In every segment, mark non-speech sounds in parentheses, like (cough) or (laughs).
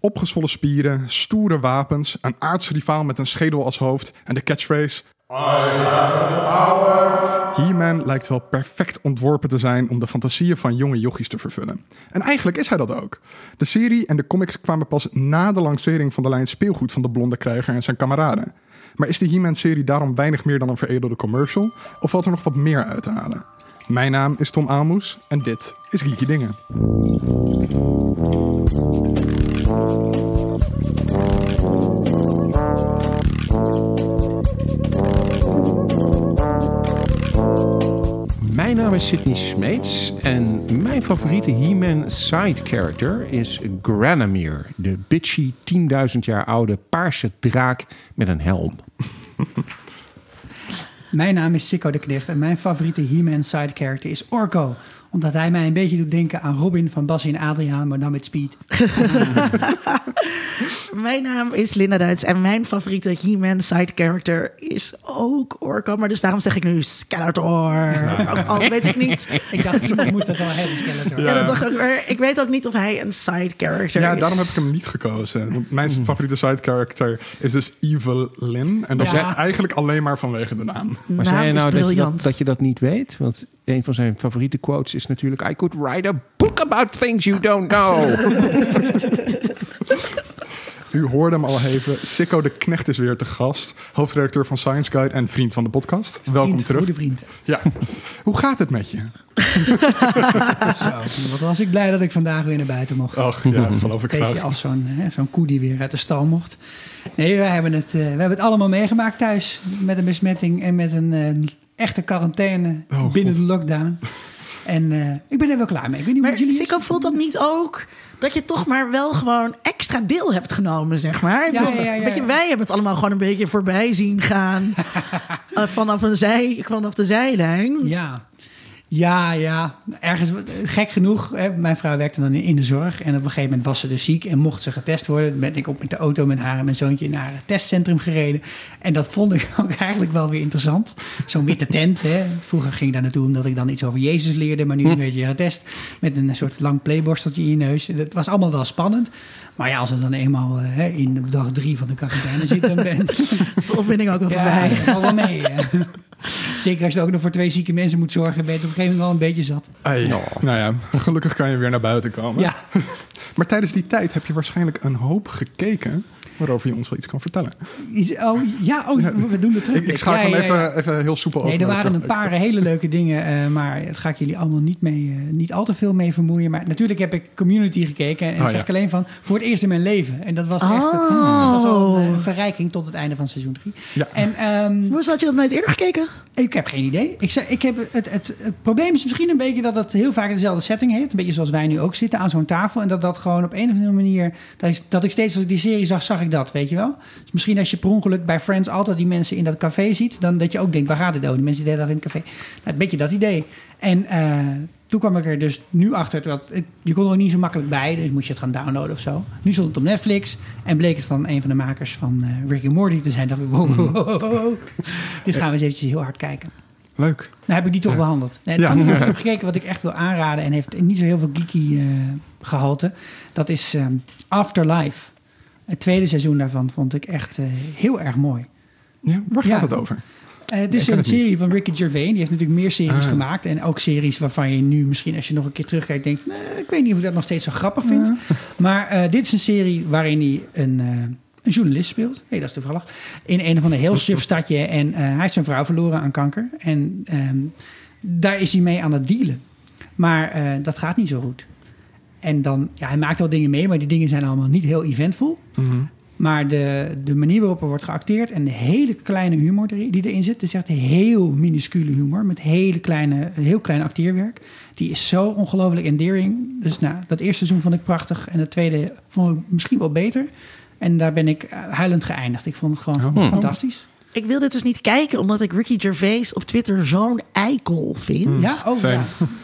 Opgezwollen spieren, stoere wapens, een aardsrivaal met een schedel als hoofd en de catchphrase He-Man lijkt wel perfect ontworpen te zijn om de fantasieën van jonge jochies te vervullen. En eigenlijk is hij dat ook. De serie en de comics kwamen pas na de lancering van de lijn speelgoed van de blonde krijger en zijn kameraden. Maar is de He-Man-serie daarom weinig meer dan een veredelde commercial? Of valt er nog wat meer uit te halen? Mijn naam is Tom Aalmoes en dit is Geeky Dingen. Mijn naam is Sydney Smeets en mijn favoriete He-Man side character is Granomir, de bitchy 10.000 jaar oude paarse draak met een helm. (laughs) Mijn naam is Sikko de Knecht en mijn favoriete He-Man side character is Orko. Omdat hij mij een beetje doet denken aan Robin van Bassie en Adriaan, maar dan met speed. (laughs) Mijn naam is Linda Duits en mijn favoriete He-Man side character is ook Orko. Maar dus daarom zeg ik nu Skeletor. Ook al weet ik niet. Ik dacht, iemand moet dat wel hebben, Skeletor. Ja, dat dacht ik, ook, maar ik weet ook niet of hij een side character Ja, is. daarom heb ik hem niet gekozen. Want mijn favoriete side character is dus Evil Lyn. En dat Ja. is eigenlijk alleen maar vanwege de naam. Maar Naam zei je is nou dat je dat, dat je dat niet weet? Want een van zijn favoriete quotes is natuurlijk... I could write a book about things you don't know. (laughs) U hoorde hem al even. Sikko de Knecht is weer te gast. Hoofdredacteur van Science Guide en vriend van de podcast. Welkom terug. Goede vriend. Ja. Hoe gaat het met je? (laughs) Zo, wat was ik blij dat ik vandaag weer naar buiten mocht. Ach, ja, geloof ik Beetje graag. als zo'n hè, zo'n koe die weer uit de stal mocht. Nee, wij hebben het, eh, we hebben het allemaal meegemaakt thuis. Met een besmetting en met een eh, echte quarantaine Oh, binnen God. de lockdown. En eh, ik ben er wel klaar mee. Ik weet niet Maar hoe jullie. Sikko voelt dat niet ook? Dat je toch maar wel gewoon extra deel hebt genomen, zeg maar. Ja, bedoel, ja, ja, weet je, wij hebben het allemaal gewoon een beetje voorbij zien gaan. (laughs) Eh, vanaf, een zij, vanaf de zijlijn. Ja. Ja, ja. Ergens, gek genoeg, hè, mijn vrouw werkte dan in de zorg. En op een gegeven moment was ze dus ziek en mocht ze getest worden. Ben ik op met de auto met haar en mijn zoontje naar het testcentrum gereden. En dat vond ik (laughs) ook eigenlijk wel weer interessant. Zo'n witte tent. Hè. Vroeger ging ik daar naartoe omdat ik dan iets over Jezus leerde. Maar nu werd je getest met een soort lang playborsteltje in je neus. Dat was allemaal wel spannend. Maar ja, als het dan eenmaal eh, hè, in dag drie van de quarantaine zit, dan ben (laughs) Is de opwinding ook wel ja, voorbij. wel mee. hè. (laughs) Zeker als je ook nog voor twee zieke mensen moet zorgen, ben je op een gegeven moment wel een beetje zat. Ai, Nou ja, gelukkig kan je weer naar buiten komen. Ja, (laughs) Maar tijdens die tijd heb je waarschijnlijk een hoop gekeken... waarover je ons wel iets kan vertellen. Iets- oh, ja, oh, we doen het terug. Ik, ik schakel Ja, hem ja, ja. even, even heel soepel over. Nee, er de waren een paar hele leuke dingen, eh, maar dat ga ik jullie allemaal niet, mee, eh, niet al te veel mee vermoeien. Maar natuurlijk heb ik Community gekeken en Oh, zeg ja. ik alleen van voor het eerst in mijn leven. En dat was echt Oh. dat was al een verrijking tot het einde van seizoen 3. Ja. En ehm, Hoe had je dat nooit eerder gekeken? Ik heb geen idee. Ik zeg, ik heb het, het, het probleem is misschien een beetje dat het heel vaak dezelfde setting heeft. Een beetje zoals wij nu ook zitten aan zo'n tafel. En dat dat gewoon op een of andere manier. Dat ik, dat ik steeds als ik die serie zag, zag ik dat, weet je wel. Dus misschien als je per ongeluk bij Friends altijd die mensen in dat café ziet. Dan dat je ook denkt, waar gaat dit over? Die mensen die de hele dag in het café. Nou, een beetje dat idee. En eh, toen kwam ik er dus nu achter dat het- je kon er ook niet zo makkelijk bij. Dus moest je het gaan downloaden of zo. Nu stond het op Netflix. En bleek het van een van de makers van eh Rick and Morty te zijn. Dat we, wow, wow, wow, wow, wow. Dit gaan we eens eventjes heel hard kijken. Leuk. Nou heb ik die toch behandeld. Nee, het Ja. ik (laughs) heb gekeken wat ik echt wil aanraden... en heeft niet zo heel veel geeky eh, gehalte... dat is ehm, Afterlife. Het tweede seizoen daarvan vond ik echt eh, heel erg mooi. Ja, waar gaat Ja. het over? Eh, het is een niet. serie van Ricky Gervais. Die heeft natuurlijk meer series Ah. gemaakt. En ook series waarvan je nu misschien als je nog een keer terugkijkt... denkt, nee, ik weet niet of ik dat nog steeds zo grappig vind. Maar eh, dit is een serie waarin hij een, een journalist speelt. Hé, dat is toevallig. In een of ander heel suf stadje. En hij heeft zijn vrouw verloren aan kanker. En ehm, daar is hij mee aan het dealen. Maar dat gaat niet zo goed. En dan, ja, hij maakt wel dingen mee, maar die dingen zijn allemaal niet heel eventvol. Maar de, de manier waarop er wordt geacteerd en de hele kleine humor die erin zit, het is echt heel minuscule humor met hele kleine, heel klein acteerwerk. Die is zo ongelooflijk endearing. Dus nou, dat eerste seizoen vond ik prachtig en het tweede vond ik misschien wel beter. En daar ben ik eh, huilend geëindigd. Ik vond het gewoon Oh. fantastisch. Ik wil dit dus niet kijken, omdat ik Ricky Gervais op Twitter zo'n eikel vind. Ja, oh ja.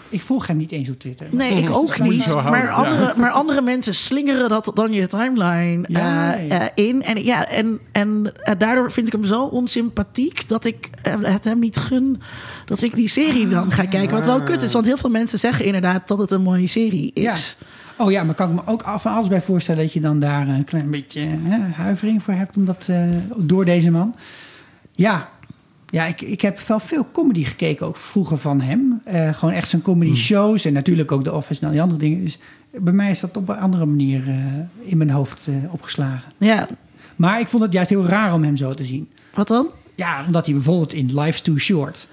Ik volg hem niet eens op Twitter. Nee, ik ook niet. Maar andere, maar andere mensen slingeren dat dan je timeline Ja, eh, eh, in. En, ja, en, en eh, daardoor vind ik hem zo onsympathiek dat ik het hem niet gun dat ik die serie dan ga kijken. Wat wel kut is, want heel veel mensen zeggen inderdaad dat het een mooie serie is. Ja. Oh ja, maar kan ik me ook van alles bij voorstellen dat je dan daar een klein beetje hè, huivering voor hebt omdat, eh, door deze man. Ja, ja ik, ik heb wel veel comedy gekeken ook vroeger van hem. Eh, gewoon echt zijn comedy shows en natuurlijk ook The Office en al die andere dingen. Dus bij mij is dat op een andere manier eh, in mijn hoofd eh, opgeslagen. Ja, Maar ik vond het juist heel raar om hem zo te zien. wat dan? Ja, omdat hij bijvoorbeeld in Life's Too Short.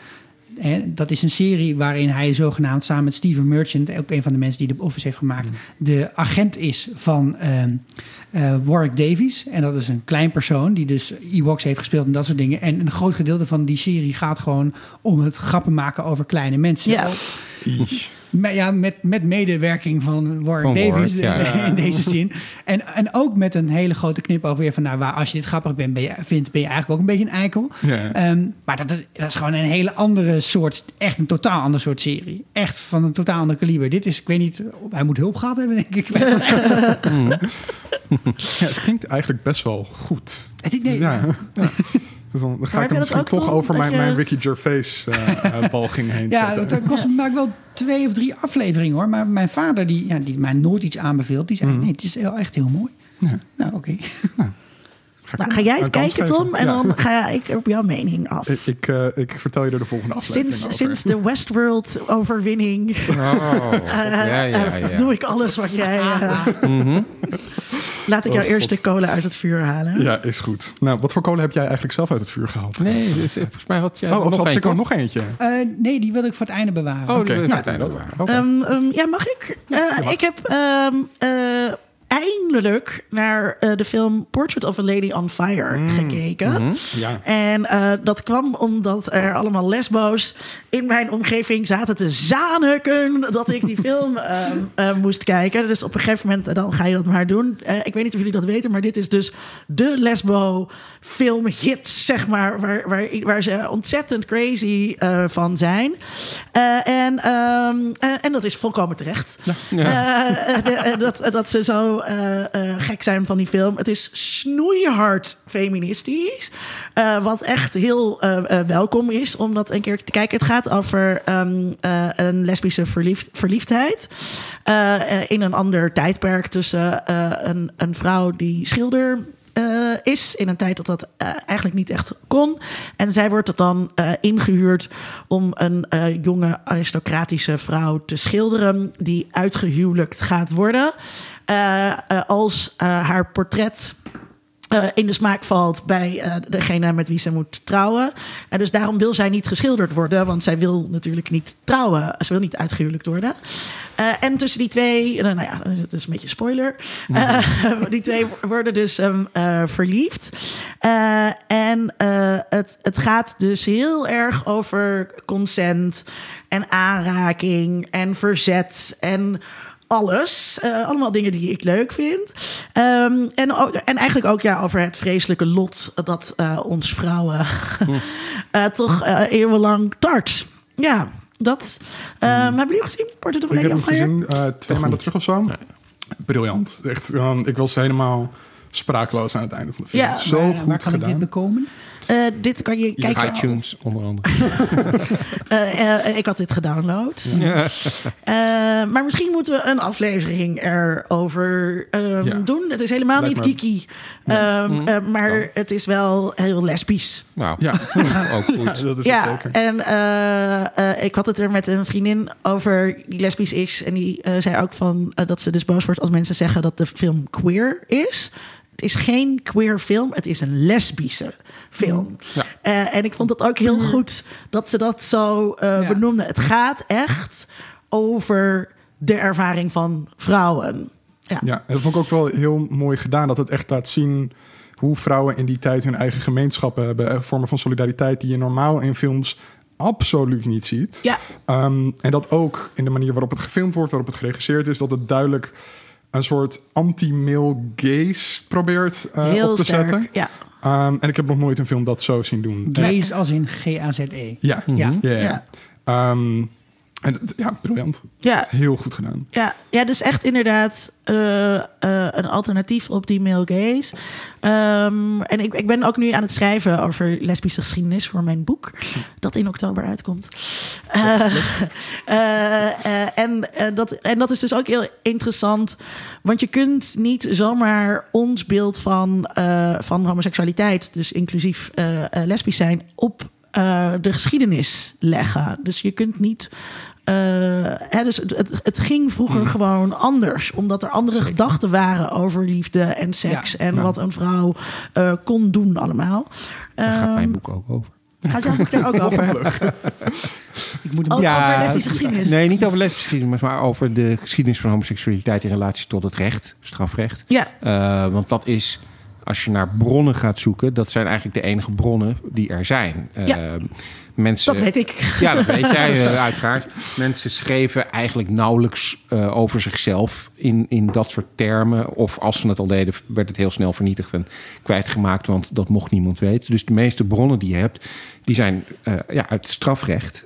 Hè, dat is een serie waarin hij zogenaamd samen met Steven Merchant, ook een van de mensen die de Office heeft gemaakt, de agent is van ehm, eh, Warwick Davies. En dat is een klein persoon die dus Ewoks heeft gespeeld en dat soort dingen. En een groot gedeelte van die serie gaat gewoon om het grappen maken over kleine mensen. Ja. Maar ja, met, met medewerking van Warwick, ja. eh, in deze zin. En, en ook met een hele grote knip over weer van... nou, waar, als je dit grappig bent, ben je, vindt, ben je eigenlijk ook een beetje een eikel. Ja. Ehm, maar dat is, dat is gewoon een hele andere soort... echt een totaal ander soort serie. Echt van een totaal ander kaliber. Dit is, ik weet niet... hij moet hulp gehad hebben, denk ik. (laughs) Ja, het klinkt eigenlijk best wel goed. Het nee, Ja. (laughs) Dus dan, dan ga ik dat misschien toch Tom? over mijn, je- mijn Ricky Gervais eh eh, (laughs) balging heen Ja, zetten. dat kost me wel twee of drie afleveringen hoor. Maar mijn vader, die, ja, die mij nooit iets aanbeveelt, die zei: nee, het is heel, echt heel mooi. Nou, oké. (laughs) Ga, Nou, ga jij het kijken? Tom? En Ja. dan ga ik op jouw mening af. Ik, ik, eh, ik vertel je er de volgende aflevering Sinds, over. sinds de Westworld-overwinning Oh, (laughs) ja, ja, eh, ja. doe ik alles wat jij... eh, (laughs) Laat ik jouw Oh, eerste God. kolen uit het vuur halen. Ja, is goed. Nou, wat voor kolen heb jij eigenlijk zelf uit het vuur gehaald? Nee, dus, eh, volgens mij had jij oh, of nog had er nog eentje? Eh, nee, die wil ik voor het einde bewaren. Oh, Oké, die nou, nou, dat-. Ehm, ehm, ja, mag ik? Eh, ik heb ehm, eh, eindelijk naar eh, de film Portrait of a Lady on Fire gekeken. Ja. En eh, dat kwam omdat er allemaal lesbo's in mijn omgeving zaten te zaniken dat ik die (laughs) film ehm, eh, moest kijken. Dus op een gegeven moment dan ga je dat maar doen. Eh, ik weet niet of jullie dat weten, maar dit is dus de lesbo filmhit, zeg maar, waar, waar, waar ze ontzettend crazy eh, van zijn. Eh, en, ehm, eh, en dat is volkomen terecht. Eh, eh, dat, dat ze zo gek zijn van die film. Het is snoeihard feministisch. wat echt heel welkom is om dat een keer te kijken. Het gaat over ehm, eh, een lesbische verliefd, verliefdheid. in een ander tijdperk tussen een, een vrouw die schilder eh, is in een tijd dat dat eh, eigenlijk niet echt kon. En zij wordt dan eh, ingehuurd om een jonge aristocratische vrouw te schilderen die uitgehuwelijkt gaat worden. Als haar portret eh, in de smaak valt bij eh, degene met wie ze moet trouwen. En dus daarom wil zij niet geschilderd worden, want zij wil natuurlijk niet trouwen. Ze wil niet uitgehuwelijkt worden. Eh, en tussen die twee, nou ja, dat is een beetje spoiler. Eh, (laughs) die twee worden dus ehm, eh, verliefd. En het, het gaat dus heel erg over consent en aanraking en verzet en alles. Eh, allemaal dingen die ik leuk vind. Ehm, en, ook, en eigenlijk ook ja, over het vreselijke lot dat eh, ons vrouwen (laughs) eh, toch eh, eeuwenlang tart. Ja, dat. Ehm, Hebben jullie gezien? Of a Ik heb gezien eh, twee maanden terug of zo. Briljant. Echt, eh, ik was helemaal sprakeloos aan het einde van de film. Ja. Zo waar, goed waar kan ik dit gedaan. bekomen? Eh, dit kan je kijken. iTunes onder andere. (laughs) Eh, eh, ik had dit gedownload. Eh, maar misschien moeten we een aflevering erover ehm, Ja. doen. Het is helemaal Lijkt niet me- geeky. Ehm, eh, maar het is wel heel lesbisch. Nou, Ja, (laughs) ook goed. ja, dat is het Ja, zeker. en eh, eh, ik had het er met een vriendin over die lesbisch is. En die eh, zei ook van, dat ze dus boos wordt als mensen zeggen dat de film queer is. Het is geen queer film, het is een lesbische film. Ja. Eh, en ik vond het ook heel goed dat ze dat zo eh Ja. benoemde. Het gaat echt over de ervaring van vrouwen. Ja. Ja, en dat vond ik ook wel heel mooi gedaan. Dat het echt laat zien hoe vrouwen in die tijd hun eigen gemeenschappen hebben. eh, Vormen van solidariteit die je normaal in films absoluut niet ziet. Ja. Ehm, en dat ook in de manier waarop het gefilmd wordt, waarop het geregisseerd is, dat het duidelijk een soort anti-male gaze probeert eh, heel op te sterk. zetten. Ja. Ehm, en ik heb nog nooit een film dat zo zien doen. Gaze als in G-A-Z-E. Ja, Ja. ja, ja. Ja. Ehm, en ja, briljant. ja, Heel goed gedaan. Ja, ja, dus echt inderdaad eh, eh, een alternatief op die male gaze. Ehm, en ik, ik ben ook nu aan het schrijven over lesbische geschiedenis voor mijn boek, dat in oktober uitkomt. Eh, en, dat, en dat is dus ook heel interessant. Want je kunt niet zomaar ons beeld van, van homoseksualiteit, dus inclusief lesbisch zijn, op de geschiedenis leggen. Dus je kunt niet. Eh, hè, dus het, het, het ging vroeger gewoon anders, omdat er andere gedachten waren over liefde en seks Ja, en ja. wat een vrouw eh, kon doen allemaal. Daar gaat Ehm, mijn boek ook over. Gaat jouw boek daar ook over? (laughs) Ik moet hem Oh, over lesbische geschiedenis. Nee, niet over lesbische geschiedenis, maar over de geschiedenis van homoseksualiteit in relatie tot het recht, strafrecht. Ja, Eh, want dat is, als je naar bronnen gaat zoeken, dat zijn eigenlijk de enige bronnen die er zijn. Eh, mensen, dat weet ik. Ja, dat weet jij eh, uiteraard. Mensen schreven eigenlijk nauwelijks eh, over zichzelf in, in dat soort termen. Of als ze het al deden, werd het heel snel vernietigd en kwijtgemaakt, want dat mocht niemand weten. Dus de meeste bronnen die je hebt, die zijn ja, uit strafrecht.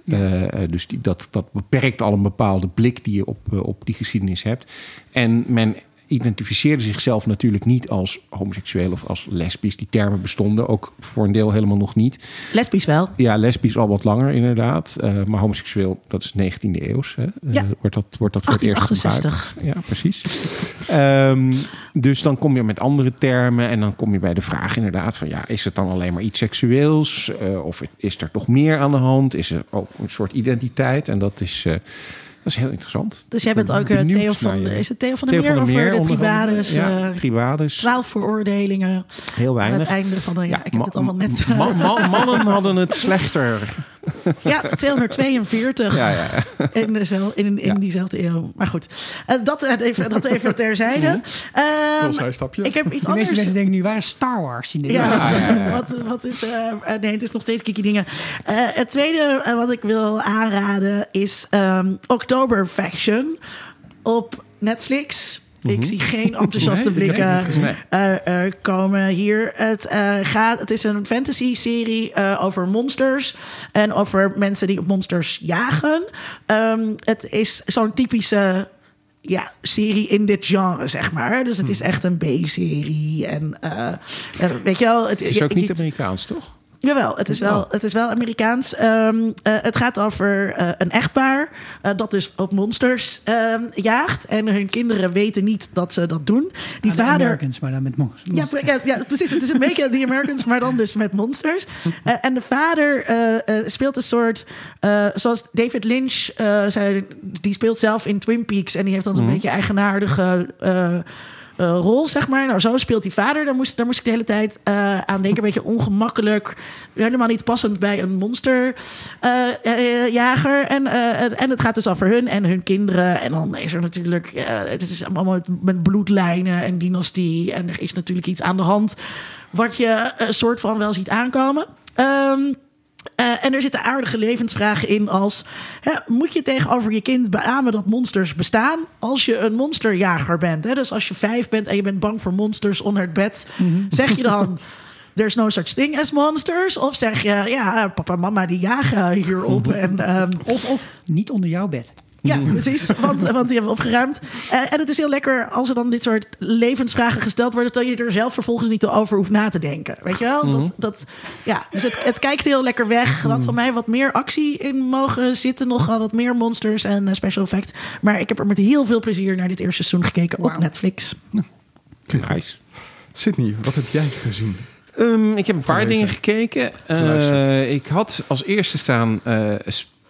Dus die, dat, dat beperkt al een bepaalde blik die je op, op die geschiedenis hebt. En men identificeerde zichzelf natuurlijk niet als homoseksueel of als lesbisch. Die termen bestonden ook voor een deel helemaal nog niet. Lesbisch wel. Ja, lesbisch al wat langer inderdaad. Eh, maar homoseksueel, dat is 19e eeuws. Hè? Eh, Ja. wordt dat, wordt dat voor het eerst 1868. gebruikt. Ja, precies. Ehm, dus dan kom je met andere termen. En dan kom je bij de vraag inderdaad van... ja, is het dan alleen maar iets seksueels? Eh, of is er toch meer aan de hand? Is er ook een soort identiteit? En dat is, is heel interessant. Dus jij bent ook eh, Theo van, je- is het Theo van der Meer van der Meer, over de tribades? Ja, eh, tribades. Twaalf veroordelingen Heel aan weinig. het einde van de... Ja, ik heb het allemaal net... ma- ma- mannen hadden het slechter. (laughs) (laughs) ja, 242 Ja, ja. (laughs) in, in, in Ja. diezelfde eeuw. Maar goed, eh, dat, eh, even, dat even (laughs) terzijde. Ehm, Heel zijstapje. ik heb iets De meeste anders... mensen denken nu, waar is Star Wars in dit? Ja, ja, Wat, wat is. eh, eh, nee, het is nog steeds kiki dingen. Eh, het tweede wat ik wil aanraden is ehm October Faction op Netflix. Ik zie geen enthousiaste Nee, blikken eh, komen hier. Het, eh, gaat, het is een fantasy-serie eh, over monsters en over mensen die op monsters jagen. Ehm, het is zo'n typische ja, serie in dit genre, zeg maar. Dus het is echt een B-serie. En weet je wel... Het is ook niet Amerikaans, toch? Jawel, het is wel, het is wel Amerikaans. Ehm, eh, het gaat over eh, een echtpaar eh, dat dus op monsters ehm, jaagt. En hun kinderen weten niet dat ze dat doen. Die de vader... Americans, maar dan met mons. Ja, ja, ja, precies. Het is een beetje The Americans, maar dan dus met monsters. (laughs) En de vader speelt een soort... zoals David Lynch, die speelt zelf in Twin Peaks... en die heeft dan zo'n beetje eigenaardige... eh, rol, zeg maar. Nou, zo speelt die vader. Daar moest, daar moest ik de hele tijd eh, aan denken. Een beetje ongemakkelijk. Helemaal niet passend bij een monsterjager. en, eh, en het gaat dus over hun en hun kinderen. En dan is er natuurlijk... het is allemaal met, met bloedlijnen en dynastie. En er is natuurlijk iets aan de hand... wat je een soort van wel ziet aankomen. Ehm, eh, en er zitten aardige levensvragen in als... Hè, moet je tegenover je kind beamen dat monsters bestaan... als je een monsterjager bent? Hè? Dus als je vijf bent en je bent bang voor monsters onder het bed... zeg je dan... (laughs) There's no such thing as monsters? Of zeg je, ja, papa en mama die jagen hierop. (laughs) En, ehm, Of, of niet onder jouw bed. Ja, precies. Want, want die hebben we opgeruimd. Eh, en het is heel lekker als er dan dit soort levensvragen gesteld worden... dat je er zelf vervolgens niet over hoeft na te denken. Weet je wel? Dat, dat, ja, dus het, het kijkt heel lekker weg. Er had van mij wat meer actie in mogen zitten. Nogal wat meer monsters en eh, special effect. Maar ik heb er met heel veel plezier naar dit eerste seizoen gekeken op. Netflix. Nice. Sydney, wat heb jij gezien? Ehm, ik heb een paar Gelezen. dingen gekeken. Eh, ik had als eerste staan eh,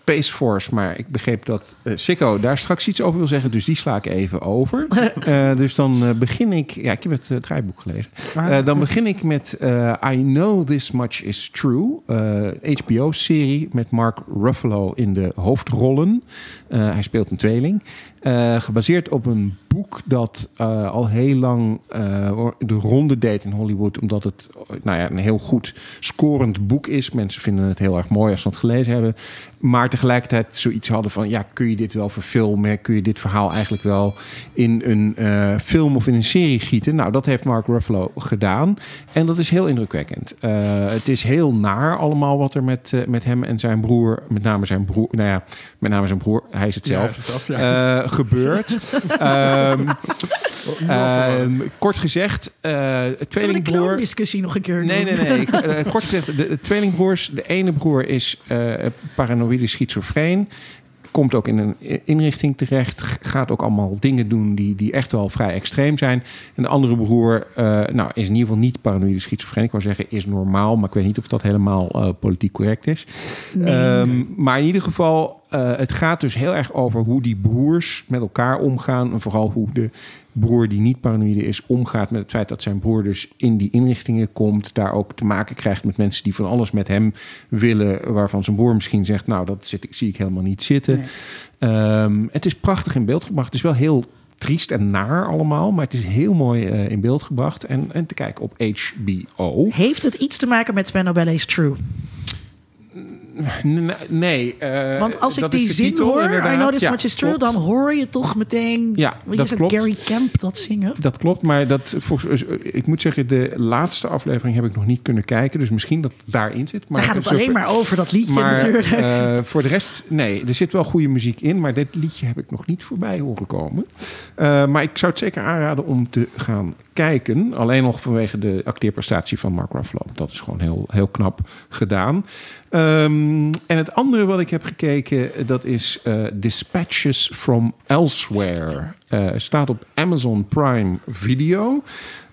Space Force, maar ik begreep dat Sikko daar straks iets over wil zeggen, dus die sla ik even over. (laughs) Eh, dus dan eh, begin ik, ja, ik heb het eh, draaiboek gelezen. Ah. Dan begin ik met I Know This Much Is True, HBO-serie met Mark Ruffalo in de hoofdrollen. Hij speelt een tweeling. Eh, gebaseerd op een boek dat eh, al heel lang eh, de ronde deed in Hollywood. Omdat het nou ja, een heel goed scorend boek is. Mensen vinden het heel erg mooi als ze het gelezen hebben. Maar tegelijkertijd zoiets hadden van... ja, kun je dit wel verfilmen? Kun je dit verhaal eigenlijk wel in een film of in een serie gieten? Nou, dat heeft Mark Ruffalo gedaan. En dat is heel indrukwekkend. Het is heel naar allemaal wat er met, met hem en zijn broer... met name zijn broer... nou ja, met name zijn broer, hij is het Ja, zelf... hij is het zelf, ja. Gebeurd. (laughs) Ehm, ehm, kort gezegd, de tweelingbroer... discussie nog een keer Nee, nee, nee. (laughs) Eh, kort gezegd, de, de tweelingbroers. De ene broer is eh paranoïde schizofreen. Komt ook in een inrichting terecht. Gaat ook allemaal dingen doen die, die echt wel vrij extreem zijn. En de andere broer eh, nou, is in ieder geval niet paranoïde schizofreen. Ik wou zeggen is normaal, maar ik weet niet of dat helemaal eh, politiek correct is. Ehm, maar in ieder geval, eh, het gaat dus heel erg over hoe die broers met elkaar omgaan. En vooral hoe de broer die niet paranoïde is, omgaat met het feit dat zijn broer dus in die inrichtingen komt. Daar ook te maken krijgt met mensen die van alles met hem willen. Waarvan zijn broer misschien zegt, nou dat zit, zie ik helemaal niet zitten. Nee. Ehm, het is prachtig in beeld gebracht. Het is wel heel triest en naar allemaal. Maar het is heel mooi eh, in beeld gebracht. En, en te kijken op HBO. Heeft het iets te maken met Sven Ballet's True? Nee. eh, Want als ik die zin titel, hoor, I inderdaad. know this Ja, much is true, dan hoor je toch meteen... Ja, je dat klopt. Gary Camp dat zingen. Dat klopt, maar dat, volgens, ik moet zeggen, de laatste aflevering heb ik nog niet kunnen kijken. Dus misschien dat het daarin zit. Maar Daar gaat het alleen maar over, dat liedje Maar natuurlijk. eh, voor de rest, nee, er zit wel goede muziek in. Maar dit liedje heb ik nog niet voorbij horen komen. Eh, maar ik zou het zeker aanraden om te gaan kijken. Alleen nog vanwege de acteerprestatie van Mark Ruffalo. Dat is gewoon heel, heel knap gedaan. Ehm, en het andere wat ik heb gekeken, dat is eh, Dispatches from Elsewhere. Eh, staat op Amazon Prime Video.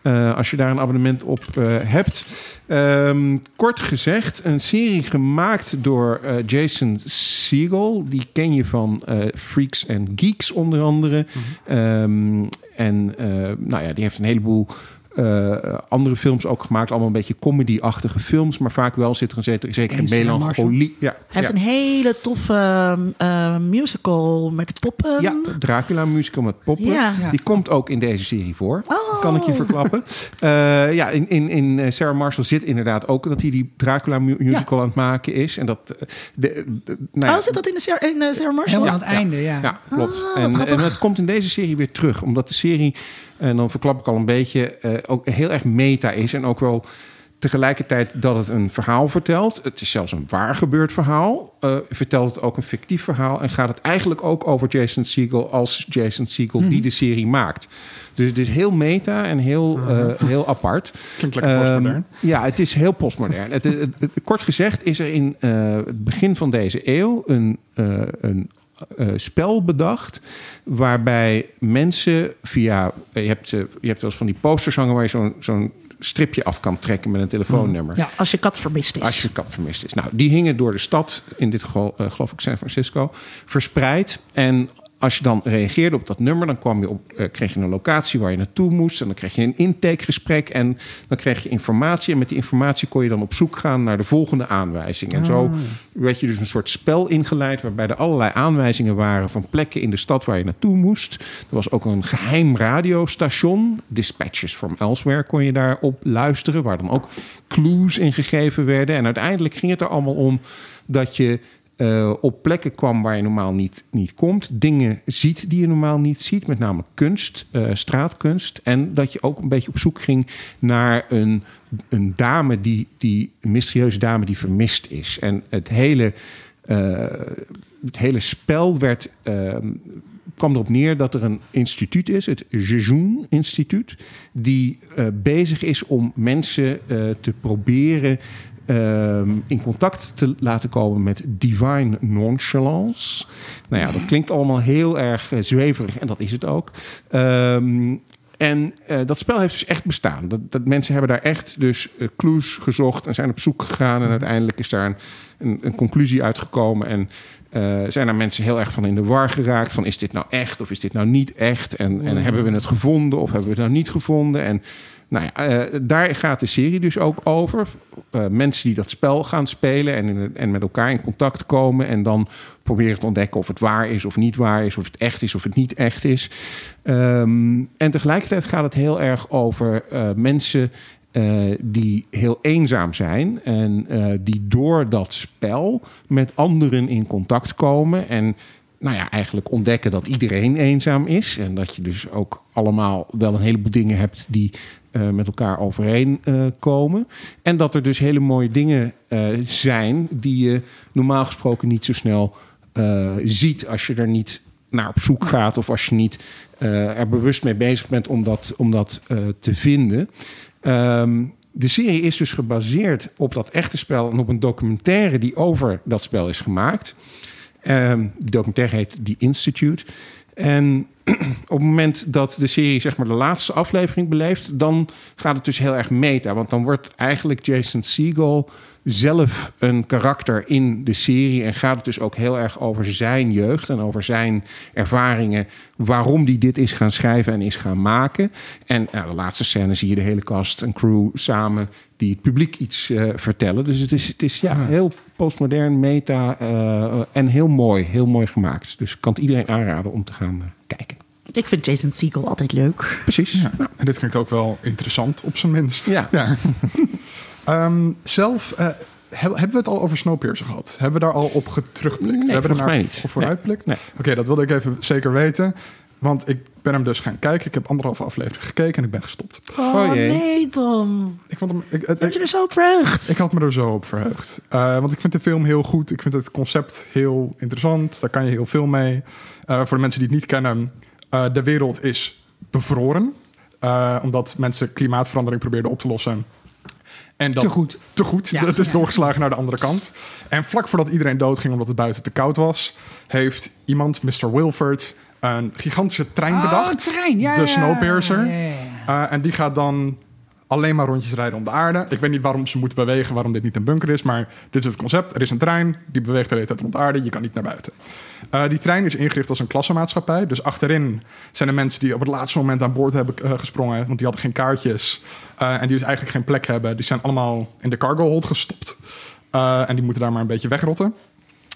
Eh, als je daar een abonnement op hebt. Ehm, kort gezegd, een serie gemaakt door Jason Segel. Die ken je van Freaks and Geeks onder andere. Ehm, en nou ja, die heeft een heleboel eh, andere films ook gemaakt. Allemaal een beetje comedy-achtige films. Maar vaak wel zit er een zeker, zeker een Sarah melancholie. Ja, Hij heeft ja. een hele toffe eh, musical met poppen. Ja, Dracula musical met poppen. Ja. Ja. Die komt ook in deze serie voor. Oh. Kan ik je verklappen. (laughs) Eh, ja, in, in, in eh, Sarah Marshall zit inderdaad ook dat hij die Dracula mu- musical aan het maken is. En dat... De, de- nou ja, Oh, zit dat in de Sarah, in Sarah Marshall? Helemaal Ja, aan het ja. einde, ja. Ja, klopt. Ah, en, en het komt in deze serie weer terug. Omdat de serie, en dan verklap ik al een beetje, eh, ook heel erg meta is. En ook wel tegelijkertijd dat het een verhaal vertelt. Het is zelfs een waar gebeurd verhaal. eh, vertelt het ook een fictief verhaal. En gaat het eigenlijk ook over Jason Segel als Jason Segel die de serie maakt. Dus het is heel meta en heel, eh, heel apart. Klinkt lekker Ehm, postmodern. ja, het is heel postmodern. het, het, het- kort gezegd is er in het begin van deze eeuw een, een eh, spel bedacht. Waarbij mensen via. Je hebt, eh, je hebt wel eens van die posters hangen waar je zo'n zo'n stripje af kan trekken met een telefoonnummer. Ja, als je kat vermist is. Als je kap vermist is. Nou, die hingen door de stad, in dit geval eh, geloof ik San Francisco, verspreid. En als je dan reageerde op dat nummer, dan kwam je op, eh, kreeg je een locatie waar je naartoe moest. En dan kreeg je een intakegesprek en dan kreeg je informatie. En met die informatie kon je dan op zoek gaan naar de volgende aanwijzing. En zo werd je dus een soort spel ingeleid waarbij er allerlei aanwijzingen waren van plekken in de stad waar je naartoe moest. Er was ook een geheim radiostation, Dispatches from Elsewhere, kon je daarop luisteren, waar dan ook clues in gegeven werden. En uiteindelijk ging het er allemaal om dat je eh, op plekken kwam waar je normaal niet, niet komt. Dingen ziet die je normaal niet ziet. Met name kunst, eh, straatkunst. En dat je ook een beetje op zoek ging naar een, een dame, die, die, een mysterieuze dame die vermist is. En het hele, eh, het hele spel werd, eh, kwam erop neer dat er een instituut is, het Jejoen Instituut, die bezig is om mensen te proberen ehm, in contact te laten komen met divine nonchalance. Nou ja, dat klinkt allemaal heel erg eh, zweverig en dat is het ook. Ehm, en eh, dat spel heeft dus echt bestaan. Dat, dat mensen hebben daar echt dus eh, clues gezocht en zijn op zoek gegaan. En uiteindelijk is daar een, een, een conclusie uitgekomen. En zijn er mensen heel erg van in de war geraakt. Van is dit nou echt of is dit nou niet echt? En, en hebben we het gevonden of hebben we het nou niet gevonden? En nou ja, eh, daar gaat de serie dus ook over. Eh, mensen die dat spel gaan spelen en, in, en met elkaar in contact komen. En dan proberen te ontdekken of het waar is of niet waar is. Of het echt is of het niet echt is. Ehm, en tegelijkertijd gaat het heel erg over eh, mensen die heel eenzaam zijn. En die door dat spel met anderen in contact komen. En nou ja, eigenlijk ontdekken dat iedereen eenzaam is. En dat je dus ook allemaal wel een heleboel dingen hebt die eh, met elkaar overeen eh, komen. En dat er dus hele mooie dingen eh, zijn die je normaal gesproken niet zo snel ziet als je er niet naar op zoek gaat of als je niet er bewust mee bezig bent om dat, om dat te vinden. Ehm, de serie is dus gebaseerd op dat echte spel en op een documentaire die over dat spel is gemaakt. Ehm, die documentaire heet The Institute. En (clears throat) op het moment dat de serie zeg maar de laatste aflevering beleeft, dan gaat het dus heel erg meta. Want dan wordt eigenlijk Jason Segel zelf een karakter in de serie. En gaat het dus ook heel erg over zijn jeugd en over zijn ervaringen. Waarom hij dit is gaan schrijven en is gaan maken. En nou, de laatste scène zie je de hele cast en crew samen die het publiek iets eh, vertellen. Dus het is, het is ja, heel postmodern, meta eh, en heel mooi. Heel mooi gemaakt. Dus ik kan het iedereen aanraden om te gaan eh, kijken. Ik vind Jason Segel altijd leuk. Precies. Ja. En dit klinkt ook wel interessant, op zijn minst. Ja. (laughs) Ehm, zelf eh, heb- hebben we het al over Snowpiercer gehad? Hebben we daar al op terugblikt? Nee, we hebben er naar vooruitblikt? Nee. Oké, dat wilde ik even zeker weten. Want ik ben hem dus gaan kijken. Ik heb anderhalve aflevering gekeken en ik ben gestopt. Oh, Oh, jee. nee, Tom. Ik, vond hem, ik, Heb je ik, er zo op verheugd? ik had me er zo op verheugd. Eh, want ik vind de film heel goed. Ik vind het concept heel interessant. Daar kan je heel veel mee. Eh, voor de mensen die het niet kennen. eh, de wereld is bevroren. Eh, omdat mensen klimaatverandering probeerden op te lossen. En dat, Te goed. Te goed. Ja, het is ja. doorgeslagen naar de andere kant. En vlak voordat iedereen doodging omdat het buiten te koud was... heeft iemand, Mr. Wilford, een gigantische trein Oh, bedacht. een trein. Ja, de ja, Snowpiercer. ja, ja, ja. Uh, en die gaat dan alleen maar rondjes rijden om de aarde. Ik weet niet waarom ze moeten bewegen, waarom dit niet een bunker is. Maar dit is het concept. Er is een trein, die beweegt de hele tijd rond de aarde. Je kan niet naar buiten. Uh, die trein is ingericht als een klassenmaatschappij. Dus achterin zijn de mensen die op het laatste moment aan boord hebben uh, gesprongen. Want die hadden geen kaartjes. Uh, en die dus eigenlijk geen plek hebben. Die zijn allemaal in de cargo hold gestopt. En die moeten daar maar een beetje wegrotten.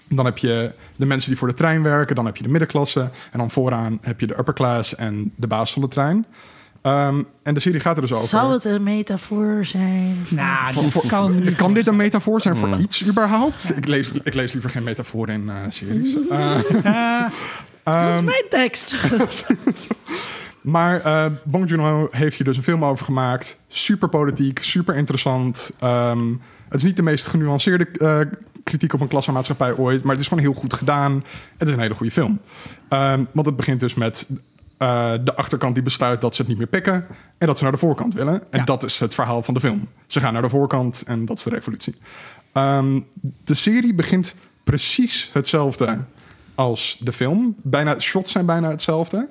Dan heb je de mensen die voor de trein werken. Dan heb je de middenklasse. En dan vooraan heb je de upper class en de baas van de trein. Um, en de serie gaat er dus over. Zou het een metafoor zijn? Nou, voor, voor, kan, kan dit een metafoor zijn voor iets überhaupt? Ja. Ik, lees, ik lees liever geen metafoor in uh, series. Uh, (laughs) (laughs) dat is mijn tekst. (laughs) maar uh, Bong Joon-ho heeft hier dus een film over gemaakt. Super politiek, super interessant. Um, het is niet de meest genuanceerde uh, kritiek op een klassenmaatschappij ooit, maar het is gewoon heel goed gedaan. Het is een hele goede film. Um, want het begint dus met uh, de achterkant die besluit dat ze het niet meer pikken en dat ze naar de voorkant willen. En ja. dat is het verhaal van de film. Ze gaan naar de voorkant en dat is de revolutie. Um, de serie begint precies hetzelfde als de film. Bijna, shots zijn bijna hetzelfde.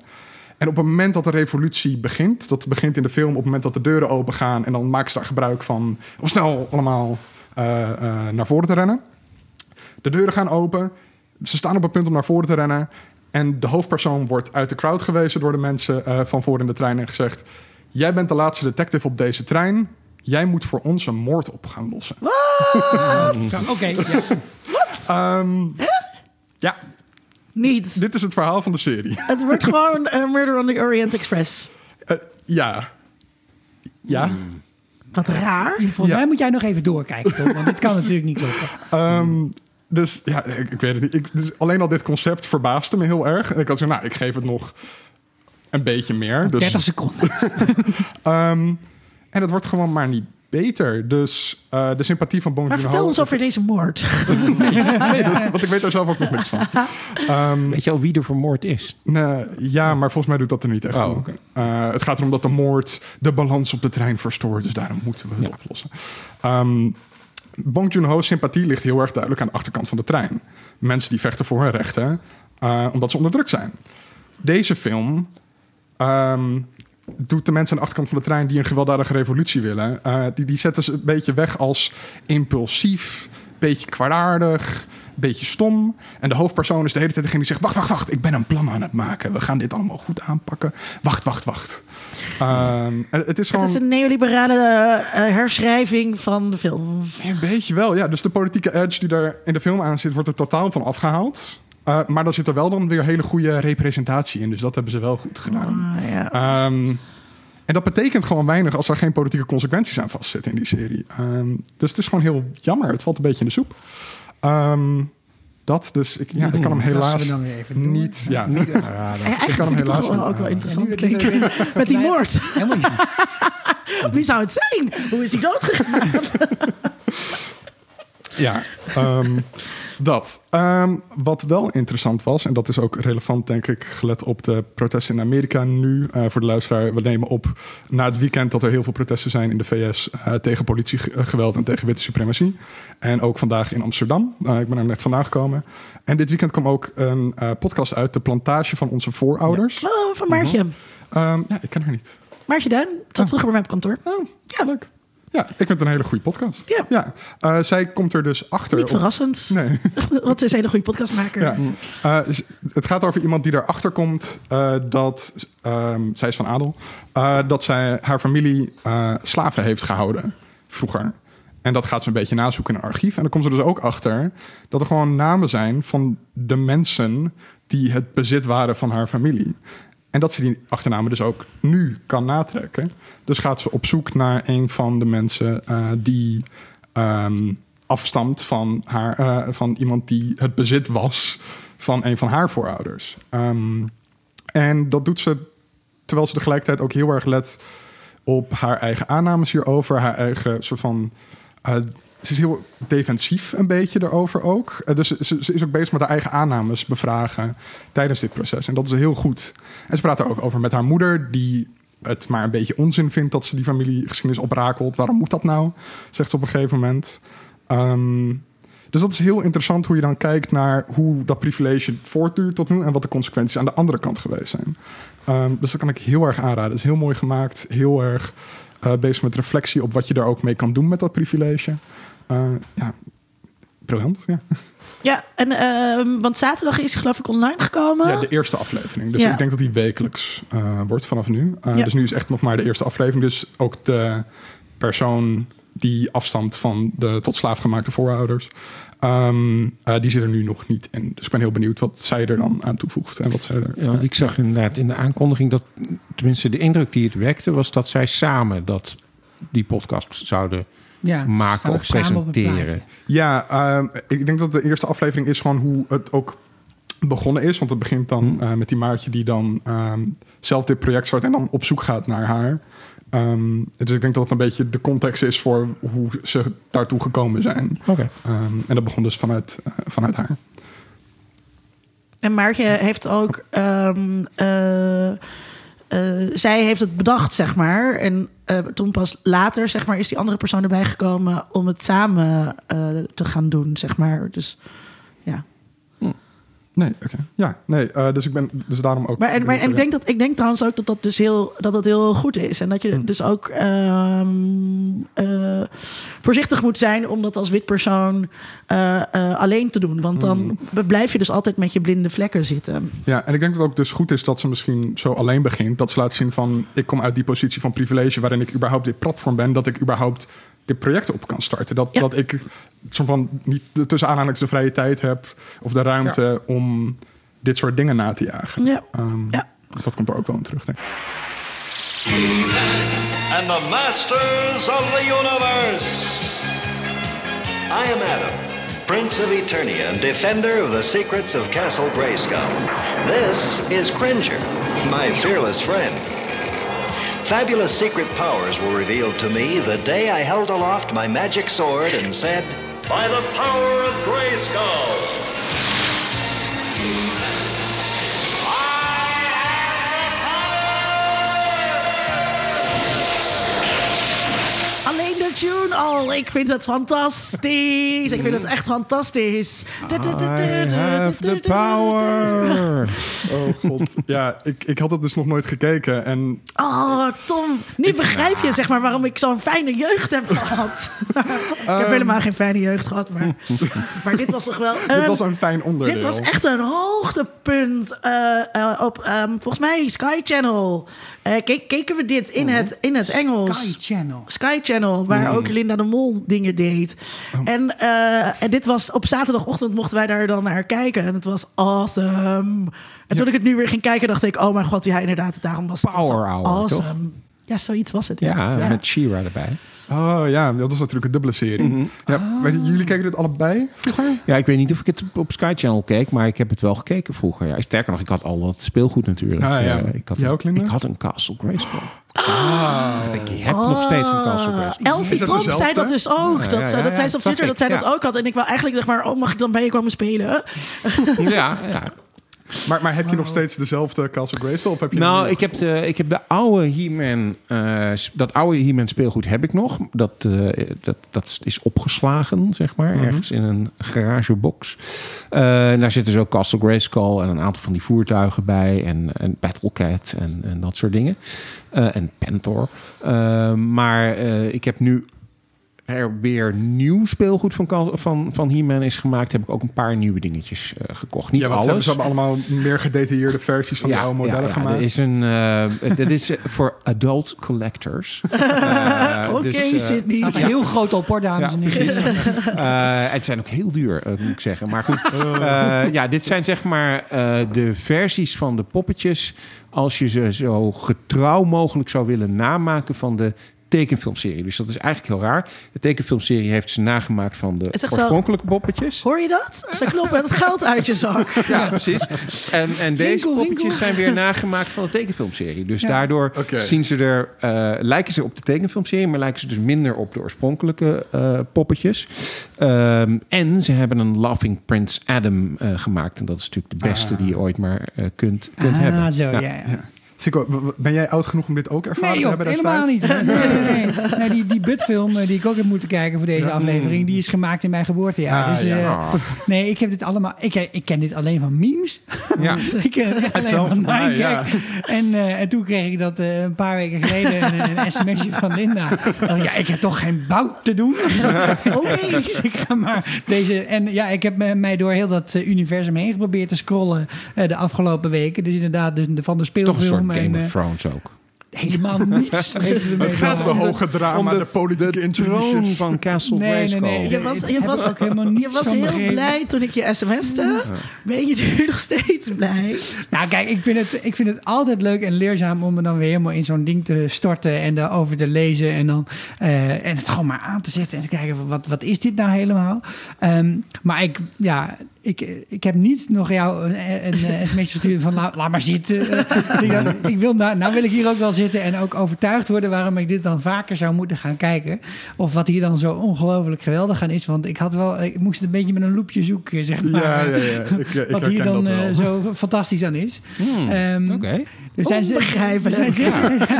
En op het moment dat de revolutie begint, dat begint in de film op het moment dat de deuren open gaan en dan maken ze daar gebruik van om snel allemaal uh, uh, naar voren te rennen. De deuren gaan open. Ze staan op het punt om naar voren te rennen. En de hoofdpersoon wordt uit de crowd gewezen door de mensen uh, van voor in de trein en gezegd: Jij bent de laatste detective op deze trein. Jij moet voor ons een moord op gaan lossen. Oké. Okay, ja. Wat? Um, ja. Niet. Dit is het verhaal van de serie. Het wordt (laughs) gewoon uh, Murder on the Orient Express. Uh, ja. Ja. Mm. Wat raar. Volgens ja. mij moet jij nog even doorkijken, toch? Want dit kan natuurlijk niet kloppen. Um, dus ja, ik, ik weet het niet. Ik, dus alleen al dit concept verbaasde me heel erg. En ik had gezegd, nou, ik geef het nog een beetje meer. Dus, 30 seconden. um, (laughs) en het wordt gewoon maar niet beter. Dus uh, de sympathie van Bong Joon-ho... vertel ons over deze moord. (laughs) nee, nee dat, want ik weet daar zelf ook nog niks van. Um, weet je al wie er vermoord is? Nee, ja, maar volgens mij doet dat er niet echt oh, toe. Okay. Uh, het gaat erom dat de moord de balans op de trein verstoort. Dus daarom moeten we het ja. oplossen. Um, Bong Joon-ho's sympathie ligt heel erg duidelijk aan de achterkant van de trein. Mensen die vechten voor hun rechten, uh, omdat ze onderdrukt zijn. Deze film um, doet de mensen aan de achterkant van de trein die een gewelddadige revolutie willen, uh, die, die zetten ze een beetje weg als impulsief, beetje kwaadaardig, beetje stom. En de hoofdpersoon is de hele tijd degene die zegt: Wacht, wacht, wacht, ik ben een plan aan het maken. We gaan dit allemaal goed aanpakken. Wacht, wacht, wacht. Um, het is gewoon. Het is een neoliberale uh, herschrijving van de film. Een beetje wel, ja. Dus de politieke edge die er in de film aan zit, wordt er totaal van afgehaald. Uh, maar dan zit er wel dan weer hele goede representatie in. Dus dat hebben ze wel goed gedaan. Oh, ja. um, en dat betekent gewoon weinig als er geen politieke consequenties aan vastzitten in die serie. Um, dus het is gewoon heel jammer. Het valt een beetje in de soep. Um, dat, dus ik, ja, ik kan hem helaas dan weer even niet. Ja, niet ik kan hem helaas niet. ook wel interessant klinken. (laughs) Met die moord. (laughs) Wie zou het zijn? Hoe is hij doodgegaan? ja. Um, Dat. Ehm, wat wel interessant was, en dat is ook relevant, denk ik, gelet op de protesten in Amerika nu. eh, voor de luisteraar, we nemen op na het weekend dat er heel veel protesten zijn in de VS eh, tegen politiegeweld en tegen witte suprematie. En ook vandaag in Amsterdam. Eh, ik ben er net vandaan gekomen. En dit weekend kwam ook een eh, podcast uit, De Plantage van onze voorouders. Oh, van Maartje. Ehm, ja, ik ken haar niet. Maartje Duin. Zat vroeger bij mij op kantoor. Oh, ja, leuk. Ja, ik vind het een hele goede podcast. Ja. Eh, zij komt er dus achter. Niet op- verrassend. Nee. (laughs) Want ze is een hele goede podcastmaker. Ja. Eh, het gaat over iemand die erachter komt eh, dat, ehm, zij is van adel, dat zij haar familie slaven heeft gehouden vroeger. En dat gaat ze een beetje nazoeken in een archief. En dan komt ze dus ook achter dat er gewoon namen zijn van de mensen die het bezit waren van haar familie. En dat ze die achternamen dus ook nu kan natrekken. Dus gaat ze op zoek naar een van de mensen eh, die ehm, afstamt van, haar, eh, van iemand die het bezit was van een van haar voorouders. Ehm, en dat doet ze terwijl ze tegelijkertijd ook heel erg let op haar eigen aannames hierover, haar eigen soort van. eh, ze is heel defensief een beetje erover ook. Eh, dus ze, is ook bezig met haar eigen aannames bevragen tijdens dit proces. En dat is heel goed. En ze praat er ook over met haar moeder, die het maar een beetje onzin vindt dat ze die familiegeschiedenis oprakelt. Waarom moet dat nou? Zegt ze op een gegeven moment. Ehm, dus dat is heel interessant hoe je dan kijkt naar hoe dat privilege voortduurt tot nu en wat de consequenties aan de andere kant geweest zijn. Ehm, dus dat kan ik heel erg aanraden. Het is heel mooi gemaakt, heel erg eh, bezig met reflectie op wat je daar ook mee kan doen met dat privilege. Eh, ja, briljant. Ja. Ja, en, ehm, want zaterdag is hij geloof ik online gekomen. ja, de eerste aflevering. Dus Ja. ik denk dat die wekelijks eh, wordt vanaf nu. Ja. Dus nu is echt nog maar de eerste aflevering. Dus ook de persoon die afstamt van de tot slaaf gemaakte voorouders. Ehm, eh, die zit er nu nog niet in. Dus ik ben heel benieuwd wat zij er dan aan toevoegt. En wat zij er. Ja, want ik zag inderdaad in de aankondiging dat, tenminste de indruk die het wekte, was dat zij samen dat die podcast zouden Ja, maken of presenteren. Ja, ehm, ik denk dat de eerste aflevering is gewoon hoe het ook begonnen is. Want het begint dan eh, met die Maartje die dan ehm, zelf dit project start en dan op zoek gaat naar haar. Ehm, dus ik denk dat dat een beetje de context is voor hoe ze daartoe gekomen zijn. Oké. Ehm, en dat begon dus vanuit, eh, vanuit haar. En Maartje heeft ook. ehm, eh, eh, zij heeft het bedacht, zeg maar. En eh, toen pas later, zeg maar, is die andere persoon erbij gekomen om het samen eh, te gaan doen, zeg maar. Dus. Nee, oké. Ja, nee. eh, dus ik ben dus daarom ook. Maar, en, maar, en ik, denk dat, ik denk trouwens ook dat dat dus heel, dat dat heel goed is. En dat je dus ook ehm, eh, voorzichtig moet zijn om dat als wit persoon eh, alleen te doen. Want dan blijf je dus altijd met je blinde vlekken zitten. Ja, en ik denk dat het ook dus goed is dat ze misschien zo alleen begint. Dat ze laat zien van, ik kom uit die positie van privilege... waarin ik überhaupt dit platform ben. Dat ik überhaupt dit project op kan starten. Dat, Ja. dat ik soort van niet de- tussen aanhalingstekens de vrije tijd heb... of de ruimte om dit soort dingen na te jagen. Ja. Ehm, Ja. Dus dat komt er ook wel in terug, denk ik. and the masters of the universe. I am Adam, Prince of Eternia and defender of the secrets of Castle Grayskull. This is Cringer, my fearless friend. Fabulous secret powers were revealed to me the day I held aloft my magic sword and said, By the power of Grayskull! Tune al. Ik vind het fantastisch. Ik vind het echt fantastisch. I have the power. Oh god. ja, ik, ik had het dus nog nooit gekeken. En Oh, Tom. Nu begrijp je zeg maar waarom ik zo'n fijne jeugd heb (laughs) gehad. ik heb helemaal geen fijne jeugd gehad. Maar, (laughs) maar dit was toch wel... dit was een fijn onderdeel. Dit was echt een hoogtepunt eh, eh, op, ehm, volgens mij, Sky Channel. Eh, ke- keken we dit in het, in het Engels. Sky Channel. Sky Channel, waar ook Linda de Mol dingen deed. En, eh, en dit was op zaterdagochtend mochten wij daar dan naar kijken. En het was awesome. En toen ik het nu weer ging kijken, dacht ik: Oh mijn god, ja, inderdaad, daarom was het Power hour, awesome. toch? Ja, zoiets was het. Ja, Ja. met Shira erbij. Oh ja, dat was natuurlijk een dubbele serie. Mhm. ja, weet jullie keken dit allebei vroeger? Ja, ik weet niet of ik het op Sky Channel keek, maar ik heb het wel gekeken vroeger. Ja, sterker nog, ik had al wat speelgoed natuurlijk. Ah, ja. Eh, ik, had Jij een, ook, Linda? ik had een Castle Grayskull. Ah. Ik denk, je hebt nog steeds een Castle Grayskull. Elfie dat Tromp zei dat dus ook. Ja, dat, ja, ze- ja, dat ja, zei ze op Twitter dat zij dat ook had. En ik wil eigenlijk zeg maar, oh, mag ik dan bij je komen spelen? Ja, ja. Maar, maar heb je nog steeds dezelfde Castle Grayskull? Of heb je Nou, ik heb, de, ik heb de oude He-Man, eh, dat oude He-Man speelgoed heb ik nog. Dat, eh, dat, dat is opgeslagen, zeg maar, ergens in een garagebox. Eh, en daar zitten zo Castle Grayskull en een aantal van die voertuigen bij. En, en Battlecat en, en dat soort dingen. Eh, en Panther. Eh, maar eh, ik heb nu er weer nieuw speelgoed van, van, van He-Man is gemaakt, heb ik ook een paar nieuwe dingetjes eh, gekocht. Niet ja, want alles. Ze hebben allemaal meer gedetailleerde versies van de oude modellen ja, gemaakt. Er is een, eh, dit is eh, voor adult collectors. (laughs) Eh, Oké, dus, eh, Sydney. Staat er heel groot op, hoor, dames Ja, en heren. eh, het zijn ook heel duur, eh, moet ik zeggen. Maar goed, eh, ja, dit zijn zeg maar eh, de versies van de poppetjes... als je ze zo getrouw mogelijk zou willen namaken van de tekenfilmserie. Dus dat is eigenlijk heel raar. De tekenfilmserie heeft ze nagemaakt van de oorspronkelijke poppetjes. Hoor je dat? Ze kloppen het geld uit je zak. (laughs) Ja, precies. En, en deze Winkel, poppetjes winkel. zijn weer nagemaakt van de tekenfilmserie. Dus Ja. daardoor zien ze er, eh, lijken ze op de tekenfilmserie, maar lijken ze dus minder op de oorspronkelijke eh, poppetjes. Ehm, en ze hebben een Laughing Prince Adam eh, gemaakt. En dat is natuurlijk de beste Ah. die je ooit maar eh, kunt, kunt ah, hebben. zo, ja. Ja. ja. Sico, ben jij oud genoeg om dit ook ervaren Nee, te hebben helemaal niet. Nee, nee, nee. nee (laughs) die, die Butfilm eh, die ik ook heb moeten kijken voor deze aflevering, die is gemaakt in mijn geboortejaar. Ah, dus ja. eh, nee, ik heb dit allemaal. Ik, ik ken dit alleen van memes. Ja. (laughs) ik ken het echt alleen van mij, ja. En, eh, en toen kreeg ik dat eh, een paar weken geleden een, een sms'je van Linda. Ja, ik heb toch geen bout te doen. (laughs) Oké, dus ik ga maar deze. En ja, ik heb mij door heel dat eh, universum heen geprobeerd te scrollen eh, de afgelopen weken. Dus inderdaad, de, de- van de speelfilm. Game of Thrones ook. Helemaal niets. (laughs) heeft het gaat de hoge drama, de, politieke troon intriges. van Castle Nee, nee, nee. Je was, je was, ook helemaal je niets was heel begrepen. blij toen ik je sms'te. Ben je nu (laughs) nog steeds blij? Nou, kijk, ik vind, het, ik vind het altijd leuk en leerzaam om me dan weer helemaal in zo'n ding te storten en daarover te lezen. En, dan, eh, en het gewoon maar aan te zetten en te kijken, van, wat, wat is dit nou helemaal? Ehm, maar ik, ja, ik, ik heb niet nog jou een, een, een sms'je gestuurd van laat, laat maar zitten. (laughs) Ik wil, nou, nou wil ik hier ook wel zitten en ook overtuigd worden waarom ik dit dan vaker zou moeten gaan kijken. Of wat hier dan zo ongelooflijk geweldig aan is. Want ik had wel, ik moest het een beetje met een loepje zoeken, zeg maar. Ja, ja, ja. Ik, eh, ik wat hier dan eh, zo fantastisch aan is. Hmm, Ehm, Oké. Er zijn. Er zijn, zeker, (laughs) ja,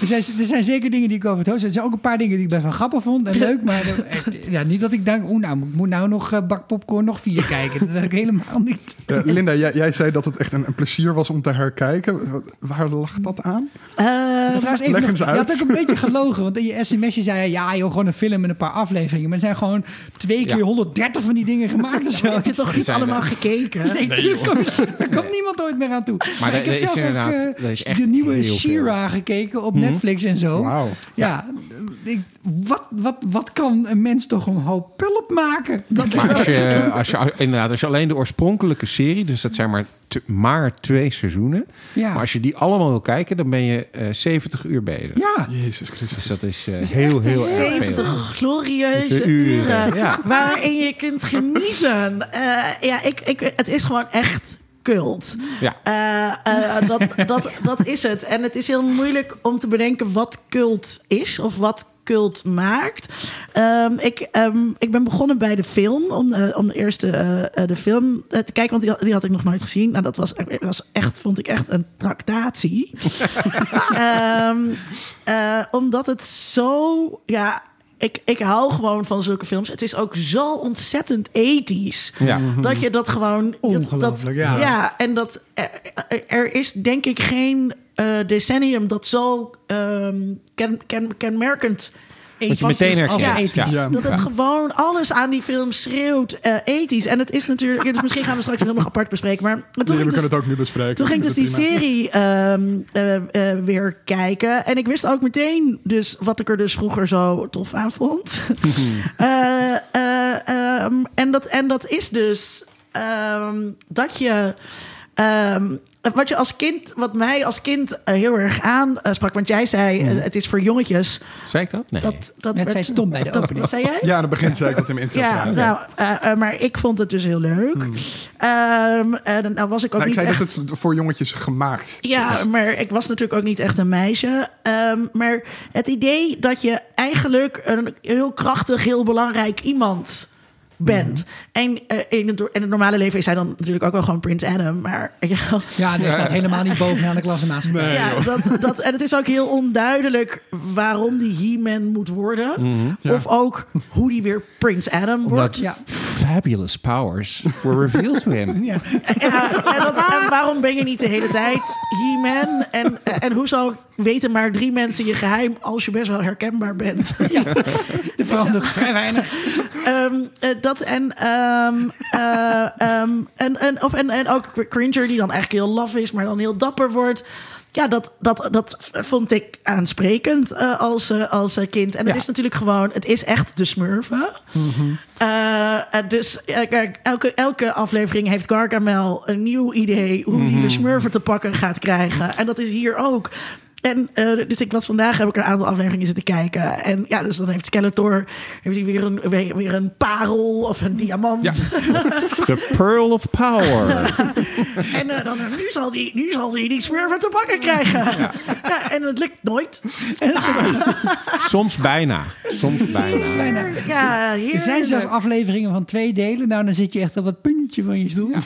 er, zijn, er zijn zeker dingen die ik over het hoofd zet. Er zijn ook een paar dingen die ik best wel grappig vond en leuk. Maar dat- (laughs) echt, ja, niet dat ik denk, oeh, nou, ik moet nou nog eh, bak popcorn nog vier kijken. Dat heb ik helemaal niet. Eh, Linda, jij, jij zei dat het echt een, een plezier was om te herkijken. Waar lag dat aan? Eh, Maar trouwens, even leg nog- eens je had ook een beetje gelogen. Want in je sms'je zei je, ja joh, gewoon een film met een paar afleveringen. Maar er zijn gewoon twee keer Ja. 130 van die dingen gemaakt of zo. heb je toch niet allemaal gekeken? Nee, komt- daar komt niemand ooit meer aan toe. Maar, daar- ik heb zelfs ook eh, is de nieuwe heel veel. She-Ra gekeken op Netflix en zo. Ja, ik, wat, wat, wat kan een mens toch een hoop pulp maken? Dat, Maar als je, (laughs) als je inderdaad, als je alleen de oorspronkelijke serie, dus dat zijn maar, maar twee seizoenen. Ja. Maar als je die allemaal wil kijken, dan ben je eh 70 uur bezig. ja, Jezus Christus. Dus dat is eh, heel, heel erg 70 veel. glorieuze Uren, uren, ja. waarin je kunt genieten. Eh, ja, ik, ik, het is gewoon echt cult. Ja. Eh, eh, dat, dat, dat is het. En het is heel moeilijk om te bedenken wat cult is of wat cult maakt. Ehm, ik, ehm, ik ben begonnen bij de film, om, eh, om de eerste eh, eh, de film te kijken, want die, had- die had ik nog nooit gezien. Nou, dat was, was echt, vond ik echt een tractatie. (laughs) Ehm, eh, omdat het zo, ja, ik, ik hou gewoon van zulke films. Het is ook zo ontzettend ethisch. Ja. Dat je dat gewoon. dat- Ongelooflijk, dat, ja. Ja, en dat er, er is denk ik geen eh, decennium dat zo ehm, ken, ken, kenmerkend. Wat je was meteen is als herkent. ethisch. Ja. Dat het gewoon alles aan die film schreeuwt eh, ethisch. En het is natuurlijk. Dus misschien gaan we straks nog apart bespreken. Maar toen Nee, ging we dus- kunnen het ook nu bespreken. toen ging ik dus die Prima. serie ehm, eh, eh, weer kijken. En ik wist ook meteen dus wat ik er dus vroeger zo tof aan vond. (laughs) Eh, eh, ehm, en, dat, en dat is dus ehm, dat je ehm, wat je als kind, wat mij als kind eh, heel erg aansprak, want jij zei eh, het is voor jongetjes. Zei ik dat? Nee. Dat, dat Net zei Tom bij de (laughs) dat, opening. Zei jij? Ja, aan het begin zei ik dat in mijn intro. Ja, nou, eh, eh, maar ik vond het dus heel leuk. Ehm, en nou was ik ook Nou, ik niet zei echt... dat het voor jongetjes gemaakt Ja, maar ik was natuurlijk ook niet echt een meisje. Ehm, maar het idee dat je eigenlijk een heel krachtig, heel belangrijk iemand bent. En eh, in, het, in het normale leven is hij dan natuurlijk ook wel gewoon Prins Adam. Maar ja, Ja, die staat (laughs) helemaal niet bovenaan de klasse naast. Nee, ja, dat, dat, en het is ook heel onduidelijk waarom die He-Man moet worden. Ja. Of ook hoe die weer Prins Adam wordt. Ja. fabulous powers were revealed to him. (laughs) Ja. Ja, en, dat- en waarom ben je niet de hele tijd He-Man? En, en hoezo weten maar drie mensen je geheim als je best wel herkenbaar bent? Ja, er verandert vrij weinig. Ehm, eh, dat en, ehm, (laughs) eh, ehm, en, en, of, en, en ook Cringer, die dan eigenlijk heel laf is, maar dan heel dapper wordt. Ja, dat, dat, dat vond ik aansprekend eh, als, eh, als kind. En het Ja. is natuurlijk gewoon, het is echt de smurfen. Eh, eh, dus kijk, elke, elke aflevering heeft Gargamel een nieuw idee hoe hij de smurfen te pakken gaat krijgen. En dat is hier ook. En eh, dus ik was vandaag heb ik een aantal afleveringen zitten kijken. En ja, dus dan heeft Skeletor heeft hij weer een, weer, weer een parel of een diamant. Ja. (laughs) The pearl of power. (laughs) En eh, dan nu zal die, nu zal die, die smurfen te pakken krijgen. Ja. en het lukt nooit. (laughs) Soms bijna. Soms bijna. Bijna. Ja, hier Er zijn zelfs afleveringen van twee delen. Nou, dan zit je echt op het puntje van je stoel. Ja,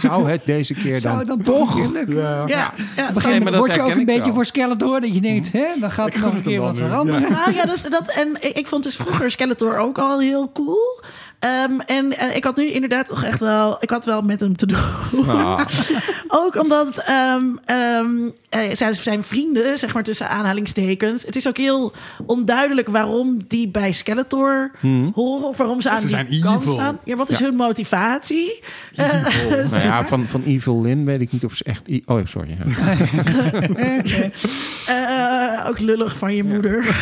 zou het deze keer Zou dan, het dan toch lukken? Ja. Ja, ja, Nee, word je ook een beetje wel. voor Skeletor. Dat je denkt, hè, dan gaat er nog een keer wat nu. veranderen. Ah, ja, dus dat, en ik, ik vond dus vroeger Skeletor ook al heel cool. Ehm, en eh, ik had nu inderdaad toch echt wel... Ik had wel met hem te doen. Ah. (laughs) ook omdat ehm, ehm, eh, zijn, zijn vrienden, zeg maar tussen aanhalingstekens... Het is ook heel onduidelijk waarom die bij Skeletor horen... of waarom ze aan Ze die zijn kant evil. staan. Ja, wat is hun motivatie? Eh, Nou ja, (laughs) van, van Evil Lynn weet ik niet of ze echt... Oh, sorry. Ja. (laughs) Eh, ook lullig van je moeder. (laughs)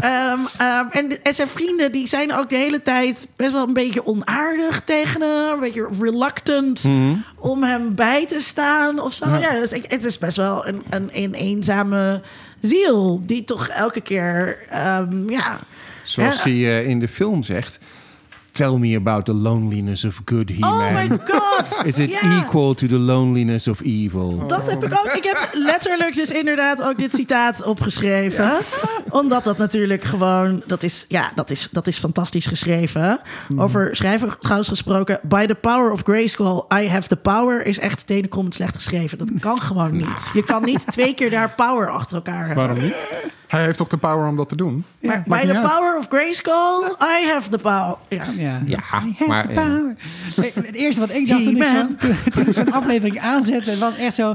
Ehm, ehm, en, en zijn vrienden die zijn ook de hele tijd best wel een beetje onaardig tegen hem. Een beetje reluctant om hem bij te staan of zo. Ja, dus ik- het is best wel een, een, een eenzame ziel die toch elke keer... ehm, ja, Zoals hij eh, in de film zegt... Tell me about the loneliness of good He-Man. Oh my god! (laughs) Is it equal to the loneliness of evil? Dat heb ik ook. Ik heb letterlijk dus inderdaad ook dit citaat opgeschreven. Omdat dat natuurlijk gewoon... Dat is, ja, dat is, dat is fantastisch geschreven. Over schrijver trouwens gesproken. By the power of Grayskull, I have the power... is echt tenenkrommend slecht geschreven. Dat kan gewoon niet. Je kan niet twee keer daar power achter elkaar hebben. Waarom niet? Hij heeft toch de power om dat te doen? Maar by the uit. power of Grayskull, I have the power. Ja. Ja, maar. Nee, Het eerste wat ik dacht toen ik zo'n He-Man. (laughs) toen ik zo'n aflevering aanzette... was echt zo...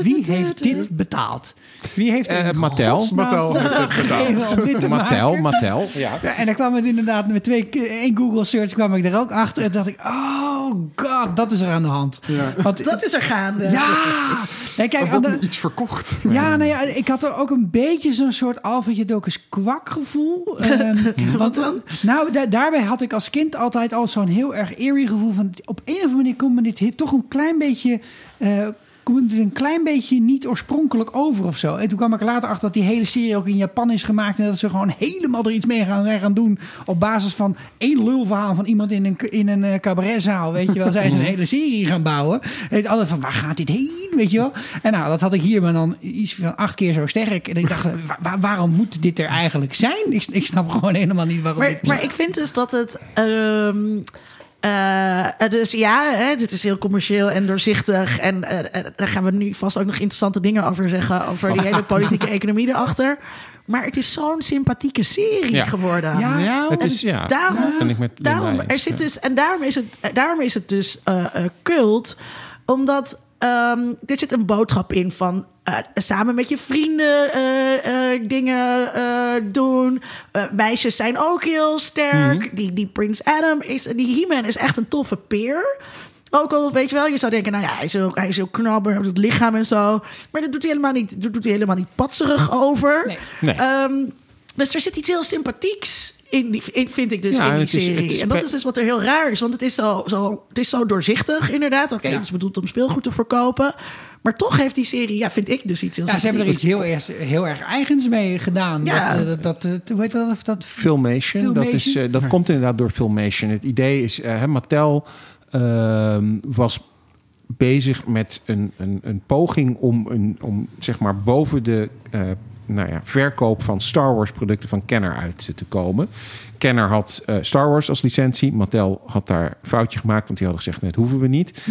Wie heeft dit betaald? Wie heeft Eh, in Mattel. Mattel heeft dit gegeven om dit te Mattel, maken? Mattel. Ja. Ja, en dan kwam het inderdaad met twee één Google search kwam ik er ook achter en dacht ik, oh god, dat is er aan de hand. Ja. Want, Dat is er gaande. ja. Nee, kijk, Er wordt iets verkocht. ja, nou ja, ik had er ook een beetje zo'n soort Alfredje Dokus kwak gevoel. Ehm, (laughs) want dan? Nou, da- daarbij had ik als kind altijd al zo'n heel erg eerie gevoel van... op een of andere manier komt me dit toch een klein beetje... eh, komt het een klein beetje niet oorspronkelijk over of zo. En toen kwam ik er later achter dat die hele serie ook in Japan is gemaakt... en dat ze gewoon helemaal er iets mee gaan, zijn gaan doen... op basis van één lulverhaal van iemand in een, in een eh, cabaretzaal. Weet je wel, zijn ze een hele serie gaan bouwen. En ik altijd van, waar gaat dit heen? Weet je wel? En nou, dat had ik hier maar dan iets van acht keer zo sterk. En ik dacht, (laughs) wa- wa- waarom moet dit er eigenlijk zijn? Ik, ik snap gewoon helemaal niet waarom Maar, dit maar ik vind dus dat het. ehm, eh, eh, dus ja, hè, dit is heel commercieel en doorzichtig. En eh, daar gaan we nu vast ook nog interessante dingen over zeggen. Over die hele politieke economie erachter. Maar het is zo'n sympathieke serie Ja. geworden. Ja, Ja, Het is, ja, daarom, ben ik met daarom, er zit ja. dus, en daarom is het, daarom is het dus eh, eh, cult. Omdat ehm, er zit een boodschap in van eh, samen met je vrienden eh, eh, dingen doen. Meisjes zijn ook heel sterk. Mhm. die, die Prince Adam is, die He-Man is echt een toffe peer. Ook al, weet je wel, je zou denken, nou ja, hij is heel, hij is heel knap, hij het lichaam en zo. Maar dat doet hij helemaal niet, dat doet hij helemaal niet patserig over. Nee. Nee. Ehm, dus er zit iets heel sympathieks in die, in, vind ik dus Ja, in die is- serie. is en dat is dus wat er heel raar is. Want het is zo, zo, het is zo doorzichtig, inderdaad. Oké, het is bedoeld om speelgoed te verkopen. Maar toch heeft die serie, ja, vind ik dus iets heel Ja, ze hebben er iets heel erg, heel erg eigens mee gedaan. Ja. Dat, eh, dat, dat, hoe heet dat? dat Filmation, dat, is, eh, dat komt inderdaad door Filmation. Het idee is, eh, hè, Mattel ehm, was bezig met een, een, een poging om, een, om zeg maar boven de eh, nou ja, verkoop van Star Wars producten van Kenner uit te komen. Kenner had eh, Star Wars als licentie. Mattel had daar een foutje gemaakt, want die hadden gezegd, net hoeven we niet.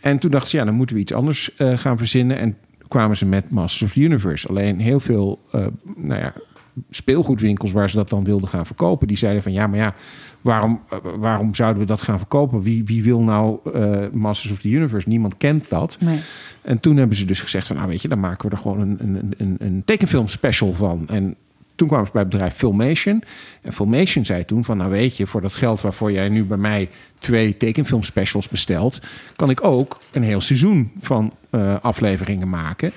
En toen dachten ze, ja, dan moeten we iets anders eh, gaan verzinnen. En kwamen ze met Masters of the Universe. Alleen heel veel eh, nou ja, speelgoedwinkels waar ze dat dan wilden gaan verkopen, die zeiden van ja, maar ja, waarom, eh, waarom zouden we dat gaan verkopen? Wie, wie wil nou eh, Masters of the Universe? Niemand kent dat. Nee. En toen hebben ze dus gezegd van, nou weet je, dan maken we er gewoon een, een, een, een tekenfilm special van. En toen kwamen ze bij het bedrijf Filmation. En Filmation zei toen van, nou weet je, voor dat geld waarvoor jij nu bij mij twee tekenfilm specials bestelt, kan ik ook een heel seizoen van eh, afleveringen maken.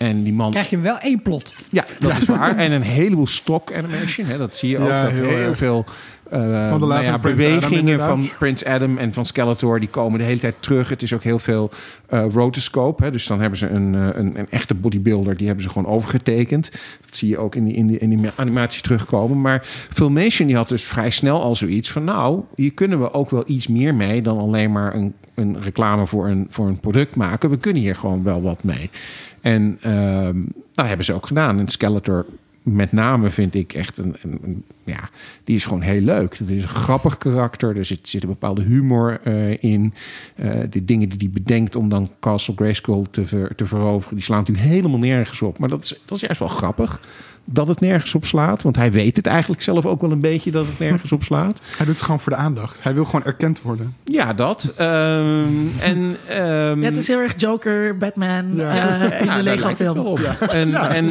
En die man krijg je wel één plot. ja, dat is waar. En een heleboel stock animation. Hè. Dat zie je ook. Ja, dat heel veel eh, de nou ja, Prince Adam, bewegingen van Prince Adam en van Skeletor. Die komen de hele tijd terug. Het is ook heel veel eh rotoscope. Hè. Dus dan hebben ze een, eh, een, een echte bodybuilder. Die hebben ze gewoon overgetekend. Dat zie je ook in die, in die, in die animatie terugkomen. Maar Filmation die had dus vrij snel al zoiets van... nou, hier kunnen we ook wel iets meer mee... dan alleen maar een, een reclame voor een, voor een product maken. We kunnen hier gewoon wel wat mee. En ehm dat hebben ze ook gedaan. En Skeletor met name vind ik echt een, een, ja, die is gewoon heel leuk. Het is een grappig karakter. Er zit, zit een bepaalde humor eh, in. Eh, de dingen die hij bedenkt om dan Castle Grayskull te, te veroveren, die slaan natuurlijk helemaal nergens op. Maar dat is, dat is juist wel grappig. Dat het nergens op slaat. Want hij weet het eigenlijk zelf ook wel een beetje dat het nergens op slaat. (laughs) Hij doet het gewoon voor de aandacht. Hij wil gewoon erkend worden. Ja, dat. Ehm, en, ehm, Ja, het is heel erg Joker, Batman Ja. eh, in Ja, de daar Lego lijkt het film. wel op. En, en,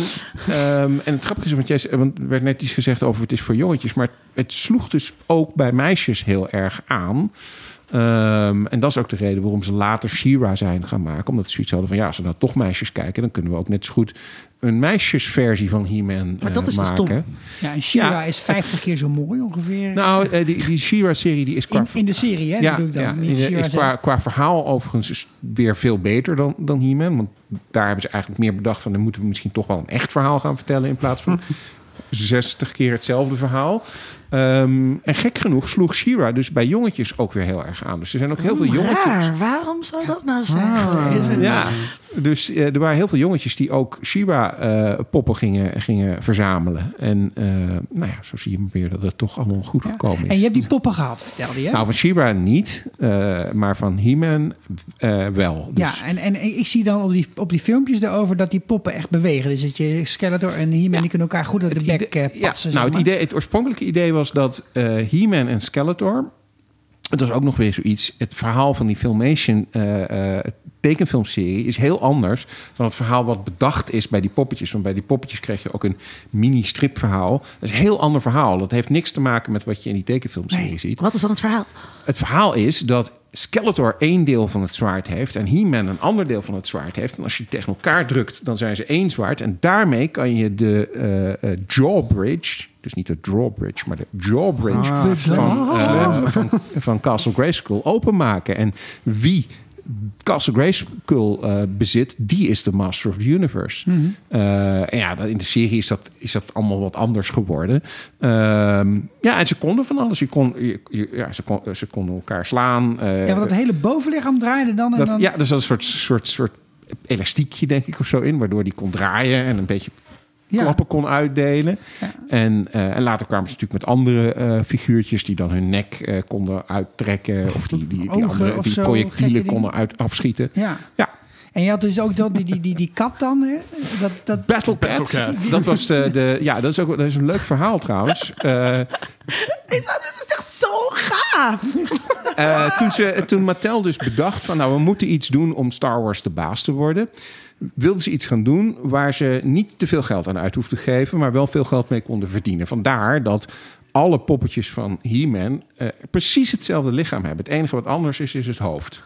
ehm, en het grappige is, want, jij, want er werd net iets gezegd over het is voor jongetjes, maar het sloeg dus ook bij meisjes heel erg aan. Ehm, en dat is ook de reden waarom ze later She-Ra zijn gaan maken. Omdat ze zoiets hadden van ja, als we nou toch meisjes kijken, dan kunnen we ook net zo goed een meisjesversie van He-Man Maar dat eh, is dus maken. stom. Ja, en She-Ra Ja, is 50 keer zo mooi ongeveer. Nou, eh, die, die She-Ra-serie die is qua in, in de serie, hè? dat doe ik dan. ja, niet in de- is qua, qua verhaal overigens is weer veel beter dan, dan He-Man. Want daar hebben ze eigenlijk meer bedacht van... dan moeten we misschien toch wel een echt verhaal gaan vertellen... in plaats van (laughs) 60 keer hetzelfde verhaal. Ehm, en gek genoeg sloeg She-Ra dus bij jongetjes ook weer heel erg aan. Dus er zijn ook heel veel jongetjes... Raar, waarom zou dat nou zijn? Ah. geweest? Ja, dus eh, er waren heel veel jongetjes die ook Shiba-poppen gingen, gingen verzamelen. En eh, nou ja, zo zie je weer dat het toch allemaal goed gekomen is. En je hebt die poppen gehad, vertelde je. Nou, van Shiba niet, eh, maar van He-Man eh, wel. Dus, ja, en, en ik zie dan op die, op die filmpjes erover dat die poppen echt bewegen. Dus dat je Skeletor en He-Man Ja. die kunnen elkaar goed uit de bek eh, patsen. ja, nou, het, idee, het oorspronkelijke idee was dat eh He-Man en Skeletor... Het was ook nog weer zoiets. Het verhaal van die Filmation eh, eh, tekenfilmserie is heel anders dan het verhaal wat bedacht is bij die poppetjes. Want bij die poppetjes kreeg je ook een mini-stripverhaal. Dat is een heel ander verhaal. Dat heeft niks te maken met wat je in die tekenfilmserie Nee, ziet. Wat is dan het verhaal? Het verhaal is dat Skeletor één deel van het zwaard heeft en He-Man een ander deel van het zwaard heeft. En als je die tegen elkaar drukt, dan zijn ze één zwaard. En daarmee kan je de eh, eh, jawbridge, dus niet de drawbridge, maar de jawbridge Ah, van, eh, van, van Castle Grayskull openmaken. En wie Castle Grayskull eh bezit, die is de Master of the Universe. Eh, en ja, dat- in de serie is dat, is dat allemaal wat anders geworden. Ehm, ja, en ze konden van alles. Je kon, je, je- ja, ze, kon, ze konden elkaar slaan. eh, Ja, want het hele bovenlichaam draaide dan. En dat, dan ja, er zat een soort, soort, soort elastiekje, denk ik, of zo in, waardoor die kon draaien en een beetje Ja. klappen kon uitdelen. Ja. En, eh, en later kwamen ze natuurlijk met andere eh, figuurtjes die dan hun nek eh, konden uittrekken. Of die, die, die, andere of die projectielen konden uit, afschieten. Ja. Ja, En je had dus ook dat, die, die, die, die kat dan. Hè? Dat, dat, Battle. Battle Cat. (laughs) Dat was de, de. Ja, dat is ook dat is een leuk verhaal trouwens. (laughs) Eh, Dit is echt zo gaaf. Eh, toen, ze, toen Mattel dus bedacht van nou we moeten iets doen om Star Wars de baas te worden, wilden ze iets gaan doen waar ze niet te veel geld aan uit hoefden te geven, maar wel veel geld mee konden verdienen. Vandaar dat alle poppetjes van He-Man eh, precies hetzelfde lichaam hebben. Het enige wat anders is, is het hoofd.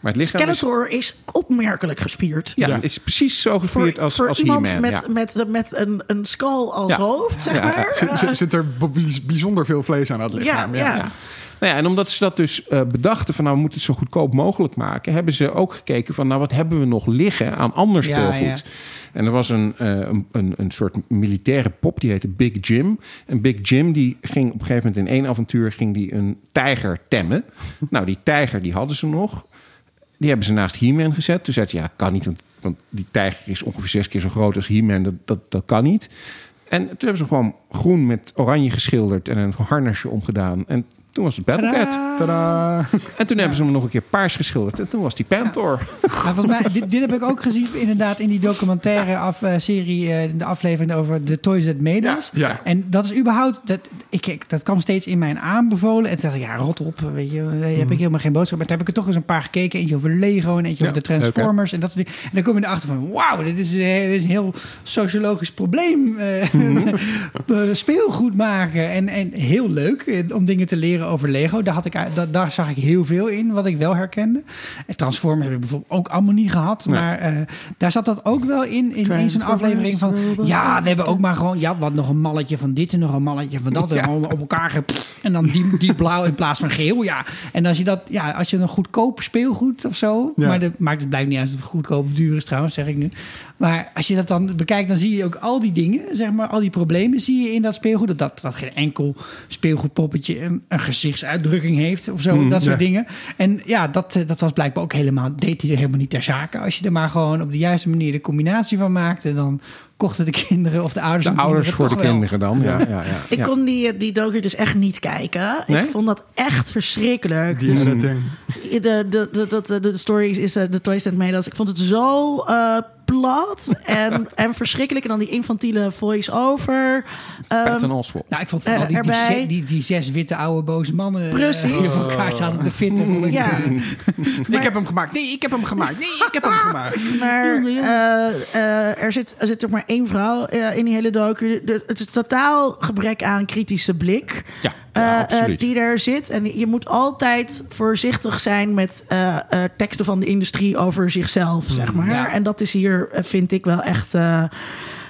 Maar het lichaam is, Skeletor is opmerkelijk gespierd. ja, Ja. het is precies zo gespierd als, voor als iemand He-Man. met, ja. met, met een, een skull als Ja. hoofd, zeg Ja, maar. Zit, zit, zit er bijzonder veel vlees aan het lichaam. ja. Nou ja, en omdat ze dat dus eh, bedachten van nou we moeten het zo goedkoop mogelijk maken, hebben ze ook gekeken van nou wat hebben we nog liggen aan ander speelgoed. ja. En er was een, eh, een, een, een soort militaire pop die heette Big Jim. En Big Jim die ging op een gegeven moment in één avontuur ging die een tijger temmen. (laughs) nou die tijger die hadden ze nog. Die hebben ze naast He-Man gezet. Toen zei ze, ja, dat kan niet, want, want die tijger is ongeveer zes keer zo groot als He-Man. Dat, dat, dat kan niet. En toen hebben ze gewoon groen met oranje geschilderd en een harnasje omgedaan. En toen was het Battlecat. Tadaa. En toen hebben ze hem nog een keer paars geschilderd. En toen was die Panther. Volgens mij, dit, dit heb ik ook gezien inderdaad in die documentaire af, eh, serie, eh, de aflevering over de Toys That Made. Ja, ja. En dat is überhaupt, dat, ik, dat kwam steeds in mijn aanbevolen. En toen dacht ik, ja, rot op, weet je, daar heb ik helemaal geen boodschap. Maar toen heb ik er toch eens een paar gekeken. Eentje over Lego en eentje Ja, over de Transformers en dat soort dingen. En dan kom je erachter van, wauw, dit is, eh, dit is een heel sociologisch probleem. eh, (laughs) speelgoed maken. En, en heel leuk om dingen te leren over Lego. Daar, had ik, uit- da- daar zag ik heel veel in, wat ik wel herkende. En Transformers heb ik bijvoorbeeld ook allemaal niet gehad. Nee. Maar eh, daar zat dat ook wel in, in één zo'n aflevering van... Ja, we hebben ook maar gewoon... Ja, wat nog een malletje van dit en nog een malletje van dat. En Ja. op elkaar ge- En dan die, die blauw in plaats van geel. Ja. En als je dat... Ja, als je een goedkoop speelgoed of zo... Ja. Maar dat maakt het blijkt niet uit of het goedkoop of duur is trouwens, zeg ik nu. Maar als je dat dan bekijkt, dan zie je ook al die dingen, zeg maar, al die problemen zie je in dat speelgoed. Dat, dat, dat geen enkel speelgoedpoppetje een, een gezichtsuitdrukking heeft of zo, dat soort ja. dingen. En ja, dat, eh, dat was blijkbaar ook helemaal, deed hij er helemaal niet ter zake. Als je er maar gewoon op de juiste manier de combinatie van maakte, dan kochten de (laughs) kinderen of de ouders De ouders voor de wel. kinderen dan. Ja, ja, ja, Ik ja. kon die, die docu dus echt niet kijken. Nee? Ik vond dat echt verschrikkelijk. Die setting. De, de, de, de, de, de story is eh, de Toys That Made Us. Ik vond het zo eh, plat en, (laughs) en verschrikkelijk. En dan die infantiele voice-over. Ehm, Patton Oswalt. Nou, ik vond vooral Eh, die, die, die, die zes witte oude boze mannen eh, Precies. die op elkaar zaten te fitten. ja, eh, (laughs) Ik heb hem gemaakt. Nee, ik heb hem gemaakt. Nee, ik heb hem gemaakt. maar eh, eh, er, zit, er zit toch maar één vrouw eh, in die hele docu. De- het is totaal gebrek aan kritische blik. Ja, ja, eh, absoluut. die daar zit. En je moet altijd voorzichtig zijn met eh, eh, teksten van de industrie over zichzelf, zeg maar. ja. En dat is hier, eh, vind ik wel echt. eh,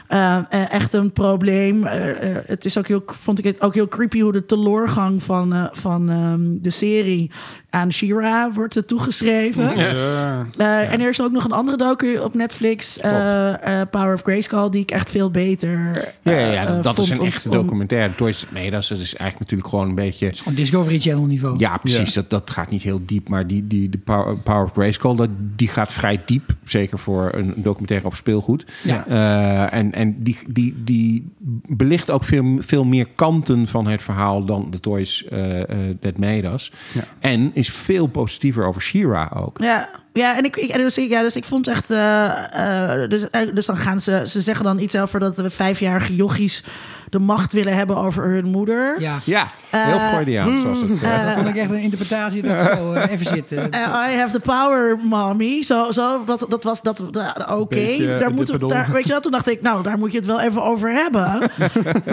eh, eh, echt een probleem. Eh, eh, het is ook heel, vond ik het ook heel creepy hoe de teloorgang van, eh, van ehm, de serie aan Shira wordt eh, toegeschreven. Ja. Eh, En er is ook nog een andere docu op Netflix, eh, eh, Power of Grayskull, die ik echt veel beter. Ja, ja, ja, dat, dat is een om- echte om- documentaire. Toys Us, dat is eigenlijk natuurlijk gewoon een beetje... Gewoon Discovery Channel niveau. Ja, precies. Dat, dat gaat niet heel diep. Maar die, die, de Power, Power of Grayskull, dat, die gaat vrij diep. Zeker voor een documentaire over speelgoed. Ja. Eh, en en die, die, die belicht ook veel, veel meer kanten van het verhaal dan de Toys eh, eh, That Made Us. Ja. En is veel positiever over She-Ra ook. Ja, ja, en ik, ik, en dus, ik- ja, dus ik vond echt. eh, eh, dus, eh, dus dan gaan ze. Ze zeggen dan iets over dat we vijfjarige jochies de macht willen hebben over hun moeder. Ja. Ja, heel Freudiaans was het. dat vond ik echt een interpretatie. Dat zo even zitten. I have the power, mommy. Zo, zo dat, dat was dat. dat- Oké, daar moeten we. Daar, weet je wel, toen dacht ik, nou, daar moet je het wel even over hebben. (laughs)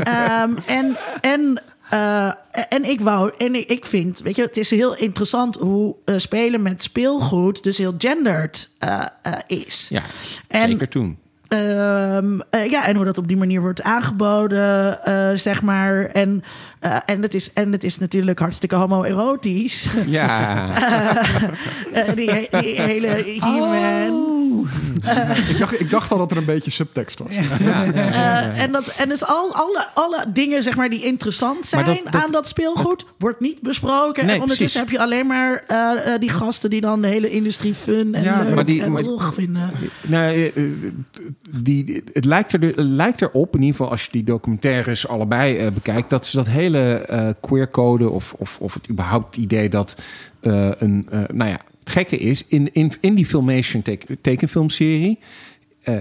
Ehm, en en eh, en ik wou, en ik, ik vind, weet je, het is heel interessant hoe eh, spelen met speelgoed dus heel gendered eh, is. Ja, En- zeker toen. Ehm, eh, ja, en hoe dat op die manier wordt aangeboden, eh, zeg maar. En, eh, en, het is, en het is natuurlijk hartstikke homoerotisch. Ja, (laughs) Eh, die, he- die hele He-Man. Ik, dacht, ik dacht al dat er een beetje subtekst was. Eh, en, dat, en dus al, alle, alle dingen zeg maar, die interessant zijn Maar dat- dat- aan dat speelgoed, wordt niet besproken. Nee, en ondertussen precies. heb je alleen maar die gasten die dan de hele industrie fun en Ja, leuk maar die- en maar- vinden. eh, die, het, lijkt er, erop, in ieder geval als je die documentaires allebei eh, bekijkt, dat ze dat hele eh queercode of, of, of het überhaupt idee dat eh, een, nou ja, het gekke is, in, in, in die Filmation teken, tekenfilmserie,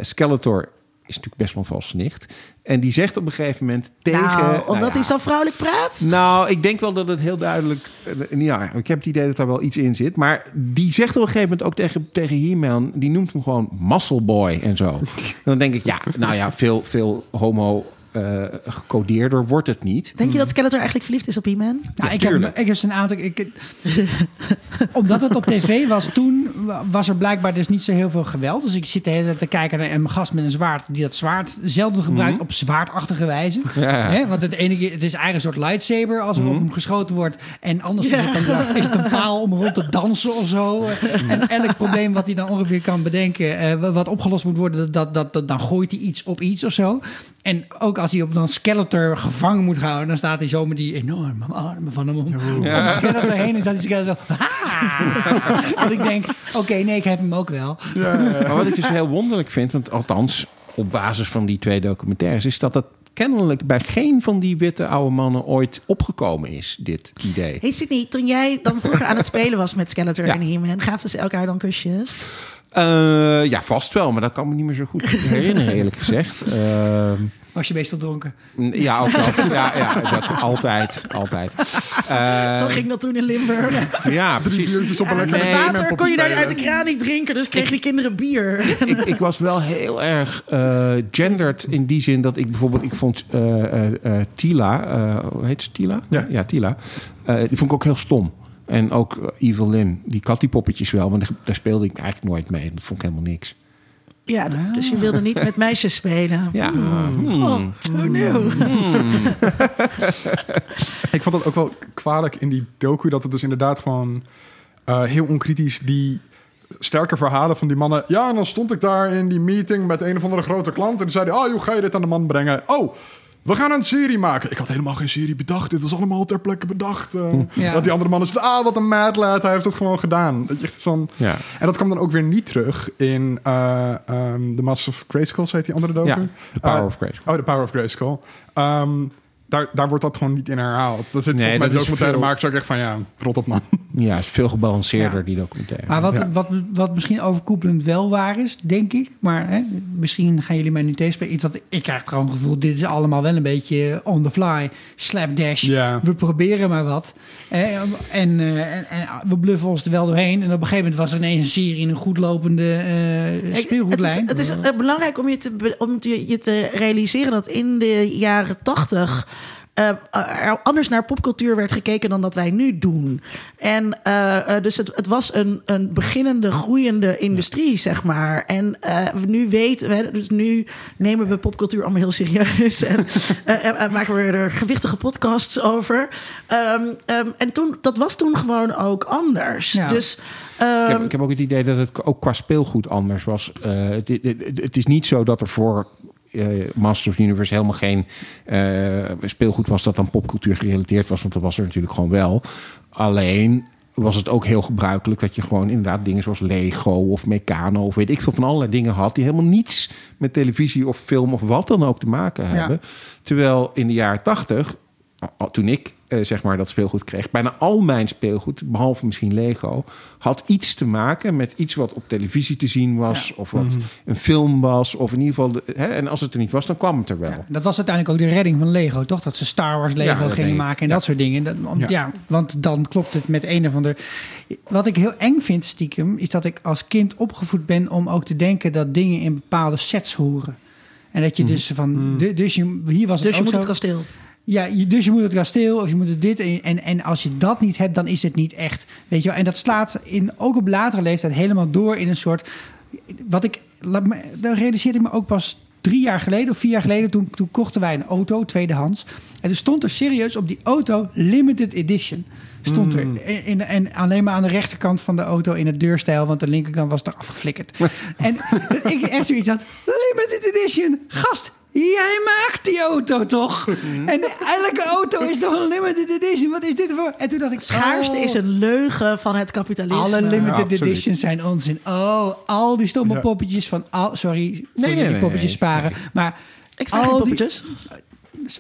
Skeletor is natuurlijk best wel een valse nicht. En die zegt op een gegeven moment tegen... nou, omdat nou ja, hij zo vrouwelijk praat. nou, ik denk wel dat het heel duidelijk... eh, Ja, ik heb het idee dat daar wel iets in zit. Maar die zegt op een gegeven moment ook tegen, tegen He-Man... die noemt hem gewoon Muscle Boy en zo. En dan denk ik, ja, nou ja, veel, veel homo... eh, gecodeerder wordt het niet. Denk je dat Skeletor eigenlijk verliefd is op He-Man? Nou, ik, heb, ik heb een aantal. Ik, (laughs) omdat het op tv was toen, was er blijkbaar dus niet zo heel veel geweld. Dus ik zit de hele tijd te kijken naar een gast met een zwaard... die dat zwaard zelden gebruikt op zwaardachtige wijze. Mhm. Ja. Hè? Want het, ene keer, het is eigenlijk een soort lightsaber als er op hem geschoten wordt. En anders is, het een, is het een paal om rond te dansen of zo. En elk probleem wat hij dan ongeveer kan bedenken... eh, wat opgelost moet worden, dat, dat, dat, dan gooit hij iets op iets of zo. En ook als hij op dan Skeletor gevangen moet houden... dan staat hij zo met die enorme armen van hem om, om Skeletor heen. En staat hij Skeletor zo... "Ha!" (laughs) Dat ik denk, oké, nee, ik heb hem ook wel. Maar wat ik dus heel wonderlijk vind, want althans op basis van die twee documentaires, is dat het kennelijk bij geen van die witte oude mannen ooit opgekomen is, dit idee. Hey Sydney, toen jij dan vroeger aan het spelen was met Skeletor Ja. en He-Man, gaven ze elkaar dan kusjes? Eh, ja, vast wel, maar dat kan me niet meer zo goed (laughs) herinneren, eerlijk gezegd. Ehm, Was je meestal dronken? ja, ook dat. Ja, ja dat, altijd, altijd. Eh, Zo ging dat toen in Limburg. (laughs) ja, precies. biertjes op een lekker nee, Water kon je daar uit de kraan niet drinken, dus kregen die kinderen bier. ik, ik was wel heel erg eh gendered in die zin dat ik bijvoorbeeld, ik vond eh, eh, eh, Tila, eh, hoe heet ze Tila? Ja. Tila. Eh, die vond ik ook heel stom. En ook eh, Evelyn, die kat die poppetjes wel, maar daar, speelde ik eigenlijk nooit mee. Dat vond ik helemaal niks. Ja, dus je wilde niet met meisjes spelen. Ja, hmm. Oh, who knew? (laughs) Ik vond dat ook wel kwalijk in die docu, dat het dus inderdaad gewoon eh, heel onkritisch die sterke verhalen van die mannen. Ja, en dan stond ik daar in die meeting met een of andere grote klant en toen zei hij, oh, hoe ga je dit aan de man brengen? Oh, we gaan een serie maken. Ik had helemaal geen serie bedacht. Dit is allemaal ter plekke bedacht. Eh, Ja. Dat die andere mannen zeiden, ah, wat een mad lad. Hij heeft het gewoon gedaan. Dat je echt van... Ja. En dat kwam dan ook weer niet terug in eh ehm The Masters of Grayskull, heet die andere docu. Ja, The Power Eh, of Grayskull. Oh, The Power of Grayskull. Ehm, daar, daar wordt dat gewoon niet in herhaald. Dat zit Nee, volgens mij dat documentaire veel- makers ook echt van, ja, rot op man. ja, is veel gebalanceerder, Ja. die documentaire. Maar wat, Ja. wat, wat misschien overkoepelend wel waar is, denk ik. Maar hè, misschien gaan jullie mij nu tegenspreken. Iets wat ik krijg gewoon het gevoel, dit is allemaal wel een beetje on the fly, slapdash. Ja. We proberen maar wat. Eh, En, eh, en, en we bluffen ons er wel doorheen. En op een gegeven moment was er ineens een serie in een goedlopende eh Ik- Het is, speelgoedlijn. het is eh, belangrijk om je te, om te, je te realiseren dat in de jaren tachtig er anders naar popcultuur werd gekeken dan dat wij nu doen. En eh, eh, dus het, het was een, een beginnende, groeiende industrie, zeg maar. En eh, nu weten we, dus nu nemen we popcultuur allemaal heel serieus. en (laughs) eh, en- en maken we er gewichtige podcasts over. Ehm, ehm, en toen, dat was toen gewoon ook anders. Ja. Dus. Ik heb, ehm, ik heb ook het idee dat het ook qua speelgoed anders was. Eh, het, het, het is niet zo dat er voor eh Masters of the Universe helemaal geen eh, speelgoed was dat aan popcultuur gerelateerd was. Want dat was er natuurlijk gewoon wel. Alleen was het ook heel gebruikelijk dat je gewoon inderdaad dingen zoals Lego of Meccano of weet ik veel van allerlei dingen had die helemaal niets met televisie of film of wat dan ook te maken hebben. Terwijl in de jaren tachtig, toen ik eh, zeg maar dat speelgoed kreeg, bijna al mijn speelgoed, behalve misschien Lego, had iets te maken met iets wat op televisie te zien was of wat een film was of in ieder geval. de- hè, en als het er niet was, dan kwam het er wel. Ja, dat was uiteindelijk ook de redding van Lego, toch? Dat ze Star Wars Lego Ja, gingen maken en dat soort dingen. Dat, want, ja. Ja. want dan klopt het met een of ander. Wat ik heel eng vind, stiekem, is dat ik als kind opgevoed ben om ook te denken dat dingen in bepaalde sets horen. En dat je dus van. de- dus je, hier was het dus je ook moet zo. het kasteel. Ja, dus je moet het kasteel of je moet het dit. En, en, en als je dat niet hebt, dan is het niet echt. Weet je wel? En dat slaat in, ook op latere leeftijd helemaal door in een soort. Wat ik. laat me- Dan realiseerde ik me ook pas drie jaar geleden of vier jaar geleden. Toen, toen kochten wij een auto, tweedehands. En er stond er serieus op die auto limited edition. Stond er. In- en alleen maar aan de rechterkant van de auto in het deurstijl, want de linkerkant was er afgeflikkerd. (laughs) en ik echt zoiets had: limited edition, gast. Jij maakt die auto toch? (laughs) En elke auto is toch een limited edition? Wat is dit voor? En toen dacht ik, Schaarste oh, is een leugen van het kapitalisme. alle limited Ja, editions zijn onzin. Oh, al die stomme Ja. poppetjes van al, sorry voor nee, nee, poppetjes nee. sparen, maar Ik al die, poppetjes.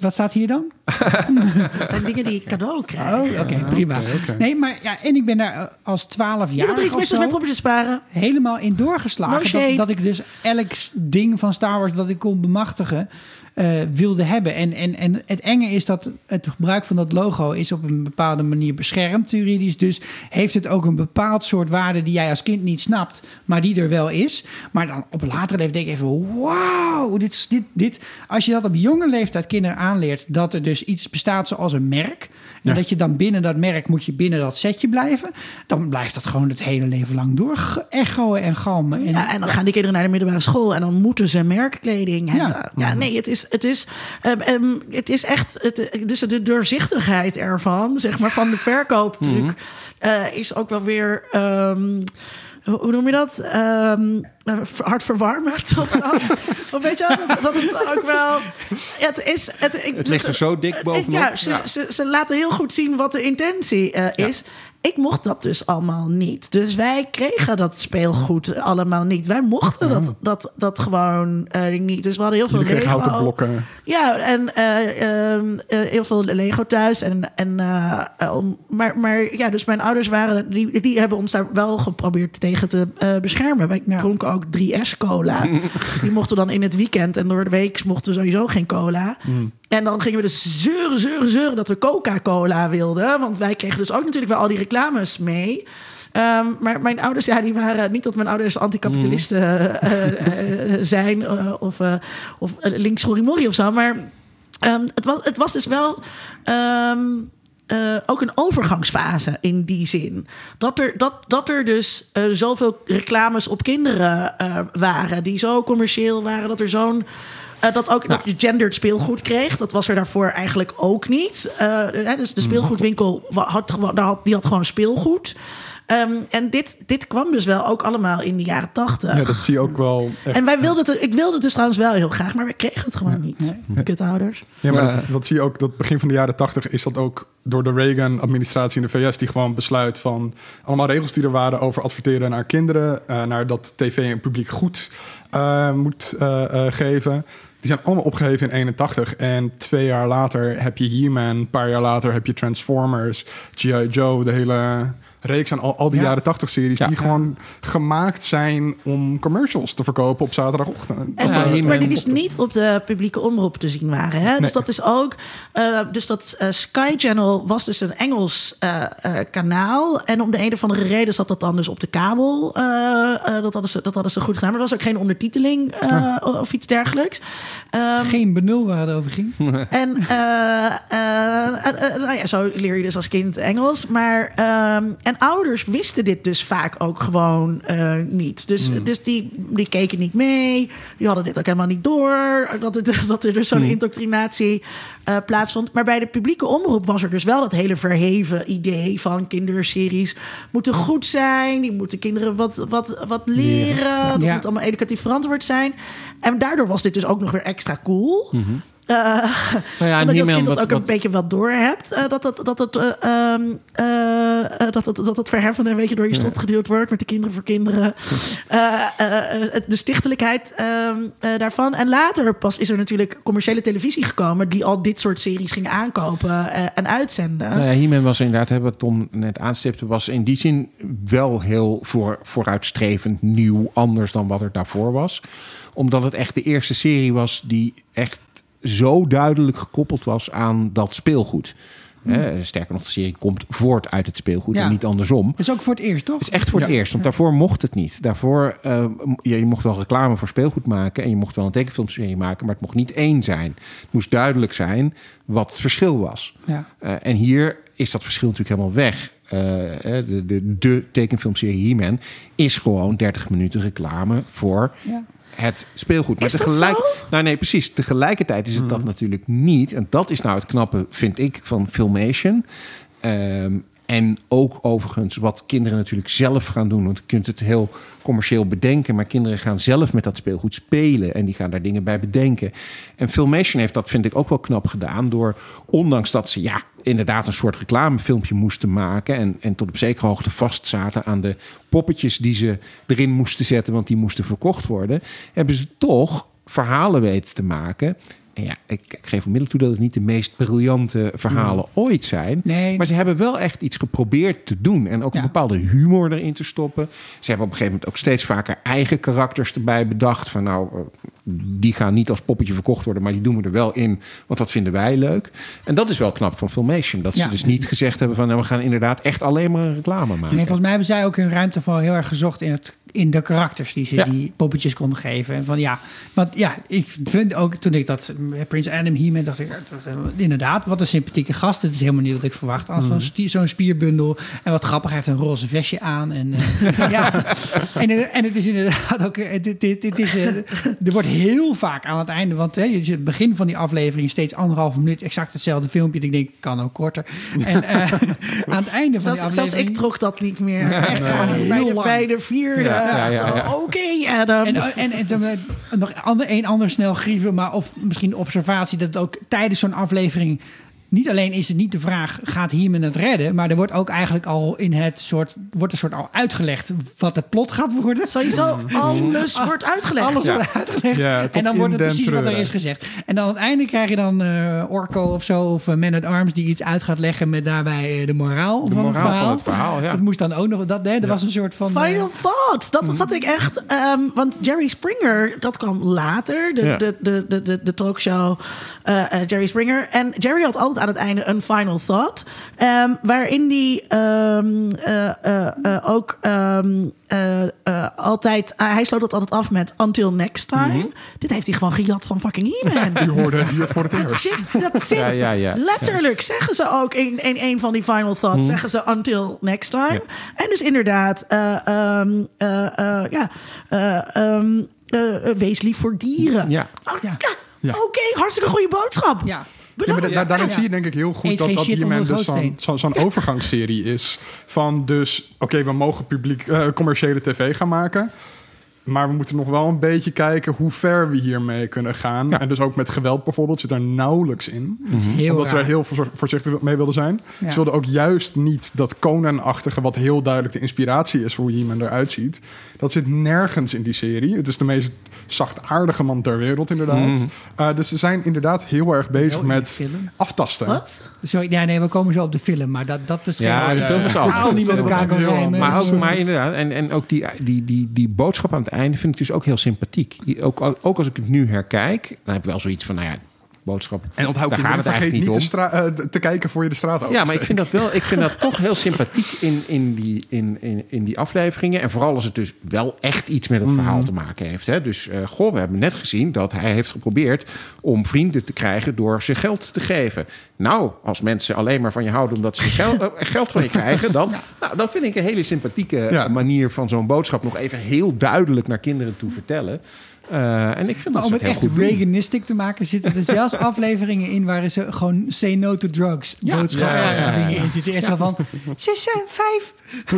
Wat staat hier dan? (laughs) Dat zijn dingen die ik cadeau krijg. Oh, oké, prima. Nee, maar ja, en ik ben daar eh, als 12 Ja, jaar dat er iets mis is met poppetjes sparen. helemaal in doorgeslagen. Dat, dat ik dus elk ding van Star Wars dat ik kon bemachtigen, eh, wilde hebben. En, en, en het enge is dat het gebruik van dat logo is op een bepaalde manier beschermd juridisch. Dus heeft het ook een bepaald soort waarde die jij als kind niet snapt, maar die er wel is. Maar dan op een latere leeftijd denk ik even, wauw, dit, dit, dit. Als je dat op jonge leeftijd kinderen aanleert, dat er dus iets bestaat zoals een merk. En Ja. dat je dan binnen dat merk moet je binnen dat setje blijven. Dan blijft dat gewoon het hele leven lang door echoen en galmen. En, Ja, en dan gaan die kinderen naar de middelbare school en dan moeten ze merkkleding Ja. hebben. Ja, nee, het is, het is, ehm, ehm, het is echt, het, dus de doorzichtigheid ervan, zeg maar, van de verkooptruc, eh, is ook wel weer. ehm, hoe noem je dat? Eh, hartverwarmend (laughs) of zo. of weet je dat, dat het ook wel... Het, is, het, ik, Het ligt er zo dik bovenop. Ja, ze, Ja. Ze, ze laten heel goed zien wat de intentie eh, is. Ik mocht dat dus allemaal niet. Dus wij kregen dat speelgoed allemaal niet. Wij mochten dat, dat, dat gewoon eh, niet. Dus we hadden heel veel Jullie Lego. houten blokken. Ja, en eh, ehm, eh, heel veel Lego thuis. En, en, maar, maar ja, dus mijn ouders waren, die, die hebben ons daar wel geprobeerd tegen te beschermen. Wij dronken ook 3S cola. (laughs) die mochten dan in het weekend en door de week mochten we sowieso geen cola. En dan gingen we dus zeuren, zeuren, zeuren dat we Coca-Cola wilden. Want wij kregen dus ook natuurlijk wel al die reclames mee. Ehm, maar mijn ouders, ja, die waren niet dat mijn ouders anticapitalisten eh, eh, zijn eh, of, eh of eh, links of zo. Maar ehm, het, was, het was dus wel ehm, eh, ook een overgangsfase in die zin. Dat er, dat, dat er dus zoveel reclames op kinderen waren, die zo commercieel waren, dat er zo'n. Eh, dat ook dat je gendered speelgoed kreeg. Dat was er daarvoor eigenlijk ook niet. Eh, hè, dus de speelgoedwinkel wa- had, gewoon- daar had, die had gewoon speelgoed. Ehm, en dit, dit kwam dus wel ook allemaal in de jaren tachtig. Ja, dat zie je ook wel echt. En wij wilden het, ik wilde het dus trouwens wel heel graag, maar we kregen het gewoon niet. Kutouders. Ja, maar Ja. Dat, dat zie je ook, dat begin van de jaren tachtig is dat ook door de Reagan-administratie in de VS, die gewoon besluit van allemaal regels die er waren over adverteren naar kinderen, eh, naar dat tv en publiek goed eh, moet eh, eh, geven. Die zijn allemaal opgeheven in 81. En twee jaar later heb je He-Man. Een paar jaar later heb je Transformers, G.I. Joe, de hele reeks aan al, al die Ja. jaren 80 series. Ja. Die gewoon gemaakt zijn om commercials te verkopen op zaterdagochtend. En dus, He-Man maar die dus niet op de publieke omroep te zien waren. Hè? Dus Nee. dat is ook. eh, dus dat eh, Sky Channel was dus een Engels eh, eh, kanaal. En om de een of andere reden zat dat dan dus op de kabel. eh, eh, dat, hadden ze, dat hadden ze goed gedaan. Maar er was ook geen ondertiteling eh, of iets dergelijks. Ehm, Geen benul waar het over ging. (laughs) En eh, eh, eh, eh, nou ja, zo leer je dus als kind Engels. Maar, ehm, en ouders wisten dit dus vaak ook gewoon eh, niet. Dus, dus die, die keken niet mee. Die hadden dit ook helemaal niet door. Dat, het, (laughs) dat er dus zo'n indoctrinatie eh, plaatsvond. Maar bij de publieke omroep was er dus wel dat hele verheven idee van kinderseries moeten goed zijn. Die moeten kinderen wat, wat, wat leren. Dat Ja. moet allemaal educatief verantwoord zijn. En daardoor was dit dus ook nog weer extra cool. Eh, (laughs) Nou ja, en omdat je kind dat wat- ook een wat- beetje wel door hebt. eh, dat, dat, dat, het, eh, ehm, eh, eh, dat, het, dat het verheffen een beetje door je strot geduwd wordt met de kinderen voor kinderen. (laughs) Eh, eh, eh, de stichtelijkheid ehm, eh, daarvan. En later pas is er natuurlijk commerciële televisie gekomen die al dit soort series ging aankopen eh, en uitzenden. Nou ja, He-Man was inderdaad, hebben we Tom net aanstipte, was in die zin wel heel voor, vooruitstrevend, nieuw, anders dan wat er daarvoor was. Omdat het echt de eerste serie was die echt zo duidelijk gekoppeld was aan dat speelgood. Hè, sterker nog, de serie komt voort uit het speelgoed Ja. en niet andersom. Dat is ook voor het eerst, toch? Het is echt voor het eerst, want daarvoor mocht het niet. Daarvoor, ja, je mocht wel reclame voor speelgoed maken en je mocht wel een tekenfilmserie maken, maar het mocht niet één zijn. Het moest duidelijk zijn wat het verschil was. Ja. Eh, en hier is dat verschil natuurlijk helemaal weg. Eh, de, de, de tekenfilmserie He-Man is gewoon 30 minuten reclame voor Ja. Het speelgoed. Maar Is dat tegelijk, zo? nou nee, precies. Tegelijkertijd is het dat natuurlijk niet. En dat is nou het knappe, vind ik, van Filmation. Ehm, en ook overigens wat kinderen natuurlijk zelf gaan doen. Want je kunt het heel commercieel bedenken. Maar kinderen gaan zelf met dat speelgoed spelen. En die gaan daar dingen bij bedenken. En Filmation heeft dat, vind ik, ook wel knap gedaan. Door, ondanks dat ze ja, inderdaad een soort reclamefilmpje moesten maken. En, en tot op zekere hoogte vastzaten aan de poppetjes die ze erin moesten zetten. Want die moesten verkocht worden. Hebben ze toch verhalen weten te maken. En ja, ik, ik geef onmiddellijk toe dat het niet de meest briljante verhalen ooit zijn. Nee. Maar ze hebben wel echt iets geprobeerd te doen. En ook Ja. een bepaalde humor erin te stoppen. Ze hebben op een gegeven moment ook steeds vaker eigen karakters erbij bedacht. Van nou, eh, die gaan niet als poppetje verkocht worden, maar die doen we er wel in, want dat vinden wij leuk. En dat is wel knap van Filmation. Dat Ja. ze dus niet gezegd hebben van nou, we gaan inderdaad echt alleen maar een reclame maken. Nee, volgens mij hebben zij ook hun ruimte voor heel erg gezocht in, het, in de karakters die ze Ja. die poppetjes konden geven. En van ja, want ja, ik vind ook toen ik dat met Prins Adam hier met dacht ik dat- dat- inderdaad, wat een sympathieke gast. Het is helemaal niet wat ik verwacht. Als Mhm. zo'n zo'n spierbundel en wat grappig, hij heeft een roze vestje aan en eh, (laughs) ja, en, eh, en het is inderdaad ook, eh, dit, dit, dit is, eh, er wordt heel vaak aan het einde, want hè, het begin van die aflevering steeds anderhalve minuut exact hetzelfde filmpje. Ik denk, kan ook korter. (laughs) En eh, (laughs) aan het einde van Zelfs, die zelfs aflevering. ik trok dat niet meer. echt bij, de, lang. bij de vierde. Ja, ja, ja, zo, ja. Oké, Adam. En, en, eh, nog ander, een ander snel grieven, maar of misschien observatie dat het ook tijdens zo'n aflevering. Niet alleen is het niet de vraag, gaat Hiemen het redden? Maar er wordt ook eigenlijk al in het soort, wordt een soort al uitgelegd wat het plot gaat worden. Sowieso, alles wordt uitgelegd. Alles wordt uitgelegd. Ja, en dan wordt het precies wat er is gezegd. En dan aan het einde krijg je dan eh, Orko of zo, of eh, Man at Arms, die iets uit gaat leggen met daarbij eh, de moraal, De van, het verhaal. van het verhaal, ja. Dat moest dan ook nog, dat, nee, er was een soort van... Final eh, thought. Dat zat ik echt. ehm, want Jerry Springer, dat kwam later. De, Ja. de, de, de, de, de talkshow Jerry Springer. En Jerry had altijd aan het einde een final thought. ehm, waarin die ehm, eh, eh, eh, ook ehm, eh, eh, altijd. hij sloot dat altijd af met Until next time. Mhm. Dit heeft hij gewoon gejat van fucking He-Man. (laughs) Je hoorde het hier voor het Dat eerst. zit, dat zit Ja, ja, ja. letterlijk, zeggen ze ook in, in een van die final thoughts, zeggen ze until next time. En dus inderdaad, eh, ehm, eh, eh, ja, eh, ehm, eh, eh, wees lief voor dieren. Ja. Oh, ja. Ja. Oké, hartstikke goede boodschap. ja. Ja, maar da- da- daarin Ja. zie je denk ik heel goed Eet dat dat hiermee dus zo'n (laughs) overgangsserie is. Van dus, oké, we mogen publiek, eh, commerciële tv gaan maken. Maar we moeten nog wel een beetje kijken hoe ver we hiermee kunnen gaan. Ja. En dus ook met geweld bijvoorbeeld zit er nauwelijks in. Heel omdat ze er heel voorzichtig mee wilden zijn. Ja. Ze wilden ook juist niet dat Conan-achtige... wat heel duidelijk de inspiratie is voor hoe He-Man eruit ziet. Dat zit nergens in die serie. Het is de meest zachtaardige man ter wereld inderdaad. Eh, dus ze zijn inderdaad heel erg bezig de met aftasten. Wat? Sorry, ja, nee, we komen zo op de film, maar dat, dat is Ja, gewoon... die film is al. Niet met elkaar kan rijmen. Maar, ook, maar inderdaad, en, en ook die, die, die, die boodschap aan het einde vind ik dus ook heel sympathiek. Die, ook, ook als ik het nu herkijk, dan heb ik wel zoiets van, nou ja, boodschap. En onthoud daar kinderen, vergeet niet niet te, eh, te kijken voor je de straat over. Ja, maar ik vind dat wel, ik vind dat (laughs) toch heel sympathiek in, in, die, in, in, in die afleveringen. En vooral als het dus wel echt iets met het verhaal te maken heeft. Hè. Dus eh, goh, we hebben net gezien dat hij heeft geprobeerd om vrienden te krijgen door ze geld te geven. Nou, als mensen alleen maar van je houden omdat ze geld, (laughs) eh, geld van je krijgen, dan, nou, dan vind ik een hele sympathieke Ja. manier van zo'n boodschap nog even heel duidelijk naar kinderen toe vertellen. Eh, en ik vind Maar dat om het het heel echt goed. Reaganistic te maken, zitten er zelfs (laughs) afleveringen in waar ze gewoon say no to drugs Ja. boodschappen Ja, ja, ja, dingen ja. in zitten. Eerst zo van, ze zijn vijf. (laughs)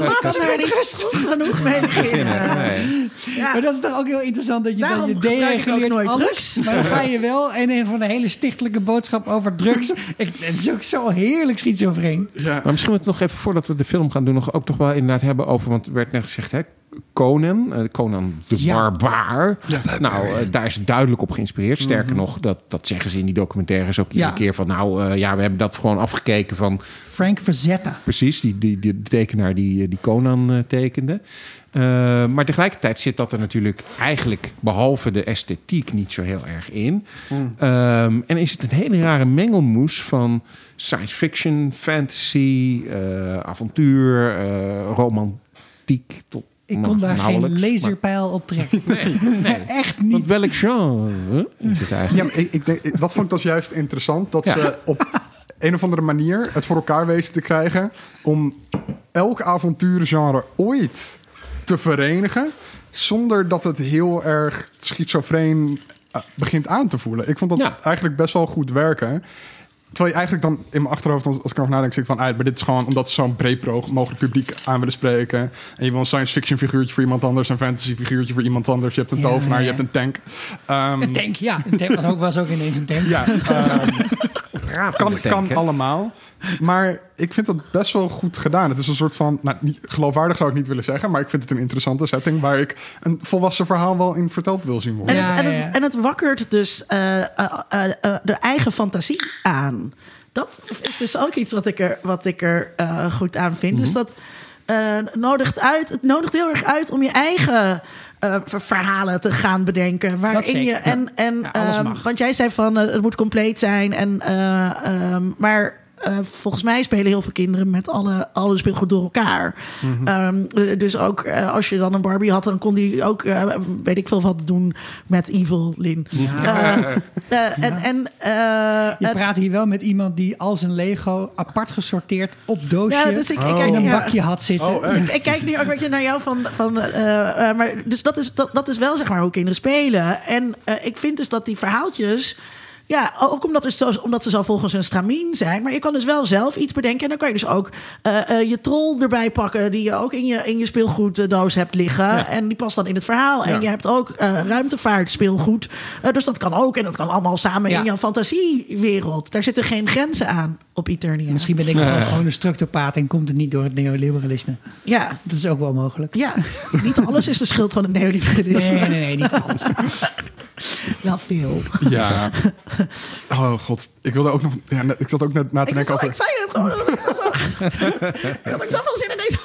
Laat ze maar niet genoeg mee beginnen. Maar dat is toch ook heel interessant dat je Daarom dan je dereguleert nooit alles. drugs. Maar dan ga je (laughs) wel en een van de hele stichtelijke boodschap over drugs. Ik, het is ook zo heerlijk schizofreen. Ja. Maar misschien moeten we het nog even, voordat we de film gaan doen, nog ook toch wel inderdaad hebben over, want er werd net gezegd, hè, Conan, eh, Conan de Ja. barbaar. Nou, eh, daar is het duidelijk op geïnspireerd. Sterker Mhm. nog, dat, dat zeggen ze in die documentaires ook iedere Ja. keer van, nou eh, ja, we hebben dat gewoon afgekeken van Frank Verzetta. precies die, die, die tekenaar die, die Conan tekende. Maar tegelijkertijd zit dat er natuurlijk eigenlijk, behalve de esthetiek, niet zo heel erg in. Ehm, en is het een hele rare mengelmoes van science fiction, fantasy, avontuur, romantiek tot Ik kon daar geen laserpijl op trekken. (laughs) Echt Maar, niet. want welk genre is het eigenlijk? Ja, maar ik, ik denk, dat vond ik dus juist interessant. Dat Ja. ze op een of andere manier het voor elkaar weten te krijgen... om elk avonturengenre ooit te verenigen... zonder dat het heel erg schizofreen eh, begint aan te voelen. Ik vond dat Ja. eigenlijk best wel goed werken... Terwijl je eigenlijk dan in mijn achterhoofd, als als ik erover nadenk, zeg ik van... Ah, maar dit is gewoon omdat ze zo'n breed mogelijk publiek aan willen spreken. En je wil een science fiction figuurtje voor iemand anders... een fantasy figuurtje voor iemand anders. Je hebt een Ja, tovenaar, ja, je hebt een tank. Ehm, Een tank, ja. Een tank was ook, was ook ineens een tank. ja, (laughs) kan, kan allemaal. Maar ik vind dat best wel goed gedaan. Het is een soort van, nou, niet, geloofwaardig zou ik niet willen zeggen, maar ik vind het een interessante setting waar ik een volwassen verhaal wel in verteld wil zien worden. En, het, en, het, en het wakkert dus eh, eh, eh, de eigen fantasie aan. Dat is dus ook iets wat ik er, wat ik er eh, goed aan vind. Dus dat eh, nodigt uit, het nodigt heel erg uit om je eigen eh, ver- verhalen te gaan bedenken. Waarin je en, en Ja, ehm, want jij zei van eh, het moet compleet zijn. En, eh, ehm, maar eh, volgens mij spelen heel veel kinderen met alle, alle speelgoed door elkaar. Mhm. Ehm, eh, dus ook eh, als je dan een Barbie had, dan kon die ook, eh, weet ik veel wat doen met Evil Lin. Eh, eh, En, en, eh, Je praat hier wel met iemand die al zijn Lego apart gesorteerd op doosje Ja, dus ik- ik in kijk- een bakje had zitten. Oh, Dus ik, ik kijk nu ook weet je, naar jou van. van maar dus dat is, dat, dat is wel zeg maar hoe kinderen spelen. En eh, ik vind dus dat die verhaaltjes. Ja, ook omdat, er zo, omdat ze zo volgens een stramien zijn. Maar je kan dus wel zelf iets bedenken. En dan kan je dus ook eh, eh, je troll erbij pakken. Die je ook in je, in je speelgoeddoos hebt liggen. En die past dan in het verhaal. En je hebt ook eh, ruimtevaart speelgoed. Eh, dus dat kan ook. En dat kan allemaal samen Ja. in jouw fantasiewereld. Daar zitten geen grenzen aan op Eternia. Misschien ben ik wel gewoon een structopaat en komt het niet door het neoliberalisme. Ja, Dat is ook wel mogelijk. ja, niet alles is de schuld van het neoliberalisme. Nee, nee, nee, niet alles. (laughs) Wel veel. Ja. (laughs) (laughs) Oh god. Ik wilde ook nog. Ja, ik zat ook net na te denken over. ik zei het gewoon. (laughs) Ik had ook zoveel zin in deze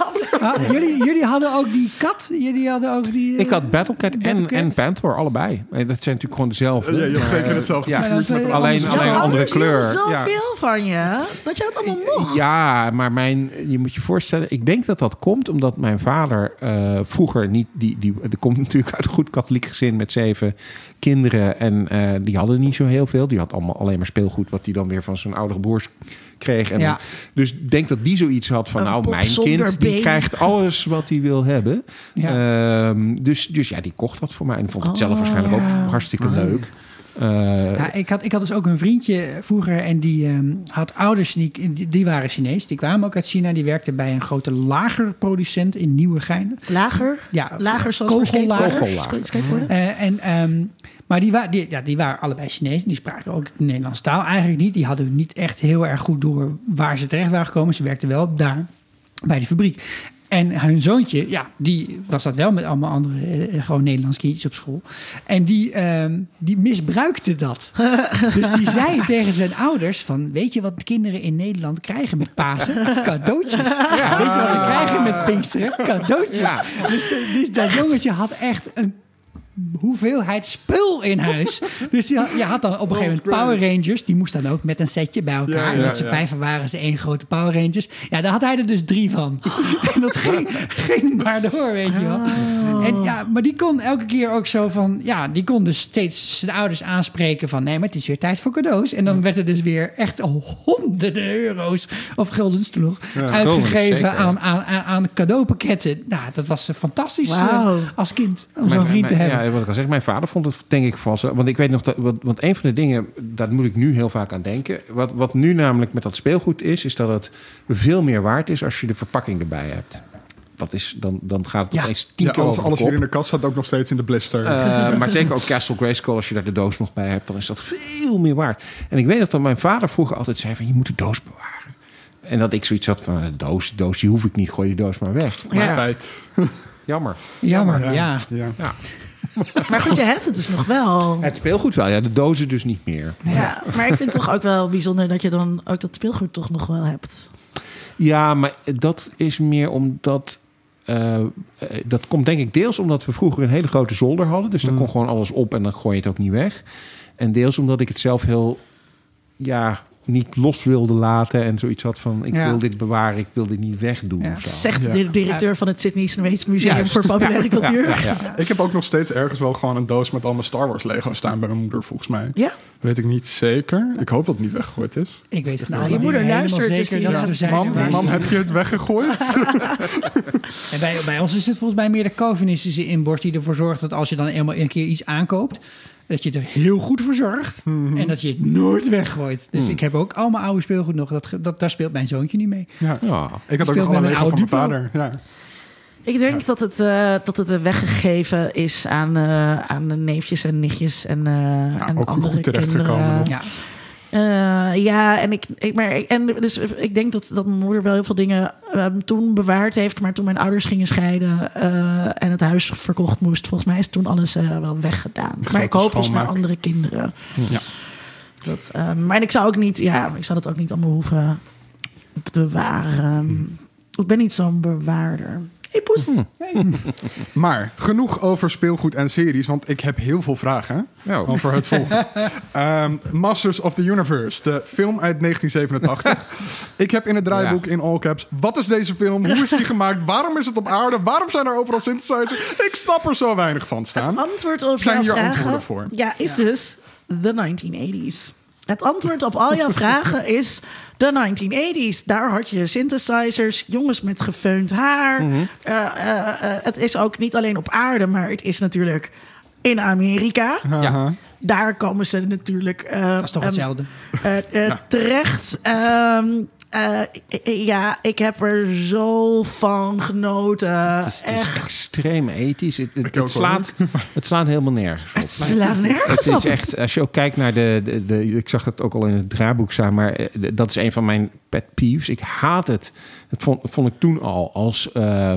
Ah, jullie, jullie hadden ook die kat. Jullie hadden ook die... eh, Ik had Battlecat en, Battlecat. en Panther, allebei. Eh, Dat zijn natuurlijk gewoon dezelfde. Ja, je twee keer Maar, hetzelfde ja, alleen- alleen een andere kleur. Ja. zoveel van je. Dat je dat allemaal mocht. Ja, maar mijn, je moet je voorstellen, ik denk dat dat komt omdat mijn vader eh, vroeger niet, die, die, die komt natuurlijk uit een goed katholiek gezin met zeven kinderen en eh, die hadden niet zo heel veel. Die had allemaal alleen maar speelgoed wat hij dan weer van zijn oudere broers kreeg. En Ja. Dus ik denk dat die zoiets had van, Een nou, mijn kind die krijgt alles wat hij wil hebben. Ja. Ehm, dus, dus ja, die kocht dat voor mij en vond het zelf Oh, waarschijnlijk ja. ook hartstikke leuk. Eh, Ja, ik, had, ik had dus ook een vriendje vroeger en die ehm, had ouders, die, die, die waren Chinees. Die kwamen ook uit China. Die werkten bij een grote lagerproducent in Nieuwegein. Lager? Ja, Lager zoals kogellager. Kogellager. Eh, en, ehm, maar die, wa die, ja, die waren allebei Chinees. Die spraken ook de Nederlandse taal eigenlijk niet. Die hadden niet echt heel erg goed door waar ze terecht waren gekomen. Ze werkten wel daar bij die fabriek. En hun zoontje, ja, die was dat wel met allemaal andere, eh, gewoon Nederlands kindjes op school. En die, ehm, die misbruikte dat. (laughs) dus die zei tegen zijn ouders van, weet je wat de kinderen in Nederland krijgen met Pasen? Cadeautjes. Weet je wat ze krijgen met Pinksteren? Cadeautjes. Dus, de- dus dat jongetje had echt een hoeveelheid spul in huis. (laughs) Dus je had, je had dan op een gegeven moment Power Rangers. Die moest dan ook met een setje bij elkaar. Ja, ja, en met z'n ja. vijven waren ze één grote Power Rangers. Ja, daar had hij er dus drie van. (laughs) en dat ging, ging maar door, weet je wel. En ja, maar die kon elke keer ook zo van... Ja, die kon dus steeds zijn ouders aanspreken van... Nee, maar het is weer tijd voor cadeaus. En dan werd er dus weer echt honderden euro's... of guldens nog... uitgegeven zeker. aan, aan, aan, aan cadeaupakketten. Nou, dat was fantastisch eh, als kind. Om zo'n vriend te hebben. Ja, wat ik al zeg, mijn vader vond het denk ik vast. Want ik weet nog dat. Want, want een van de dingen, daar moet ik nu heel vaak aan denken. Wat, wat nu namelijk met dat speelgoed is, is dat het veel meer waard is als je de verpakking erbij hebt. Dat is, dan, dan gaat het Ja. opeens tien Ja, keer alles, over alles in de kast staat ook nog steeds in de blister. Eh, (laughs) maar zeker ook Castle Grayskull, als je daar de doos nog bij hebt, dan is dat veel meer waard. En ik weet dat dan mijn vader vroeger altijd zei van, je moet de doos bewaren. En dat ik zoiets had van, de doos, de doos, die hoef ik niet, gooi die doos maar weg. Maar Ja. spijt. Jammer. Jammer, ja. ja. (laughs) Maar goed, je hebt het dus nog wel. Het speelgoed wel, ja, de dozen dus niet meer. Ja, maar ik vind het toch ook wel bijzonder dat je dan ook dat speelgoed toch nog wel hebt. Ja, maar dat is meer omdat. eh, eh, dat komt denk ik deels omdat we vroeger een hele grote zolder hadden. Dus daar kon gewoon alles op en dan gooi je het ook niet weg. En deels omdat ik het zelf heel. Ja, niet los wilde laten. En zoiets had van: ik Ja. wil dit bewaren, ik wil dit niet wegdoen. Ja. Zegt Ja. de directeur van het Sydney Sweets Museum Juist. voor Populaire Ja, Cultuur. ja, Ja, ja. Ik heb ook nog steeds ergens wel gewoon een doos met allemaal Star Wars Lego staan bij mijn moeder, volgens mij. Weet ik niet zeker. Ik hoop dat het niet weggegooid is. Ik weet het Nou, je moeder luistert, dus zeker die- dat Ja. ze er zijn. Mam, mam, heb je het weggegooid? (laughs) En bij, bij ons is het volgens mij meer de Calvinistische inborst die ervoor zorgt dat als je dan eenmaal een keer iets aankoopt, dat je er heel goed voor zorgt en dat je het nooit weggooit. Dus ik heb ook allemaal oude speelgoed nog. Dat, dat, daar speelt mijn zoontje niet mee. ja. Ja. Ik had ook nog een van oude mijn Duplo. vader. Ja. Ik denk dat, het, eh, dat het weggegeven is aan, eh, aan de neefjes en nichtjes en, eh en ook andere goed terechtgekomen kinderen. nog. Ja. Eh, ja, en ik, ik, maar, en dus ik denk dat, dat mijn moeder wel heel veel dingen ehm, toen bewaard heeft. Maar toen mijn ouders gingen scheiden eh, en het huis verkocht moest, volgens mij is toen alles eh, wel weggedaan. Maar ik hoop dus naar andere kinderen. Ja. Dat, ehm, maar ik zou ook niet, ja, ik zou dat ook niet allemaal hoeven bewaren. Ik ben niet zo'n bewaarder. Hey Poes. Maar genoeg over speelgoed en series, want ik heb heel veel vragen Oh. over het volgende. (laughs) Ehm, Masters of the Universe, de film uit 1987. ik heb in het draaiboek Ja. in all caps, wat is deze film? Hoe is die gemaakt? Waarom is het op aarde? Waarom zijn er overal synthesizers? Ik snap er zo weinig van staan. Het antwoord op Zijn jouw hier vragen antwoorden voor? Ja, is dus de 1980s. Het antwoord op al jouw vragen (laughs) is de 1980s. Daar had je synthesizers, jongens met gefeund haar. Mhm. Eh, eh, eh, het is ook niet alleen op aarde, maar het is natuurlijk in Amerika. Daar komen ze natuurlijk eh, Dat is toch ehm, hetzelfde? eh, eh, terecht. Ehm, eh, eh, ja, ik heb er zo van genoten. Het is, het is Echt. extreem ethisch. Het, het, het slaat, (laughs) het slaat helemaal nergens op. Het slaat nergens Het op. is echt, als je ook kijkt naar de, de, de- ik zag het ook al in het draaiboek staan, maar eh, de- dat is een van mijn pet peeves. Ik haat het. Dat vond, vond ik toen al als, eh,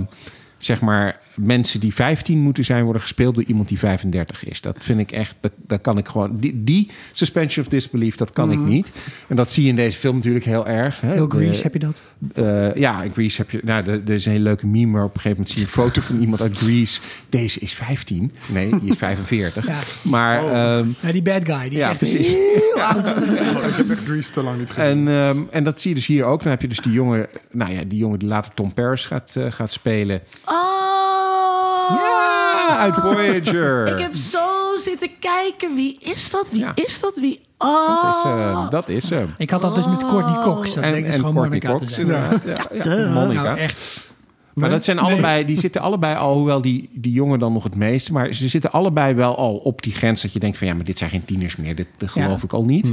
zeg maar, mensen die 15 moeten zijn worden gespeeld door iemand die 35 is. Dat vind ik echt, dat, dat kan ik gewoon, die, die suspension of disbelief, dat kan ik niet. En dat zie je in deze film natuurlijk heel erg. Hè? Heel Grease heb je dat. eh, ja, in Greece heb je. Nou, er er is een hele leuke meme. Maar op een gegeven moment zie je een foto van iemand uit Greece. Deze is 15. Nee, die is 45. (laughs) Ja. Maar. ehm, Ja, die bad guy. Die ja, zegt precies. (laughs) ik heb echt Grease te lang niet gezien. En, ehm, en dat zie je dus hier ook. Dan heb je dus die jongen. Nou ja, die jongen die later Tom Paris gaat, eh, gaat spelen. Oh! Ja, uit Voyager. Ik heb zo zitten kijken. Wie is dat? Wie Ja. is dat? Wie? Dat Oh! is, eh, dat is hem. Ik had dat dus met Courtney Cox. Dat En, bleek dus en gewoon Courtney Monica te Cox, zijn. inderdaad. Ja, ja, duh. Monica. Nou, echt. Maar dat zijn allebei, die zitten allebei al, hoewel die, die jongen dan nog het meeste, maar ze zitten allebei wel al op die grens dat je denkt van ja, maar dit zijn geen tieners meer, dit, dit geloof Ja. ik al niet.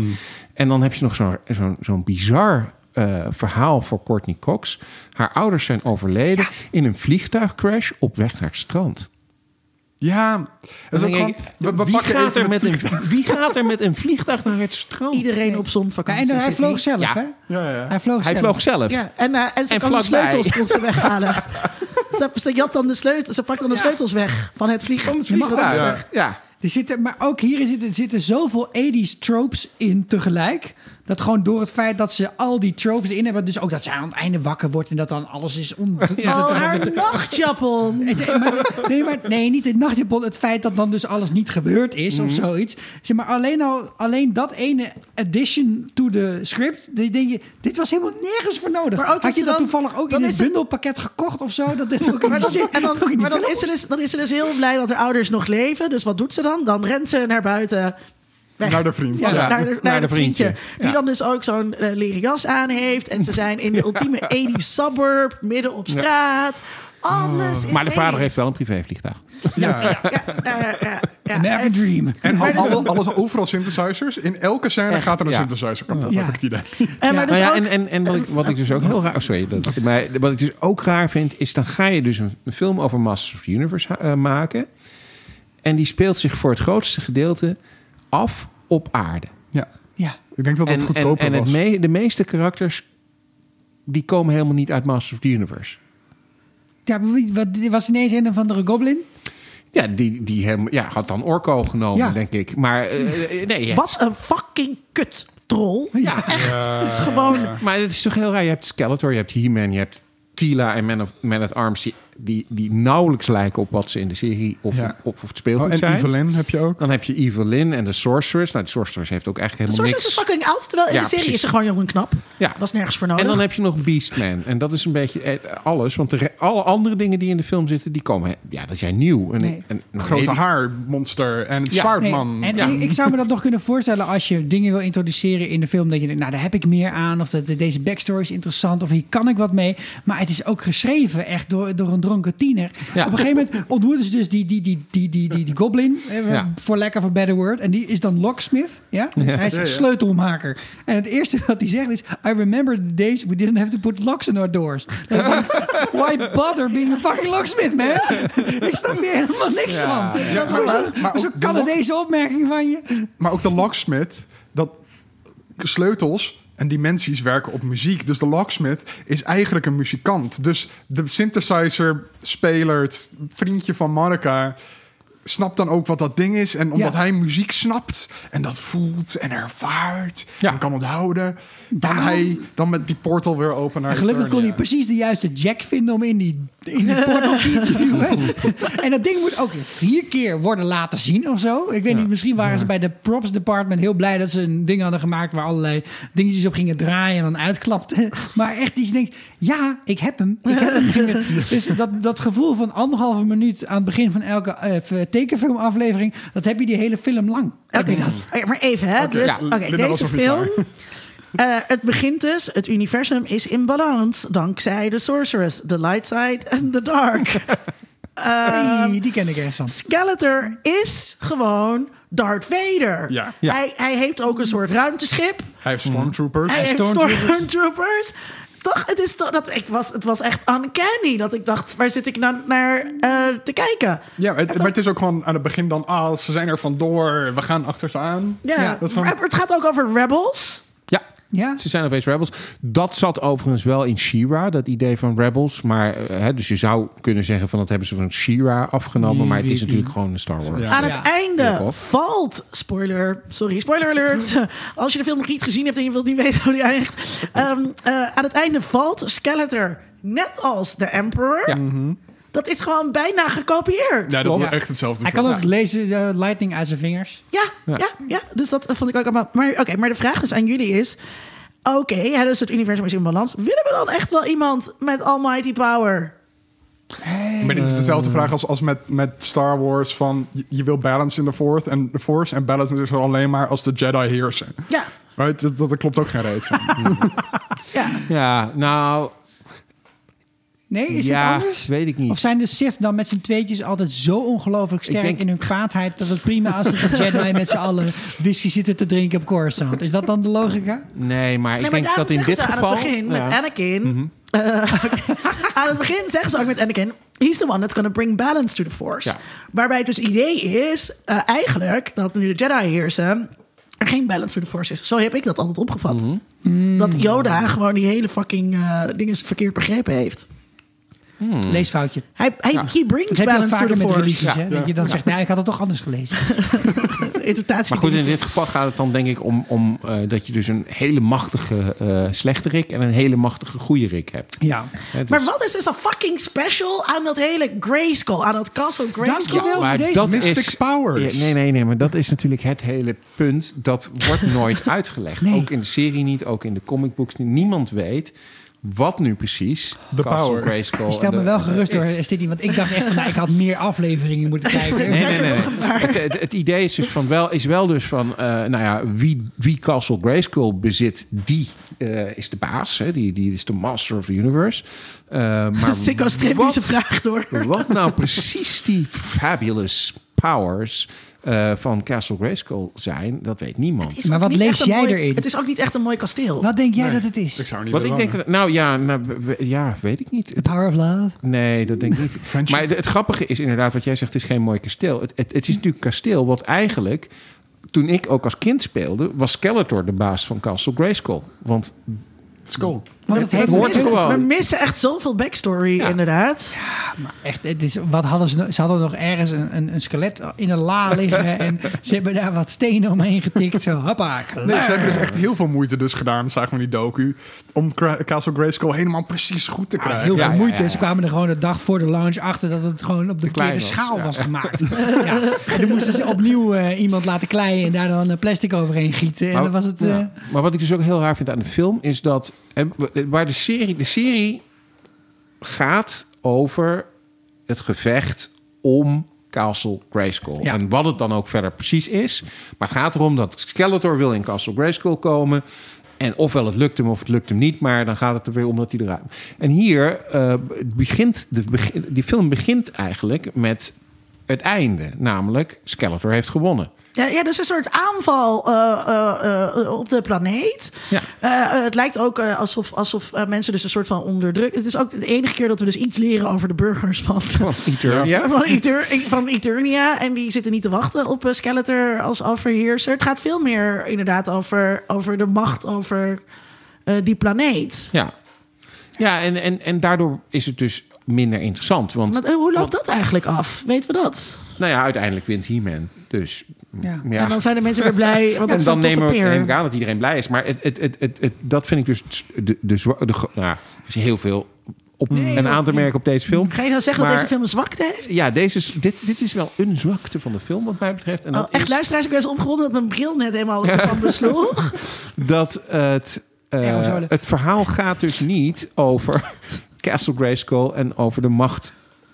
En dan heb je nog zo'n zo'n zo'n bizar eh, verhaal voor Courtney Cox. Haar ouders zijn overleden in een vliegtuigcrash op weg naar het strand. Ja, dat is Dan ook denk gewoon, ik, we, we wie, pakken gaat er met een, vliegtuig. (laughs) wie gaat er met een vliegtuig naar het strand? Iedereen op Ja, zonvakantie. en hij vloog zelf, Ja. hè? Ja, ja. Hij vloog Hij zelf. vloog zelf. Ja, en, eh, en ze En kan de sleutels kon (laughs) ze weghalen. ze, ze jat dan de sleutels. Ze pakt dan de sleutels weg van het vliegtuig. Ja, Ja. ja, ja. Er zitten, maar ook hier zitten, zitten zoveel 80s tropes in tegelijk. Dat gewoon door het feit dat ze al die tropes erin hebben. Dus ook dat zij aan het einde wakker wordt en dat dan alles is om. Oh, haar nachtjapon. Nee, maar, nee, maar, nee, niet het nachtjapon. Het feit dat dan dus alles niet gebeurd is Mhm. of zoiets. Zeg maar alleen, al, alleen dat ene addition to the script. Dan denk je, dit was helemaal nergens voor nodig. Maar ook Had je ze dat dan- toevallig ook in een bundelpakket gekocht of zo? Dat dit (laughs) ook in Maar dan, zin- en dan, in maar dan, is ze dus, dan is ze dus heel blij dat haar ouders nog leven. Dus wat doet ze dan? Dan rent ze naar buiten. Weg. Naar de vriend. Ja, Ja. Naar, de, naar, Naar de de vriendje. vriendje. Die Ja. dan dus ook zo'n eh, leren jas aan heeft. En ze zijn in de ultieme 80s suburb, midden op straat. Alles is Maar de vader 80s. heeft wel een privévliegtuig. Ja. Ja, ja, Dream. En al, alle, alles overal synthesizers. In elke scène Echt, gaat er een ja. synthesizer kapot, Ja. heb ik het idee. En maar dus nou ja, ook- en, en, en wat, ik, wat ik dus ook heel raar... oh, sorry, dat, maar wat ik dus ook raar vind... is dan ga je dus een, een film over Masters of the Universe eh, maken... en die speelt zich voor het grootste gedeelte af op aarde. Ja. Ja. Ik denk dat dat En, en, goedkoper en het was. me- de meeste karakters... die komen helemaal niet uit Masters of the Universe. Ja, wat, was ineens een of andere goblin. Ja, die, die hem, ja, had dan Orko genomen, Ja. denk ik. Maar eh, eh, nee, ja. Wat een fucking kut troll. Ja. Echt. Gewoon. Maar het is toch heel raar. Je hebt Skeletor, je hebt He-Man, je hebt Tila en Man, of, Man at Arms... Die, die, die nauwelijks lijken op wat ze in de serie of, Ja. op, of het speelgoed Oh, en zijn. Evelyn heb je ook. Dan heb je Evelyn en de Sorceress. Nou, de Sorceress heeft ook De helemaal Sorceress is niks. fucking oud. Terwijl in Ja, de serie precies. is ze gewoon jong en knap. Ja. Was nergens voor nodig. En dan heb je nog Beastman. En dat is een beetje eh, alles. Want de alle andere dingen die in de film zitten, die komen... Ja, dat zijn nieuw. En, Nee. en, en- Grote nee, haarmonster en het Ja. zwaardman. Nee, en Ja. ik, ik zou me dat nog kunnen voorstellen als je dingen wil introduceren in de film. Dat je denkt, nou daar heb ik meer aan. Of dat, deze backstory is interessant. Of hier kan ik wat mee. Maar het is ook geschreven echt door, door een dronken tiener. Ja. Op een gegeven moment ontmoeten ze dus die, die, die, die, die, die, die goblin. Voor lack of a better word. En die is dan locksmith. Ja? Hij is sleutelmaker. En het eerste wat hij zegt is... I remember the days we didn't have to put locks in our doors. Why bother being a fucking locksmith, man? ik snap hier helemaal niks van. Zo'n Canadese opmerking van je. Maar ook de locksmith, dat sleutels en dimensies werken op muziek. Dus de locksmith is eigenlijk een muzikant. Dus de synthesizer speler, het vriendje van Monica, snapt dan ook wat dat ding is. En omdat Ja. hij muziek snapt en dat voelt en ervaart Ja. en kan onthouden, dan Daarom- hij dan met die portal weer open naar Gelukkig kon hij precies de juiste jack vinden om in die, in die portal te duwen. (laughs) en dat ding moet ook vier keer worden laten zien of zo. Ik weet niet, misschien waren ze bij de props department heel blij dat ze een ding hadden gemaakt waar allerlei dingetjes op gingen draaien en dan uitklapte. (laughs) Maar echt, die je denkt, ja, ik heb hem. Ik heb hem. (laughs) dus dat, dat gevoel van anderhalve minuut aan het begin van elke eh, tekenfilmaflevering, dat heb je die hele film lang. Heb Oké, je dat? Oké, maar even, hè. Dus, ja, deze film... (laughs) eh, het begint dus, het universum is in balans dankzij de Sorceress, the light side en the dark. (laughs) Hey, die ken ik ergens van. Skeletor is gewoon Darth Vader. Ja. Ja. Hij, hij heeft ook een soort ruimteschip. Hij heeft stormtroopers. Hij heeft Stormtroopers. stormtroopers. Toch, het, is toch, dat, ik was, het was echt uncanny dat ik dacht, waar zit ik nou naar eh, te kijken? Ja, het, maar het is ook gewoon aan het begin dan, ah, ze zijn er vandoor, we gaan achter ze aan. Ja, Ja, dat is gewoon- het gaat ook over Rebels. Ja. Ze zijn opeens Rebels. Dat zat overigens wel in She-Ra, dat idee van Rebels. Maar, eh, hè, dus je zou kunnen zeggen van dat hebben ze van She-Ra afgenomen. Nee, maar het is natuurlijk niet. gewoon een Star Wars. Ja. Aan Ja. het einde valt, spoiler, sorry, spoiler alert. (laughs) Als je de film nog niet gezien hebt en je wilt niet weten hoe die eindigt. (laughs) Ehm, eh, aan het einde valt Skeletor, net als de Emperor. Ja. Dat is gewoon bijna gekopieerd. Ja, dat Ja. was echt hetzelfde. Hij kan ook lezen, eh, lightning uit zijn vingers. Ja, Ja. ja, ja, Dus dat vond ik ook allemaal. Maar oké, maar de vraag dus aan jullie is: oké, hè, dus het universum is in balans. Willen we dan echt wel iemand met almighty power? Maar dit is dezelfde vraag als, als met, met Star Wars van je, je wil balance in de Force en de Force en balance is er alleen maar als de Jedi heersen. Ja, Right? Dat, dat, dat klopt ook geen reet (laughs) ja. Ja, nou, Nee, is ja, het anders? weet ik niet. Of zijn de Sith dan met z'n tweetjes altijd zo ongelooflijk sterk denk- in hun kwaadheid... dat het prima als de (laughs) Jedi met z'n allen whisky zitten te drinken op Coruscant? Is dat dan de logica? Nee, maar Nee, ik maar denk dat in zeggen dit ze geval... aan het begin met ja. Mhm. Anakin. (laughs) eh, aan het begin zeggen ze ook met Anakin: he's the one that's going to bring balance to the Force. Ja. Waarbij het dus idee is, eh, eigenlijk, dat nu de Jedi heersen. Er geen balance to the Force is. Zo heb ik dat altijd opgevat. Mhm. Dat Yoda gewoon die hele fucking eh, dingen verkeerd begrepen heeft. Leesfoutje. Hij, hij Ja. he brings Dat balance to vaker the met Force. religies, Ja. hè? Dat je dan zegt, nou, ik had het toch anders gelezen. (laughs) Interpretatie. Maar goed, in dit geval gaat het dan denk ik om, om eh, dat je dus een hele machtige eh slechte Rick en een hele machtige goede Rick hebt. Ja. Dus- Maar wat is dus een fucking special aan dat hele Grayskull, aan dat Castle Grayskull? Dankjewel. maar deze dat Mystic is, powers. Ja, nee, nee, nee, maar dat is natuurlijk het hele punt. Dat wordt nooit (laughs) uitgelegd. Nee. Ook in de serie niet, ook in de comicbooks niet. Niemand weet wat nu precies De Castle power. Grayskull Je stelt en me de- wel gerust is. door, Stitty, want ik dacht echt van, nou, ik had meer afleveringen moeten (laughs) kijken. Nee, nee, nee. nee. Het, het, het idee is dus van wel, is wel dus van, eh, nou ja, wie, wie Castle Grayskull bezit, die eh, is de baas. Hè? Die, die is de master of the universe. Eh, maar deze vraag door. Wat nou precies die fabulous powers eh, van Castle Grayskull zijn, dat weet niemand. Maar wat lees jij mooi- erin? Het is ook niet echt een mooi kasteel. Wat denk jij Nee, dat het is? Ik zou niet Wat ik willen denk, dat- nou ja, nou, ja, weet ik niet. The power of love? Nee, dat denk ik niet. (laughs) Friendship. Maar het grappige is inderdaad wat jij zegt, het is geen mooi kasteel. Het, het, het is natuurlijk een kasteel wat eigenlijk, toen ik ook als kind speelde, was Skeletor de baas van Castle Grayskull. Want Skull. Want het we, heeft hoort missen, gewoon. we missen echt zoveel backstory, Ja. inderdaad. Echt, het is, wat hadden ze, ze hadden nog ergens een, een, een skelet in een la (laughs) liggen en ze hebben daar wat stenen omheen getikt. Zo, hoppa, klaar. Nee, ze hebben dus echt heel veel moeite dus gedaan, zagen we in die docu, om Castle Grayskull helemaal precies goed te Ah, krijgen. heel veel ja, moeite. ja, ja. Ze kwamen er gewoon de dag voor de launch achter dat het gewoon op de verkeerde was, schaal ja. was gemaakt. (laughs) ja. En toen moesten ze opnieuw eh, iemand laten kleien en daar dan eh, plastic overheen gieten. En Maar- dan was het... eh. Maar wat ik dus ook heel raar vind aan de film is dat waar de serie, de serie gaat over het gevecht om Castle Grayskull. Ja. En wat het dan ook verder precies is. Maar het gaat erom dat Skeletor wil in Castle Grayskull komen. En ofwel het lukt hem of het lukt hem niet. Maar dan gaat het er weer om dat hij eruit... En hier eh, begint de, begin- die film begint eigenlijk met het einde. Namelijk Skeletor heeft gewonnen. Ja, ja, dus een soort aanval eh, eh, eh, op de planeet. Ja. Het lijkt ook alsof, alsof mensen dus een soort van onderdrukt. Het is ook de enige keer dat we dus iets leren over de burgers van, Van Eternia. (laughs) van, Eter, van Eternia. En die zitten niet te wachten op Skeletor als overheerser. Het gaat veel meer inderdaad over, over de macht over die planeet. Ja, ja en, en, en daardoor is het dus minder interessant. Want eh, hoe loopt Want- dat eigenlijk af? Weten we dat? Nou ja, uiteindelijk wint He-Man. Dus Ja. ja. En dan zijn de mensen weer blij. Want (laughs) dat En is dan nemen we neem ik aan dat iedereen blij is. Maar het, het, het, het, het- dat vind ik dus de, de, de, gro- nou, er is heel veel op en aan te merken op deze film. Ga je nou zeggen dat deze film een zwakte heeft? Ja, deze, is- dit, dit is wel een zwakte van de film wat mij betreft. En Oh, dat echt is luisteraars, ik ben zo opgewonden dat mijn bril net helemaal (laughs) van besloeg. dat het, eh, het verhaal gaat dus niet over (laughs) Castle Grayskull en over de macht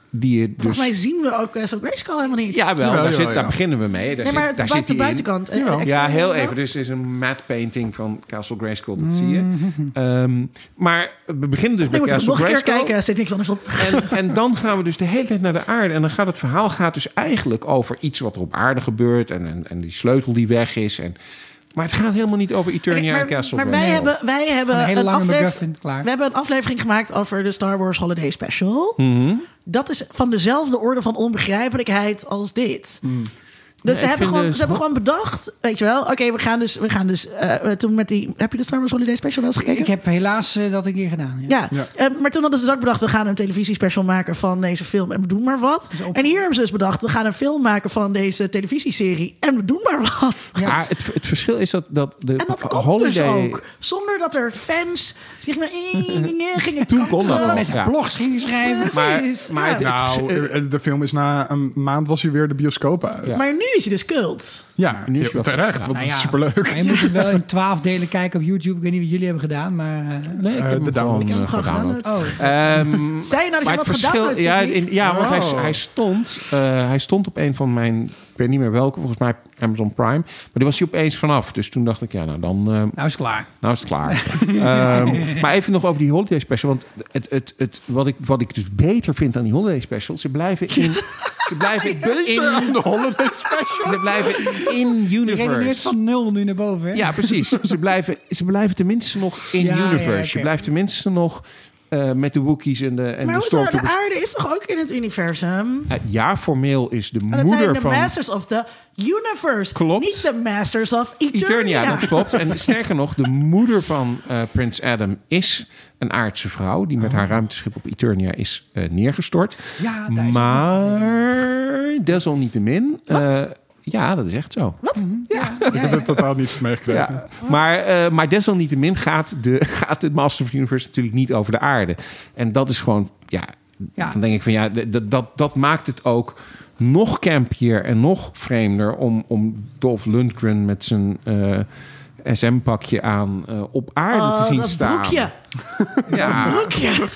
die je dus... Volgens mij zien we ook Castle Grayskull helemaal niet. Ja, wel, daar, zit, beginnen we mee. Daar nee, maar zit, daar zit de in. buitenkant. eh, Ja, heel even. Dus is een matte painting van Castle Grayskull, dat zie je. Ehm, maar we beginnen dus Nu bij Castle nog een keer Grayskull. kijken, er zit niks anders op. En, en dan gaan we dus de hele tijd naar de aarde. En dan gaat het verhaal gaat dus eigenlijk over iets wat er op aarde gebeurt. En, en, en die sleutel die weg is. En, maar het gaat helemaal niet over Eternia maar en Castle maar wij hebben, wij hebben Een hele lange aflever- MacGuffin, klaar. We hebben een aflevering gemaakt over de Star Wars Holiday Special. Mhm. Dat is van dezelfde orde van onbegrijpelijkheid als dit. Dus Ja, ze, hebben gewoon, dus- ze hebben gewoon bedacht, weet je wel, oké, we gaan dus, we gaan dus eh, toen met die, heb je de Star Wars Holiday Special wel eens gekeken? Ik heb helaas eh, dat een keer gedaan. Ja. Ja, eh, maar toen hadden ze dus ook bedacht... we gaan een televisiespecial maken van deze film en we doen maar wat. op- En hier hebben ze dus bedacht... we gaan een film maken van deze televisieserie en we doen maar wat. Ja, het, het verschil is dat, dat de En dat komt Holiday... dus ook. Zonder dat er fans zich maar gingen (laughs) Toen kon dat. Mensen Ja. blogs gingen schrijven. Maar, maar ja. het, het Nou, de film is na een maand was hij weer de bioscoop uit. Ja, Maar nu is hij dus cult. nu Nu is hij wel- terecht, want Nou het is ja, superleuk. Maar je moet het wel (laughs) in twaalf delen kijken op YouTube. Ik weet niet wat jullie hebben gedaan, maar... eh, nee, ik heb de hem download. eh, heb hem gewoon gedownload. oh. Ehm, (laughs) Zei je nou dat je wat verschil, gedownload ja, in, ja, want hij, Oh. hij stond, eh, hij stond op een van mijn, ik weet niet meer welke, volgens mij Amazon Prime, maar die was hij opeens vanaf. Dus toen dacht ik, ja, nou dan, eh, Nou is het klaar. nou is het klaar. (laughs) Ehm, maar even nog over die holiday special, want het, het, het, wat, ik, wat ik dus beter vind aan die holiday special, ze blijven in, (laughs) ze blijven in de (laughs) holiday special. ze blijven in Je universe. van nul nu naar boven, hè? Ja, precies. Ze blijven, ze blijven tenminste nog in Ja, ja, universe. Je blijft tenminste nog eh, met de Wookiees en de, en maar de hoezo, de aarde is toch ook in het universum? Ja, formeel is de moeder zijn de van Masters of the Universe. Klopt. Niet de Masters of Eternia. Eternia. Dat klopt. En sterker nog, de moeder van eh, Prins Adam is een aardse vrouw... die met haar ruimteschip op Eternia is eh, neergestort. Ja, maar desalniettemin... ja, dat is echt zo. Wat? Ik heb het totaal niet meegekregen. Ja, maar, eh, maar desalniettemin gaat de, (laughs) gaat de Master of the Universe natuurlijk niet over de aarde. En dat is gewoon, ja, Ja. dan denk ik van ja, d- d- dat, dat maakt het ook nog campier en nog vreemder om, om Dolph Lundgren met zijn eh, SM-pakje aan eh, op aarde Oh, te zien dat staan. broekje. Ja, Broekje. (laughs)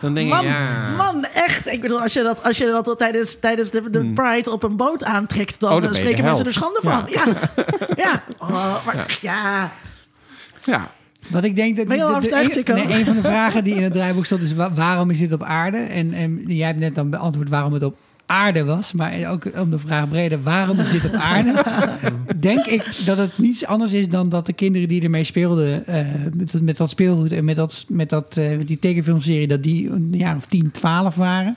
dan denk Man, ik ja. man, echt. Ik bedoel, als je dat, als je dat al tijdens, tijdens de, de Pride op een boot aantrekt... dan Hmm. Oh, dan eh, spreken mensen er schande van. Ja, (laughs) ja. Oh, maar ja. ja. Wat ik denk dat de- nee, een van de vragen die in het draaiboek stond is wa- waarom is dit op aarde? En, en jij hebt net dan beantwoord waarom het op aarde was, maar ook om de vraag breder waarom is dit op aarde? (laughs) denk ik dat het niets anders is dan dat de kinderen die ermee speelden eh, met, dat- met dat speelgoed en met, dat, met, dat, met die tekenfilmserie dat die een jaar of 10, 12 waren.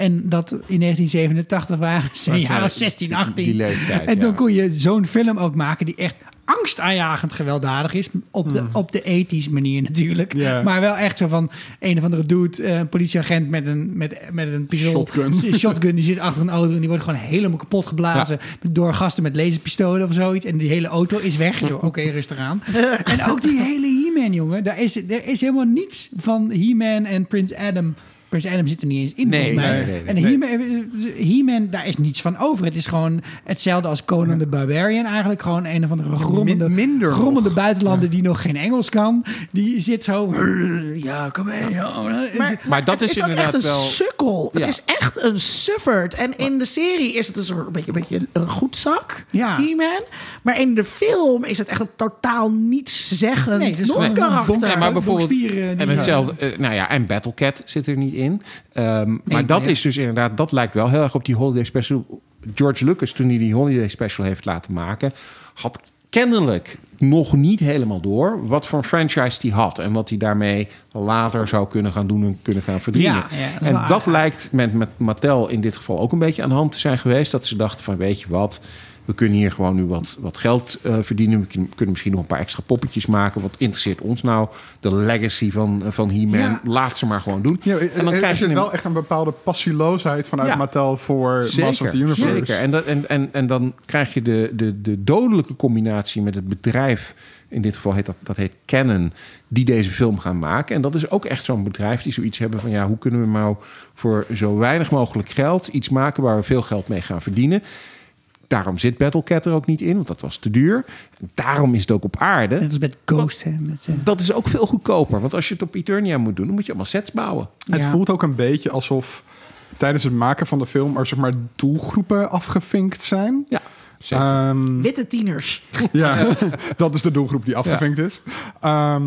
En dat in 1987 waren ze een jaar of 16, 18. Die leeftijd, En dan ja. kon je zo'n film ook maken die echt angstaanjagend gewelddadig is. Op de, op de ethische manier natuurlijk. Maar wel echt zo van een of andere dude, eh, een politieagent met een, met, met een pistool. Shotgun. Shotgun, die zit achter een auto en die wordt gewoon helemaal kapot geblazen. Door gasten met laserpistolen of zoiets. En die hele auto is weg. (laughs) Oké, rustig aan. en ook die hele He-Man, jongen. Daar is, er is helemaal niets van He-Man en Prince Adam. Prince Adam zit er niet eens in, Nee, mij. nee, nee, nee. en He-Man, He-Man, daar is niets van over. Het is gewoon hetzelfde als Conan the Barbarian. Eigenlijk gewoon een of andere grommende, Min- grommende buitenlander die nog geen Engels kan. Die zit zo... Ja, (laughs) kom mee. Maar, Maar dat is is, ook inderdaad echt een wel- sukkel. Het is echt een sufferd. En in de serie is het een beetje, een beetje een goed zak, Ja. He-Man. Maar in de film is het echt een totaal Nee, is gewoon een non-karakter. maar bijvoorbeeld, en hetzelfde, eh, nou ja, en Battlecat zit er niet in. Ehm, maar dat is dus inderdaad, dat lijkt wel heel erg op die holiday special. George Lucas, toen hij die holiday special heeft laten maken, had kennelijk nog niet helemaal door wat voor een franchise die had en wat hij daarmee later zou kunnen gaan doen en kunnen gaan verdienen. Ja, ja, dat is en dat aardig. lijkt met, met Mattel in dit geval ook een beetje aan de hand te zijn geweest, dat ze dachten van weet je wat, we kunnen hier gewoon nu wat, wat geld eh, verdienen. We kun- kunnen misschien nog een paar extra poppetjes maken. Wat interesseert ons nou? De legacy van, van He-Man. Ja. Laat ze maar gewoon doen. Ja, en dan er krijg je een- wel echt een bepaalde passieloosheid vanuit Ja. Mattel voor Masters of the Universe. Zeker. En, dat, en, en, en dan krijg je de, de, de dodelijke combinatie met het bedrijf. In dit geval heet dat, dat heet Canon. Die deze film gaan maken. En dat is ook echt zo'n bedrijf die zoiets hebben van... ja, hoe kunnen we nou voor zo weinig mogelijk geld... iets maken waar we veel geld mee gaan verdienen. Daarom zit Battlecat er ook niet in, want dat was te duur. Daarom is het ook op aarde. Net als met Ghost. Hè, met, eh, Dat is ook veel goedkoper. Want als je het op Eternia moet doen... dan moet je allemaal sets bouwen. Het voelt ook een beetje alsof tijdens het maken van de film er zeg maar doelgroepen afgevinkt zijn. Ja. Ehm, Witte tieners. ja, (laughs) dat is de doelgroep die afgevinkt is. Ehm,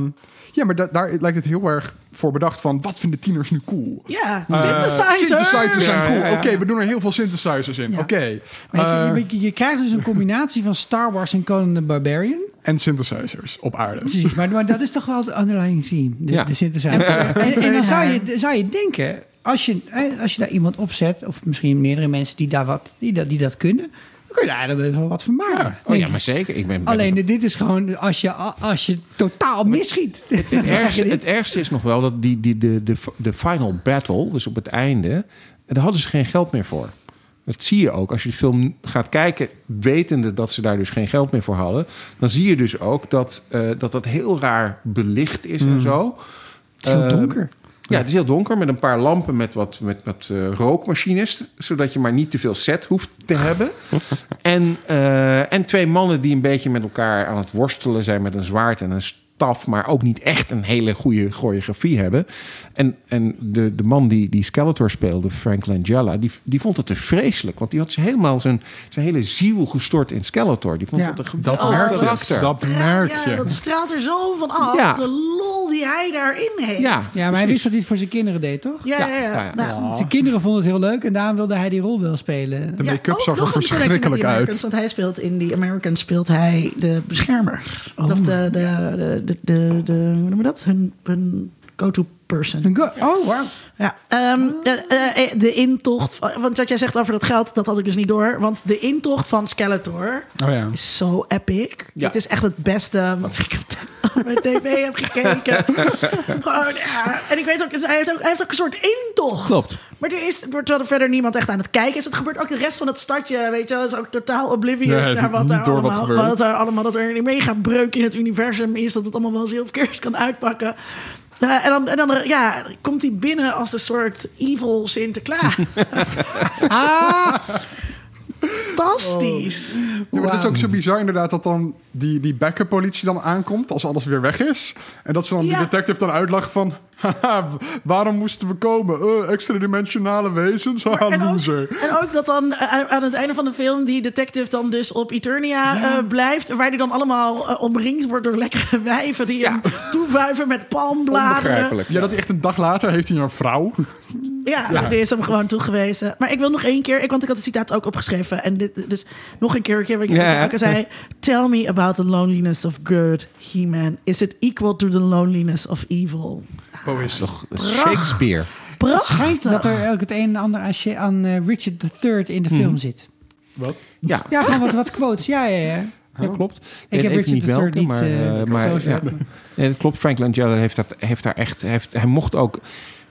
ja, maar da- daar lijkt het heel erg voor bedacht van wat vinden tieners nu cool? Ja, Eh, synthesizer. synthesizers zijn cool. ja, ja. Oké, we doen er heel veel synthesizers in. Ja. Oké. maar je- Eh, je, je, je krijgt dus een combinatie van Star Wars en Conan the Barbarian. en synthesizers op aarde. Precies, maar, maar dat is toch wel het underlying theme, de, Ja. de synthesizer. En, en dan zou je, zou je denken, als je, hè, als je daar iemand opzet, of misschien meerdere mensen die, daar wat, die, dat, die dat kunnen, kun je daar dan wel wat van maken. Oh ja, maar zeker. Ik ben, ben Alleen dit is gewoon als je, als je totaal misschiet. Het (laughs) ergste, het ergste is nog wel dat die, die, de, de, de final battle, dus op het einde, daar hadden ze geen geld meer voor. Dat zie je ook. Als je de film gaat kijken, wetende dat ze daar dus geen geld meer voor hadden, dan zie je dus ook dat eh, dat, dat heel raar belicht is en zo. Het is heel Eh, donker. Ja, het is heel donker met een paar lampen met wat, met, wat eh, rookmachines. Zodat je maar niet te veel set hoeft te hebben. (laughs) en, eh, en twee mannen die een beetje met elkaar aan het worstelen zijn met een zwaard en een staf. Maar ook niet echt een hele goede choreografie hebben. En, en de, de man die, die Skeletor speelde, Frank Langella, die, die vond het te vreselijk. Want die had zijn helemaal zijn, zijn hele ziel gestort in Skeletor. Die vond Ja. het een Dat geweldig merk je. karakter. Dat merk Ja, je. dat straalt er zo van af. Ja. De lol die hij daarin heeft. Ja, Ja, maar hij wist dat hij het voor zijn kinderen deed, toch? ja, ja. ja. Ja, ja. Nou, Zijn kinderen vonden het heel leuk en daarom wilde hij die rol wel spelen. De make-up zag er verschrikkelijk uit. Want hij speelt in die Americans speelt hij de beschermer. Of de, de, de, de, de, de- hoe noem je dat? Hun, hun go-to person. Een go- Oh, wauw. Ja, ehm, eh, eh, de intocht. van- Want wat jij zegt over dat geld, dat had ik dus niet door. Want de intocht van Skeletor Oh ja. is zo epic. Ja. Het is echt het beste wat ik op mijn tv heb gekeken. (laughs) Gewoon, ja. En ik weet ook, hij heeft ook, hij heeft ook een soort intocht. Klopt. Maar er is, terwijl er verder niemand echt aan het kijken is. Het gebeurt ook de rest van het stadje, weet je wel. Het is ook totaal oblivious Nee, naar wat daar wat allemaal, gebeurt. wat er allemaal, dat er een mega breuk in het universum is. Dat het allemaal wel eens heel verkeerd kan uitpakken. Eh, en dan, en dan ja, komt hij binnen als een soort evil Sinterklaas. (laughs) Ah, Fantastisch. Ja, maar het is ook zo bizar inderdaad dat dan die, die backup politie dan aankomt als alles weer weg is. En dat ze dan Ja. die detective dan uitlacht van... Haha, waarom moesten we komen? Eh, extra-dimensionale wezens? Haha, En ook, en ook dat dan eh, aan het einde van de film die detective dan dus op Eternia eh, blijft. Waar die dan allemaal omringd wordt door lekkere (laughs) wijven die hem toewuiven met palmbladeren. Ja, dat hij echt een dag later heeft hij een vrouw. Ja, die is hem gewoon toegewezen. Maar ik wil nog één keer, ik, want ik had het citaat ook opgeschreven. En dit, dus nog een keer, wat ik Ja. al zei. Tell me about the loneliness of good, He-Man. Is it equal to the loneliness of evil? Poëzie. Toch, Shakespeare. het Prachtig. schijnt dat er ook het een en ander aan, aan eh, Richard III in de film zit. Wat? Ja, Ja, gewoon wat, wat quotes. Ja, ja, ja. Ja, klopt. Ik heb Richard welke, niet, maar, eh, eh, maar ja. (laughs) Ja, dat klopt. Frank Langella heeft, dat, heeft daar echt... Heeft, hij mocht ook...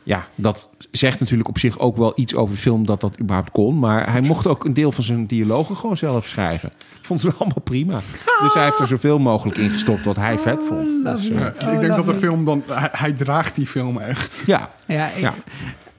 Ja, dat zegt natuurlijk op zich ook wel iets over de film dat dat überhaupt kon. Maar hij mocht ook een deel van zijn dialogen gewoon zelf schrijven. Vond ze allemaal prima. Dus hij heeft er zoveel mogelijk in gestopt wat hij vet vond. Dus, eh, Ja, ik denk dat de film dan... Hij, hij draagt die film echt. ja, Ja, ik- Ja.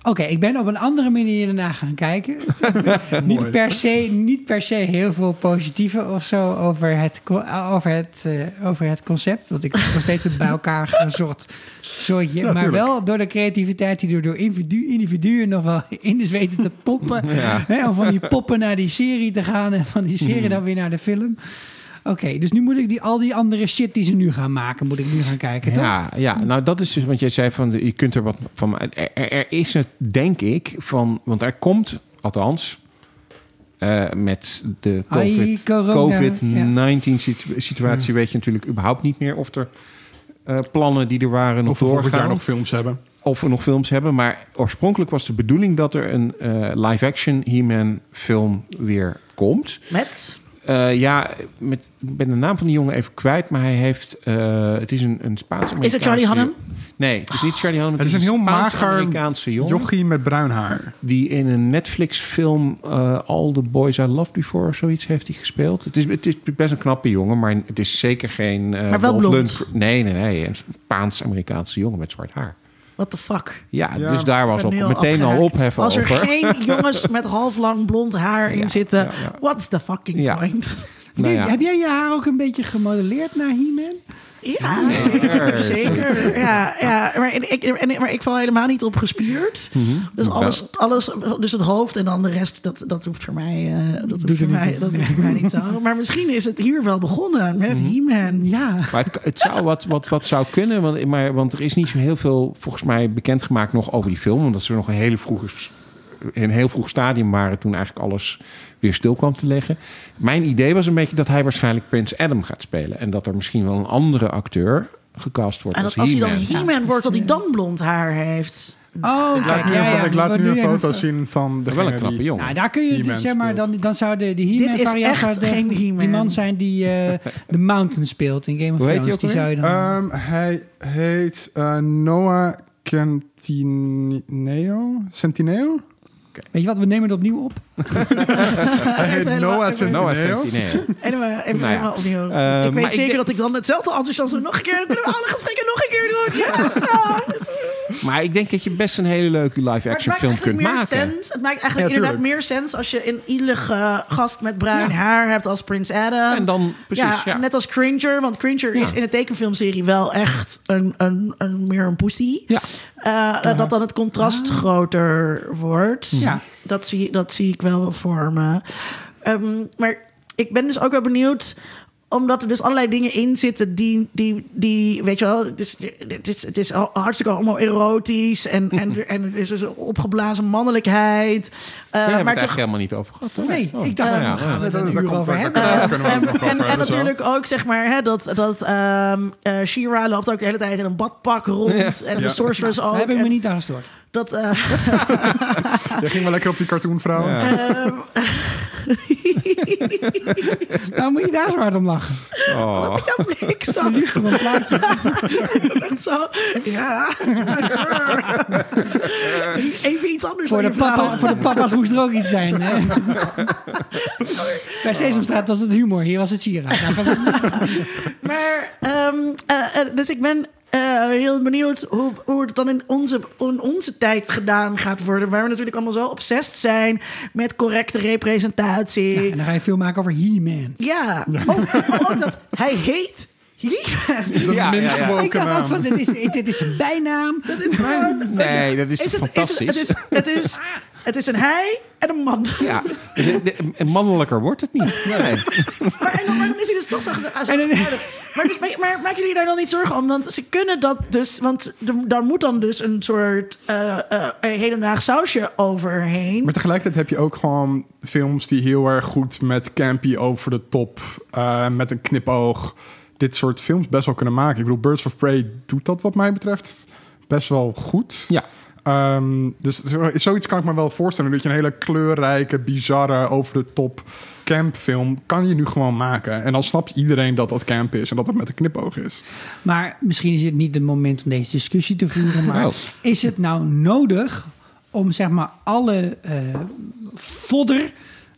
Oké, ik ben op een andere manier erna gaan kijken. (laughs) niet, per se, niet per se heel veel positieve of zo over het, co- over het, eh, over het concept. Want ik heb nog steeds een bij elkaar gezocht soortje. Ja, maar tuurlijk. wel door de creativiteit die door individu, individuen nog wel in is weten te poppen. Ja. Hè, om van die poppen naar die serie te gaan en van die serie dan weer naar de film. Oké, dus nu moet ik die, al die andere shit die ze nu gaan maken, moet ik nu gaan kijken, toch? Ja, ja, nou dat is dus, want jij zei van, je kunt er wat van maken. Er, er- er is het, denk ik, van, want er komt, althans, eh, met de Ai, COVID- corona, COVID-19 situ- situatie weet je natuurlijk überhaupt niet meer of er eh, plannen die er waren nog Of doorgaan. jaar nog films hebben. Of we nog films hebben. Maar oorspronkelijk was de bedoeling dat er een eh, live-action He-Man film weer komt. Met? Eh, ja, met, ik ben de naam van die jongen even kwijt, maar hij heeft... eh, het is een, een Spaans-Amerikaanse... Is het Charlie Hunnam? Nee, het is niet Charlie Hunnam. Het is een heel mager jongen. jochie met bruin haar. Die in een Netflix-film eh, All the Boys I Loved Before of zoiets heeft hij gespeeld. Het is, het is best een knappe jongen, maar het is zeker geen... eh, Maar wel blond. Nee, nee, nee. Een Spaans-Amerikaanse jongen met zwart haar. What the fuck? Ja, Ja, dus daar was ook nu meteen al opheffen Als er over. geen (laughs) jongens met half lang blond haar in zitten, ja, ja. what's the fucking Ja. point? Nou ja. Heb jij je haar ook een beetje gemodelleerd naar He-Man? Ja, zeker. zeker. Ja, ja. Maar, ik, en, maar ik val helemaal niet op gespierd. Mhm. Dus alles, alles, dus het hoofd en dan de rest, dat, dat hoeft voor mij, eh, dat hoeft voor mij, dat hoeft voor mij niet zo. (laughs) Maar misschien is het hier wel begonnen met Mhm. He-Man. Ja. Maar het, het zou wat, wat, wat zou kunnen, want, maar, want er is niet zo heel veel volgens mij bekendgemaakt nog over die film. Omdat ze nog een hele vroege, in een heel vroeg stadium waren toen eigenlijk alles weer stil kwam te liggen. Mijn idee was een beetje dat hij waarschijnlijk Prins Adam gaat spelen. En dat er misschien wel een andere acteur gecast wordt En als dat als hij dan He-Man. Ja, wordt, dat dus, hij dan blond haar heeft. Oh, Ik laat kijk, nu, ja, een, ja. ik laat nu een even- foto zien van de wel een knappe jongen. Nou, daar kun je, He-Man zeg maar, dan, dan zou de, de He-Man variant zou de- geen He-Man. die man zijn die eh (laughs) de Mountain speelt in Game of Thrones. die zou je dan... Ehm, hij heet eh, Noah Centineo. Centineo? Weet je wat, we nemen het opnieuw op. (laughs) (laughs) Noah even- Noah Centineo. Even, (laughs) even Nou ja. opnieuw. Eh, ik weet ik zeker dat ik dan hetzelfde enthousiasme nog een keer... Dan kunnen we alle gesprekken nog een keer doen. Ja. Ik denk dat je best een hele leuke Maar live-action film kunt meer maken. Het maakt eigenlijk Ja, inderdaad meer sens als je een ielige gast met bruin Ja. haar hebt als Prins Adam. En dan, precies, ja, net als Cringer. Want Cringer is in de tekenfilmserie wel echt een, een, een, meer een pussy. Ja. Eh, eh, Dat dan het contrast groter wordt. Ja. Dat, zie, dat zie ik wel voor me. Ehm, maar ik ben dus ook wel benieuwd omdat er dus allerlei dingen in zitten die, die, die weet je wel, het is, het is, het is hartstikke homoerotisch en, en, (laughs) en er is dus opgeblazen mannelijkheid. Eh, we het maar toch, helemaal niet over gehad. hoor. Nee, Oh. ik dacht, Ja, daar ja, gaan we ja. het een uur over hebben. en, natuurlijk ook, zeg maar, hè, dat, dat ehm eh, She-Ra loopt ook de hele tijd in een badpak rond. En de Ja. Sorceress ook. Daar heb ik me niet aan gestoord. Dat, eh, (laughs) (laughs) Jij ging wel lekker op die cartoonvrouw. Ja. (laughs) Nou moet je daar zo hard om lachen. Oh. ja, niks zo. (laughs) Verliefd op een plaatje. (laughs) Echt zo. Ja. Even iets anders Voor dan de, papa, voor de papa's moest er ook iets zijn. Hè? Bij Sesamstraat was het humor, hier was het sieraad. Maar, eh, dus ik ben eh, heel benieuwd hoe, hoe het dan in onze, in onze tijd gedaan gaat worden. Waar we natuurlijk allemaal zo obsessed zijn met correcte representatie. ja, en dan ga je veel maken over He-Man. Ja, Ook, ook dat hij heet He-Man. De Ja, Ik dacht ook van, dit is, dit is een bijnaam. Dat is gewoon... Nee, dat is, Is toch het, is fantastisch? het, het, is, het, is, het is een hij en een man. Ja, de- de- mannelijker wordt het niet. Nee. Maar, en dan, maar dan is hij dus toch zo, zo gevaarlijk. Maar, dus, maar, maar maken jullie daar dan niet zorgen om? Want ze kunnen dat dus... Want daar moet dan dus een soort eh eh hedendaags sausje overheen. Maar tegelijkertijd heb je ook gewoon films die heel erg goed met campy over de top, eh, met een knipoog, dit soort films best wel kunnen maken. Ik bedoel, Birds of Prey doet dat wat mij betreft best wel goed. Ja. Ehm, dus zo- zoiets kan ik me wel voorstellen. Dat je een hele kleurrijke, bizarre, over de top campfilm kan je nu gewoon maken. En dan snapt iedereen dat dat camp is en dat het met een knipoog is. Maar misschien is het niet het moment om deze discussie te voeren. Maar is het nou nodig om zeg maar alle eh fodder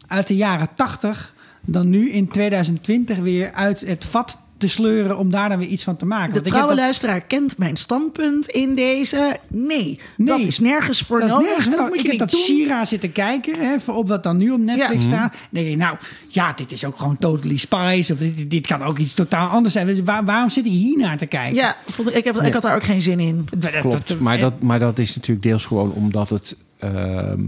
uit de jaren 80 dan nu in 2020 weer uit het vat te sleuren om daar dan weer iets van te maken? De Want ik heb trouwe dat- luisteraar kent mijn standpunt in deze. Nee, Nee. dat is nergens voor Dat is nodig. nergens en dat moet Ik je heb dat doen. Shira zitten kijken, hè, voor op wat dan nu op Netflix Ja. staat. Dan denk je, nou, ja, dit is ook gewoon totally spice. Of dit, dit kan ook iets totaal anders zijn. Dus waar- waarom zit ik hier naar te kijken? Ja, vond ik, ik, heb, ik had daar ook geen zin in. Klopt, maar dat, maar dat is natuurlijk deels gewoon omdat het ehm,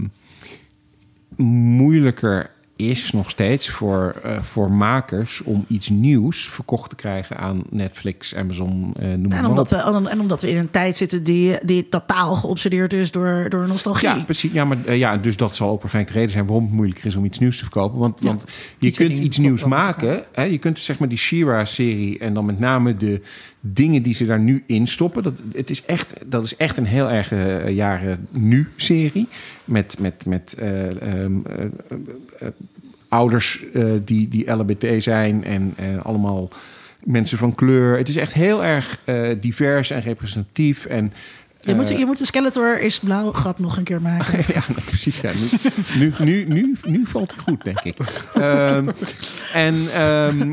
moeilijker is nog steeds voor, eh, voor makers om iets nieuws verkocht te krijgen aan Netflix, Amazon, eh, noem En maar omdat, op. we, en omdat we in een tijd zitten die, die totaal geobsedeerd is door, door nostalgie. Ja, precies. Ja, maar eh, ja, dus dat zal ook waarschijnlijk de reden zijn waarom het moeilijker is om iets nieuws te verkopen. Want, want je kunt iets nieuws maken. Hè? Je kunt zeg maar die Shira-serie en dan met name de dingen die ze daar nu in stoppen. Dat, het is echt, dat is echt een heel erg eh, jaren nu-serie. Met, met, met eh, ehm, eh, ouders die, die LHBT zijn en, allemaal mensen van kleur. Het is echt heel erg divers en representatief. En, Je moet, je moet de Skeletor is blauw grap nog een keer maken. (laughs) ja, nee, precies. Ja. Nu, nu, nu, nu, nu valt het goed, denk ik. Ehm, en ehm,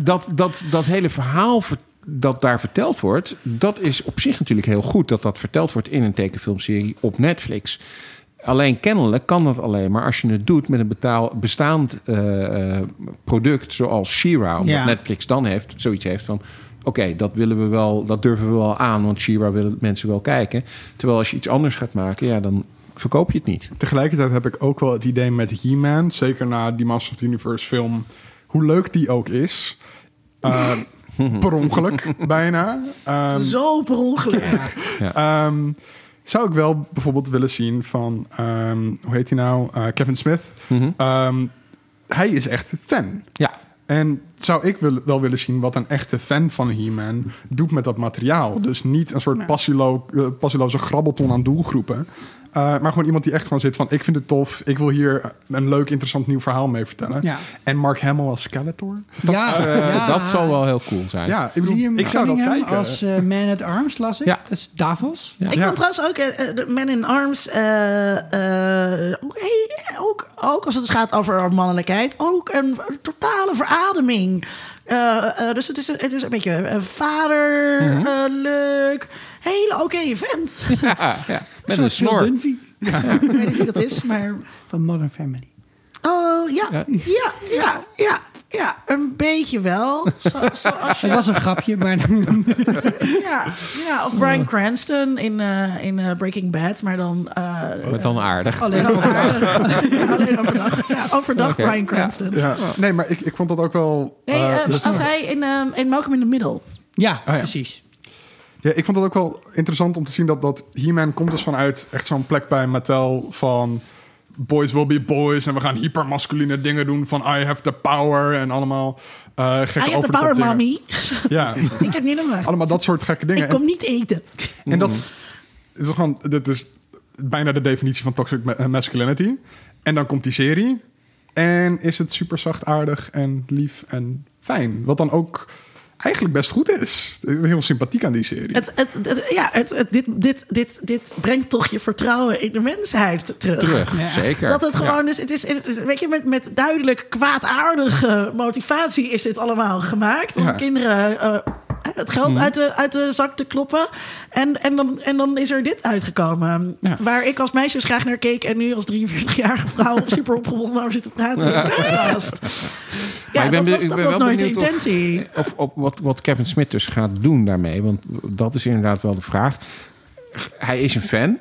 dat, dat, dat hele verhaal ver- dat daar verteld wordt... dat is op zich natuurlijk heel goed... dat dat verteld wordt in een tekenfilmserie op Netflix. Alleen kennelijk kan dat alleen maar als je het doet... met een betaal, bestaand eh, eh, product zoals She-Ra. Omdat Ja. Netflix dan heeft, zoiets heeft van... Oké, dat willen we wel, dat durven we wel aan, want She-Ra willen mensen wel kijken. Terwijl als je iets anders gaat maken, ja, dan verkoop je het niet. Tegelijkertijd heb ik ook wel het idee met He-Man, zeker na die Master of the Universe film, hoe leuk die ook is. eh, (laughs) per ongeluk bijna. Ehm, Zo per ongeluk. ehm, zou ik wel bijvoorbeeld willen zien van, ehm, hoe heet hij nou? Eh, Kevin Smith. Ehm, hij is echt fan. Ja, En zou ik wil- wel willen zien wat een echte fan van He-Man doet met dat materiaal. Dus niet een soort passielo, eh, passieloze grabbelton aan doelgroepen. Eh, maar gewoon iemand die echt gewoon zit van... ik vind het tof, ik wil hier een leuk, interessant nieuw verhaal mee vertellen. Ja. En Mark Hamill als Skeletor. ja, Eh, ja. dat zal wel heel cool zijn. Ja, ik bedoel, Liam ik zou dat kijken. als eh, Man at Arms, las ik. Ja. Dat is Davos. Ja. Ik Ja. vond trouwens ook de Man in Arms, eh, eh, ook, hey, ook, ook als het gaat over mannelijkheid, ook een totale verademing. Dus het is, een- het is een beetje eh, vaderlijk. Hele oké vent. (laughs) Ja, ja. Met een snor. Dunphy (laughs) ik weet niet wie dat is, maar... van Modern Family. Oh, ja, Ja. ja, ja, ja, ja, een beetje wel. Zo, zoals (laughs) Het was een grapje, maar (laughs) ja, ja, of Brian Cranston in, eh, in eh, Breaking Bad, maar dan... eh, Met dan aardig. Alleen overdag. Alleen overdag. Ja, overdag. Brian Cranston. Ja. Nee, maar ik, ik vond dat ook wel... Nee, dus- als hij in, ehm, in Malcolm in the Middle. ja, ja. precies. Ja, ik vond het ook wel interessant om te zien dat, dat He-Man komt dus vanuit echt zo'n plek bij Mattel van boys will be boys en we gaan hypermasculine dingen doen van I have the power en allemaal eh gekke over de top power, mommy. Ja, (laughs) Ik heb niet allemaal dat soort gekke dingen. Ik kom niet eten. En, en dat is toch gewoon, dit is bijna de definitie van toxic ma- masculinity. En dan komt die serie en is het super zachtaardig en lief en fijn. Wat dan ook eigenlijk best goed is. Heel sympathiek aan die serie. Het, het, het- ja, het, het- dit, dit, dit, dit brengt toch je vertrouwen in de mensheid terug. Terug, Ja. zeker. Dat het gewoon Ja. is, het is, weet je, met, met duidelijk kwaadaardige motivatie is dit allemaal gemaakt. Om Ja. kinderen eh, het geld uit, de, uit de zak te kloppen. En, en, dan, en dan is er dit uitgekomen. Ja. Waar ik als meisje dus graag naar keek en nu als 43-jarige vrouw (laughs) super opgewonden over zit te praten. in de podcast. Ja, ik ben dat was, dat was nooit de of- intentie. Of, op wat, wat Kevin Smith dus gaat doen daarmee. Want dat is inderdaad wel de vraag. Hij is een fan.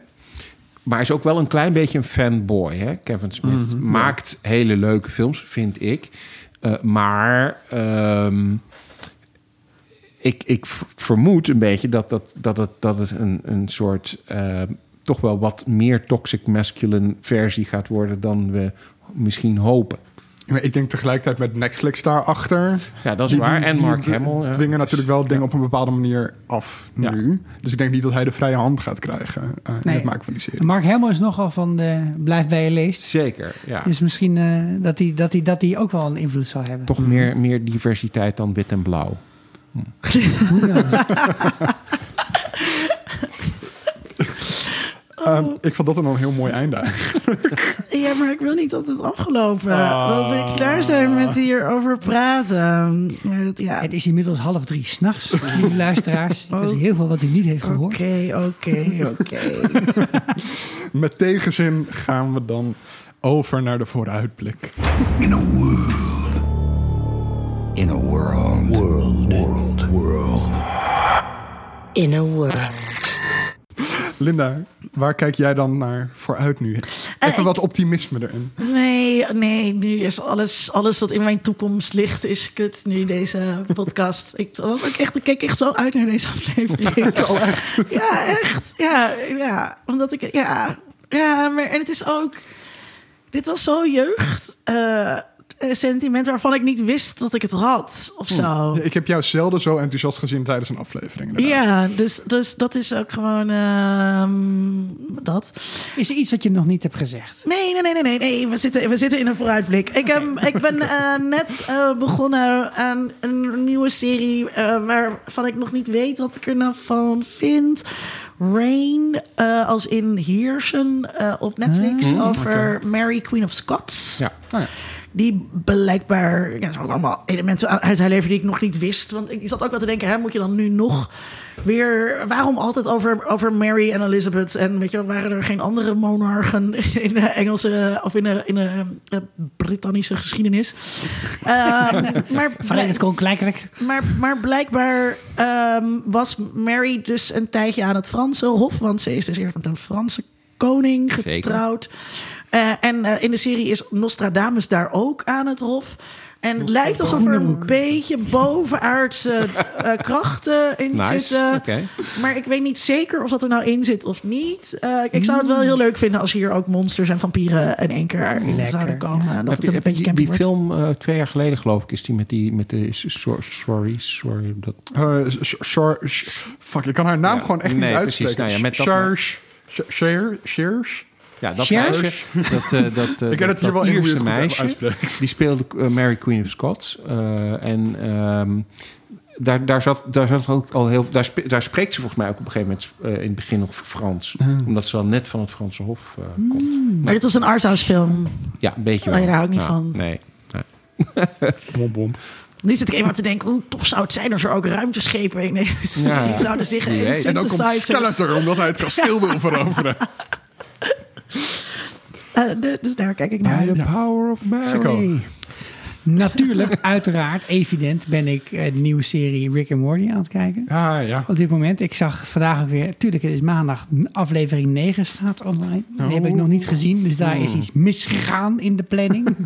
Maar hij is ook wel een klein beetje een fanboy. Hè? Kevin Smith maakt hele leuke films, vind ik. Eh, maar ehm, ik, ik vermoed een beetje dat, dat, dat het, dat het een, een soort... eh, toch wel wat meer toxic masculine versie gaat worden... dan we misschien hopen. Maar ik denk tegelijkertijd met Netflix daarachter. Ja, dat is waar. En Mark Hamill, ja. dwingen natuurlijk wel dingen op een bepaalde manier af Ja. nu. Dus ik denk niet dat hij de vrije hand gaat krijgen eh, in het maken van die serie. Mark Hamill is nogal van de blijf bij je leest. Zeker, ja. Dus misschien eh, dat hij dat die, dat die ook wel een invloed zal hebben. Toch meer, meer diversiteit dan wit en blauw. (laughs) (laughs) Ehm, ik vond dat dan een heel mooi einde eigenlijk. (laughs) Ja, maar ik wil niet dat het afgelopen. Ah. Dat we klaar zijn met hierover praten. Maar dat, ja. Het is inmiddels half drie s'nachts, lieve luisteraars. (laughs) Er is heel veel wat u niet heeft gehoord. Oké, oké, oké. (laughs) Met tegenzin gaan we dan over naar de vooruitblik. In a world. In a world. World. World. World. In a world. Linda, waar kijk jij dan naar vooruit nu? Even ik- wat optimisme erin. Nee, nee, nu is alles, alles wat in mijn toekomst ligt, is kut nu deze podcast. Ik was ook echt, ik keek echt zo uit naar deze aflevering. (laughs) Oh, echt? Ja, echt. Ja, ja. Omdat ik, ja, ja, maar en het is ook, dit was zo jeugd. eh, eh, sentiment waarvan ik niet wist dat ik het had of zo. Ik heb jou zelden zo enthousiast gezien tijdens een aflevering. inderdaad. Ja, dus, dus dat is ook gewoon ehm, dat. Is er iets wat je nog niet hebt gezegd? Nee, nee, nee, nee, nee. nee. We, zitten, we zitten in een vooruitblik. Ik, ehm, ik ben (laughs) eh, net eh, begonnen aan een nieuwe serie eh, waarvan ik nog niet weet wat ik er nou van vind. Rain, eh, als in Heersen eh, op Netflix over Mary Queen of Scots. Ja. Die blijkbaar, ja, er zijn ook allemaal elementen uit haar leven die ik nog niet wist. Want ik zat ook wel te denken, hè, moet je dan nu nog weer, waarom altijd over, over Mary en Elizabeth? En weet je, wel, waren er geen andere monarchen (laughs) in de Engelse of in de, in de eh, Britannische geschiedenis? Ehm, (laughs) maar, Vanuit het Koninklijk. maar, maar blijkbaar ehm, was Mary dus een tijdje aan het Franse hof. Want ze is dus eerst met een Franse koning Zeker. Eh, en eh, in de serie is Nostradamus daar ook aan het hof. En het lijkt alsof er een beetje bovenaardse (laughs) eh, krachten in Nice, zitten. oké. Maar ik weet niet zeker of dat er nou in zit of niet. Eh, ik zou het wel heel leuk vinden als hier ook monsters en vampieren in één keer in Lekker, zouden komen. Dat Heb het je, een heb je beetje die, campy die wordt. film eh, twee jaar geleden, geloof ik, is die met, die, met de so- sorry, sorry. Dat, Eh, Sh- Shar- Sh- fuck, ik kan haar naam Ja, gewoon echt nee, niet precies. uitspreken. Nou ja, met dat- Shar- Sh- Share, Shares? Ja, dat Shares? meisje. Dat, eh, dat, (laughs) eh, Ik ken het hier dat wel in meisje. Die speelde eh, Mary Queen of Scots. Eh, en ehm, daar, daar, zat, daar zat ook al heel... Daar, spe- daar spreekt ze volgens mij ook op een gegeven moment eh, in het begin nog Frans. Omdat ze dan net van het Franse Hof eh, komt. Maar dit was een arthouse film. Ja, een beetje Oh, wel. ja, daar hou ik niet Ja, van. Nee. nee. (laughs) Bom, bom. Nu zit ik even aan te denken, hoe tof zou het zijn als er ook ruimteschepen in Ja. zouden zeggen. Wie En. En dan komt. Skeletor, omdat hij het kasteel wil veroveren. (laughs) Eh, de- dus daar kijk ik naar By the power of Mary. Sicko. Natuurlijk, (laughs) uiteraard, evident ben ik eh, de nieuwe serie Rick en Morty aan het kijken. Ah, ja. Op dit moment. Ik zag vandaag ook weer... Tuurlijk, het is maandag. Aflevering 9 staat online. Die heb ik nog niet gezien. Dus daar is iets misgegaan in de planning. (laughs)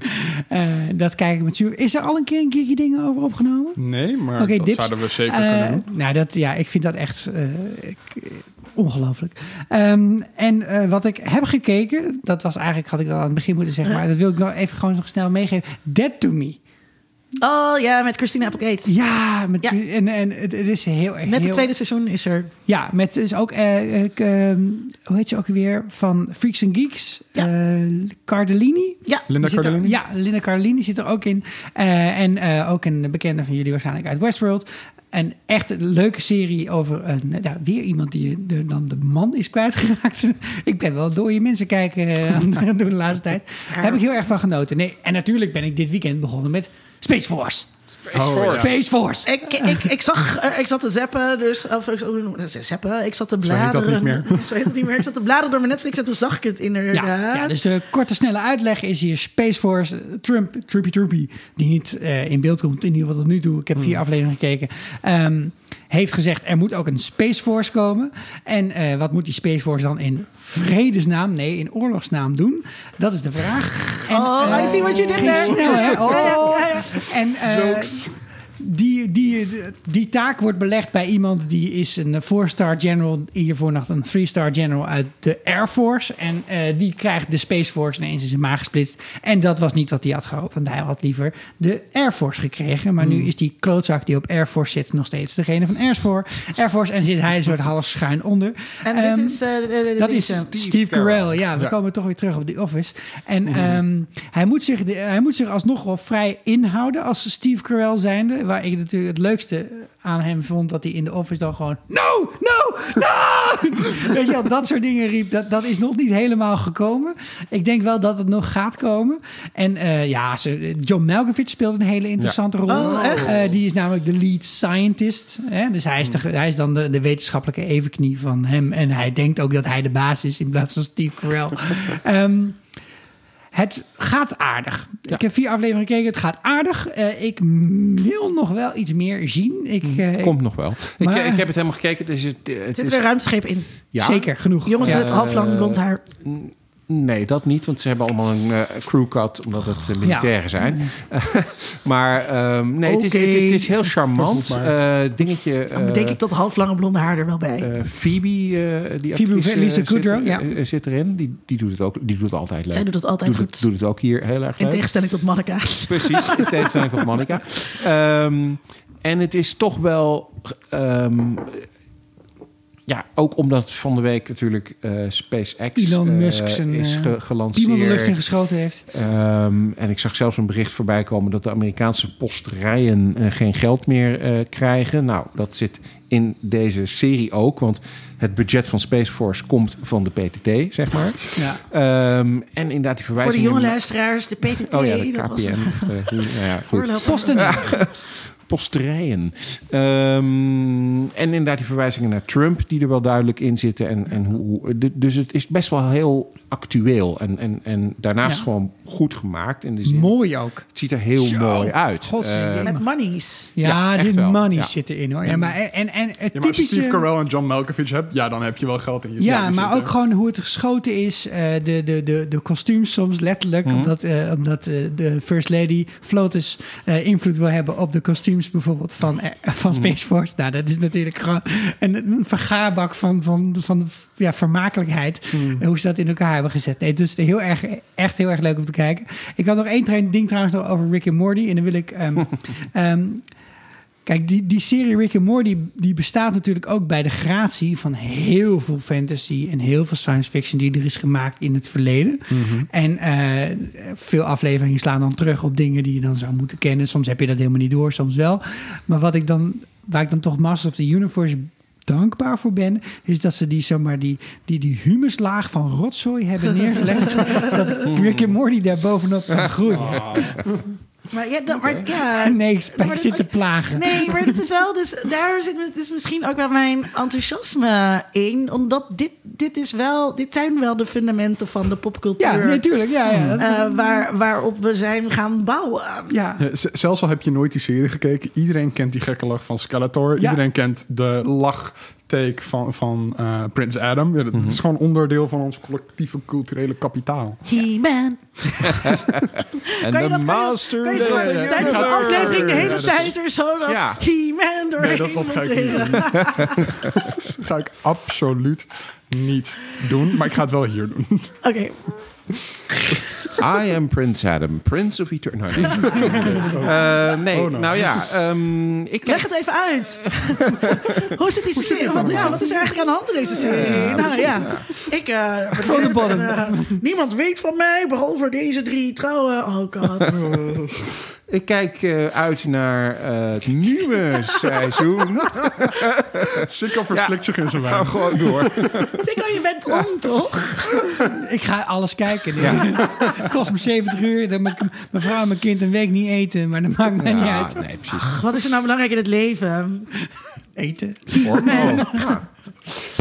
Eh, dat kijk ik met. Is er al een keer een keertje dingen over opgenomen? Nee, maar Oké, dat dips. zouden we zeker kunnen doen. Nou, dat, ja, ik vind dat echt ik- ongelooflijk. Ehm, en eh, wat ik heb gekeken, dat was eigenlijk, had ik dat aan het begin moeten zeggen, maar dat wil ik wel even gewoon nog snel meegeven. Dead to Me. Oh ja, met Christina Applegate. Ja, met, Ja. En, en het, het is heel erg. Net het tweede seizoen is er. Ja, met dus ook, eh, ik, ehm, hoe heet ze ook weer? Van Freaks and Geeks. Ja. Eh, Cardellini. Ja, Linda er- Cardellini? ja, Linda Cardellini zit er ook in. Eh, en eh, ook een bekende van jullie waarschijnlijk uit Westworld. Een echt een leuke serie over een, ja, weer iemand die de, dan de man is kwijtgeraakt. (laughs) ik ben wel door je mensen kijken eh, aan doen de laatste tijd. Daar heb ik heel erg van genoten. Nee, en natuurlijk ben ik dit weekend begonnen met Space Force. Oh, ja. Space Force. Ik, ik, ik zag, eh, ik zat te zappen, dus, of zappen, ik zat te Zo heet dat bladeren. niet meer. (laughs) Zo heet dat niet meer. Ik zat te bladeren door mijn Netflix en toen zag ik het inderdaad. Ja, ja, dus de korte, snelle uitleg is hier Space Force, Trump, Troopy Troopy, die niet eh, in beeld komt, in ieder geval tot nu toe. Ik heb vier afleveringen gekeken. ehm, heeft gezegd, er moet ook een Space Force komen. En eh, wat moet die Space Force dan in vredesnaam, nee, in oorlogsnaam doen? Dat is de vraag. En, Oh, eh, I see what you did there. snel, hè? Ja, ja, Oh. ja, ja. En eh, die, die, die taak wordt belegd bij iemand die is een 4-star general, hiervoor nog een 3-star general uit de Air Force. En eh, die krijgt de Space Force ineens in zijn maag gesplitst. En dat was niet wat hij had gehoopt, want hij had liever de Air Force gekregen. Maar nu is die klootzak die op Air Force zit nog steeds degene van Air Force. Air Force en zit hij een soort half schuin onder. En dit is... dat die is Steve, Carell. Ja, we Ja. komen toch weer terug op The Office. En ehm, hij, moet zich, hij moet zich alsnog wel vrij inhouden als Steve Carell zijnde. Waar ik natuurlijk het leukste aan hem vond dat hij in The Office dan gewoon... No, no, no! (laughs) Weet je wel, dat soort dingen riep. Dat, dat is nog niet helemaal gekomen. Ik denk wel dat het nog gaat komen. En eh, ja, ze, John Malkovich speelt een hele interessante rol. Oh, echt? Eh, die is namelijk de lead scientist. Hè? Dus hij is, de, hij is dan de, de wetenschappelijke evenknie van hem. En hij denkt ook dat hij de baas is in plaats van Steve Carell. (laughs) Ehm, het gaat aardig. Ik heb vier afleveringen gekeken. Het gaat aardig. Eh, ik wil nog wel iets meer zien. Ik, eh, Komt nog wel. Ik, Maar- ik heb het helemaal gekeken. Het is, het, het Zit is, er een ruimteschip in. ja, Zeker, genoeg. Jongens Ja. met half lang Eh, blond haar. Nee, dat niet, want ze hebben allemaal een uh, crewcut, omdat het uh, militairen zijn. (laughs) maar um, nee, het, is, het, het, is heel charmant. Uh, dingetje. Dan bedenk ik dat halflange blonde haar er wel bij. Phoebe, die Phoebe Lisa Kudrow, zit, ja. zit erin. Die, die doet het ook. Die doet het altijd leuk. Zij doet het altijd doet goed. Het, doet het ook hier heel erg leuk. In tegenstelling tot Monica. (laughs) Precies, in tegenstelling tot Monica. Um, en het is toch wel. Um, ja, ook omdat van de week natuurlijk uh, SpaceX Elon uh, Musk zijn, is ge gelanceerd. Iemand de lucht in geschoten heeft. Um, en ik zag zelfs een bericht voorbij komen dat de Amerikaanse posterijen geen geld meer krijgen. Nou, dat zit in deze serie ook, want het budget van Space Force komt van de PTT, zeg maar. Ja. Um, en inderdaad die verwijzing... Voor de jonge luisteraars, de PTT, oh ja, de dat KPN. was een... nou ja, goed. Posten. (laughs) posterijen. Um, en inderdaad die verwijzingen naar Trump die er wel duidelijk in zitten. En, en hoe, dus het is best wel heel actueel. En, en, en daarnaast Ja. gewoon goed gemaakt. In de zin, Mooi ook. Het ziet er heel Zo. mooi uit. Eh, Met monies. Ja, Ja, echt dit wel. money Ja. zit erin hoor. Ja, maar en, en, het Ja, maar als je typische... Steve Carell en John Malkovich hebt, ja, dan heb je wel geld in je Ja, maar zitten. ook gewoon hoe het geschoten is. eh, de, de, de, de kostuums soms letterlijk. Mhm. Omdat, eh, omdat eh, de First Lady Flotus eh, invloed wil hebben op de kostuums bijvoorbeeld van, eh, van Mhm. Space Force. Nou, dat is natuurlijk gewoon een, een vergaarbak van, van, van ja, vermakelijkheid. Eh, Hoe ze dat in elkaar hebben gezet. Nee, dus heel erg, echt heel erg leuk om te kijken. Ik had nog één ding trouwens nog over Rick en Morty. En dan wil ik... ehm, (laughs) ehm, Kijk, die, die serie Rick and Morty die bestaat natuurlijk ook bij de gratie van heel veel fantasy en heel veel science fiction die er is gemaakt in het verleden. En eh, veel afleveringen slaan dan terug op dingen die je dan zou moeten kennen. Soms heb je dat helemaal niet door, soms wel. Maar wat ik dan, waar ik dan toch Masters of the Universe dankbaar voor ben, is dat ze die, zomaar die, die, die humuslaag van rotzooi hebben neergelegd. (laughs) dat Rick and Morty daar bovenop kan groeien. Maar ja, dat- maar, ja (laughs) Nee, ik zit te plagen. Nee, maar dat is wel, dus daar zit dus misschien ook wel mijn enthousiasme in. Omdat dit, dit is wel, dit zijn wel de fundamenten van de popcultuur. Ja, natuurlijk. Ja, ja, eh, waar, waarop we zijn gaan bouwen. ja. Zelfs al heb je nooit die serie gekeken, iedereen kent die gekke lach van Skeletor. Ja. Iedereen kent de lachtake van, van eh, Prins Adam. Ja, dat, is gewoon onderdeel van ons collectieve culturele kapitaal. He-Man. (laughs) En Kan je de dat- master... Kan je ja, tijdens de aflevering de hele tijd er zo dat Ja. He-Man doorheen Nee, dat, dat ga ik niet doen. (laughs) dat ga ik absoluut niet doen. Maar ik ga het wel hier doen. Oké, I am Prince Adam, Prince of Eternity. (laughs) Eh, nee, Oh, no. nou ja, ehm, ik leg het even uit. (laughs) Hoe zit die serie? Wat, ja, wat is er eigenlijk aan de hand in deze serie? nou ja, ik... eh Van de bottom. en, eh, niemand weet van mij, behalve deze drie trouwen. Oh god. (laughs) Ik kijk eh, uit naar eh, het nieuwe (laughs) seizoen. Sikko verslikt zich in zijn Ga wijn. gewoon door. (laughs) Sikko, je bent om, toch? Ik ga alles kijken. Het kost me 70 uur. Dat mijn, mijn vrouw en mijn kind een week niet eten. Maar dat maakt mij niet Ja, uit. nee, precies. Wat is er nou belangrijk in het leven? Eten. Hoor. Oh, ja.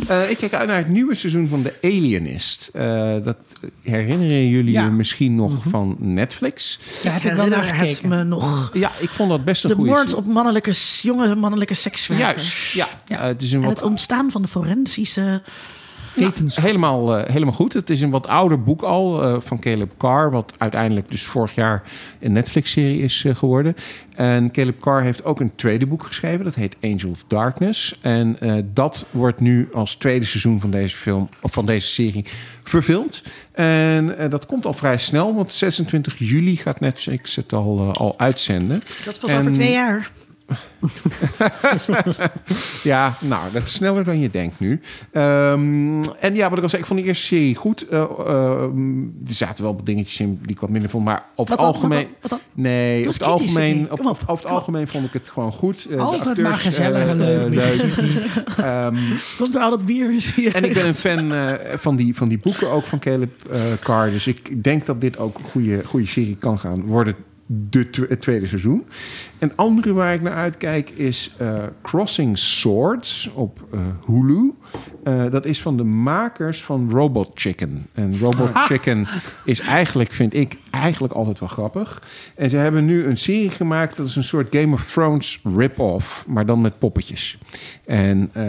Eh, ik kijk uit naar het nieuwe seizoen van The Alienist. Eh, dat herinneren jullie Ja. je misschien nog van Netflix. Daar heb ik wel naar gekeken. me nog. Ja, ik vond dat best een De goede moord serie. op mannelijke, jonge mannelijke sekswerkers. Juist, ja. Eh, het is een En wat het ontstaan van de forensische... Wetenschap. Helemaal, eh, helemaal goed. Het is een wat ouder boek al eh, van Caleb Carr, wat uiteindelijk dus vorig jaar een Netflix-serie is eh, geworden. En Caleb Carr heeft ook een tweede boek geschreven, dat heet Angel of Darkness. En dat wordt nu als tweede seizoen van deze film, of van deze serie, verfilmd. En dat komt al vrij snel, want 26 juli gaat Netflix het al, al uitzenden. Dat En- over twee jaar. (laughs) Ja, nou, dat is sneller dan je denkt nu. Ehm, en ja, wat ik al zei, ik vond de eerste serie goed. Eh, ehm, er zaten wel dingetjes in die ik wat minder vond. Maar over het algemeen... Wat dan? Nee, eens het algemeen, op, Kom op, op het algemeen vond ik het gewoon goed. Eh, de Altijd maar acteurs, gezellig en eh, leuk. eh, leuk. (laughs) Ehm, Komt er al dat bier weer? en ik ben een fan eh, van, die, van die boeken ook van Caleb eh Carr. Dus ik denk dat dit ook een goede, goede serie kan gaan worden. De tweede seizoen. Een andere waar ik naar uitkijk is eh, Crossing Swords op eh, Hulu. Eh, dat is van de makers van Robot Chicken. En Robot Chicken is eigenlijk, vind ik, eigenlijk altijd wel grappig. En ze hebben nu een serie gemaakt. Dat is een soort Game of Thrones rip-off. Maar dan met poppetjes. En eh,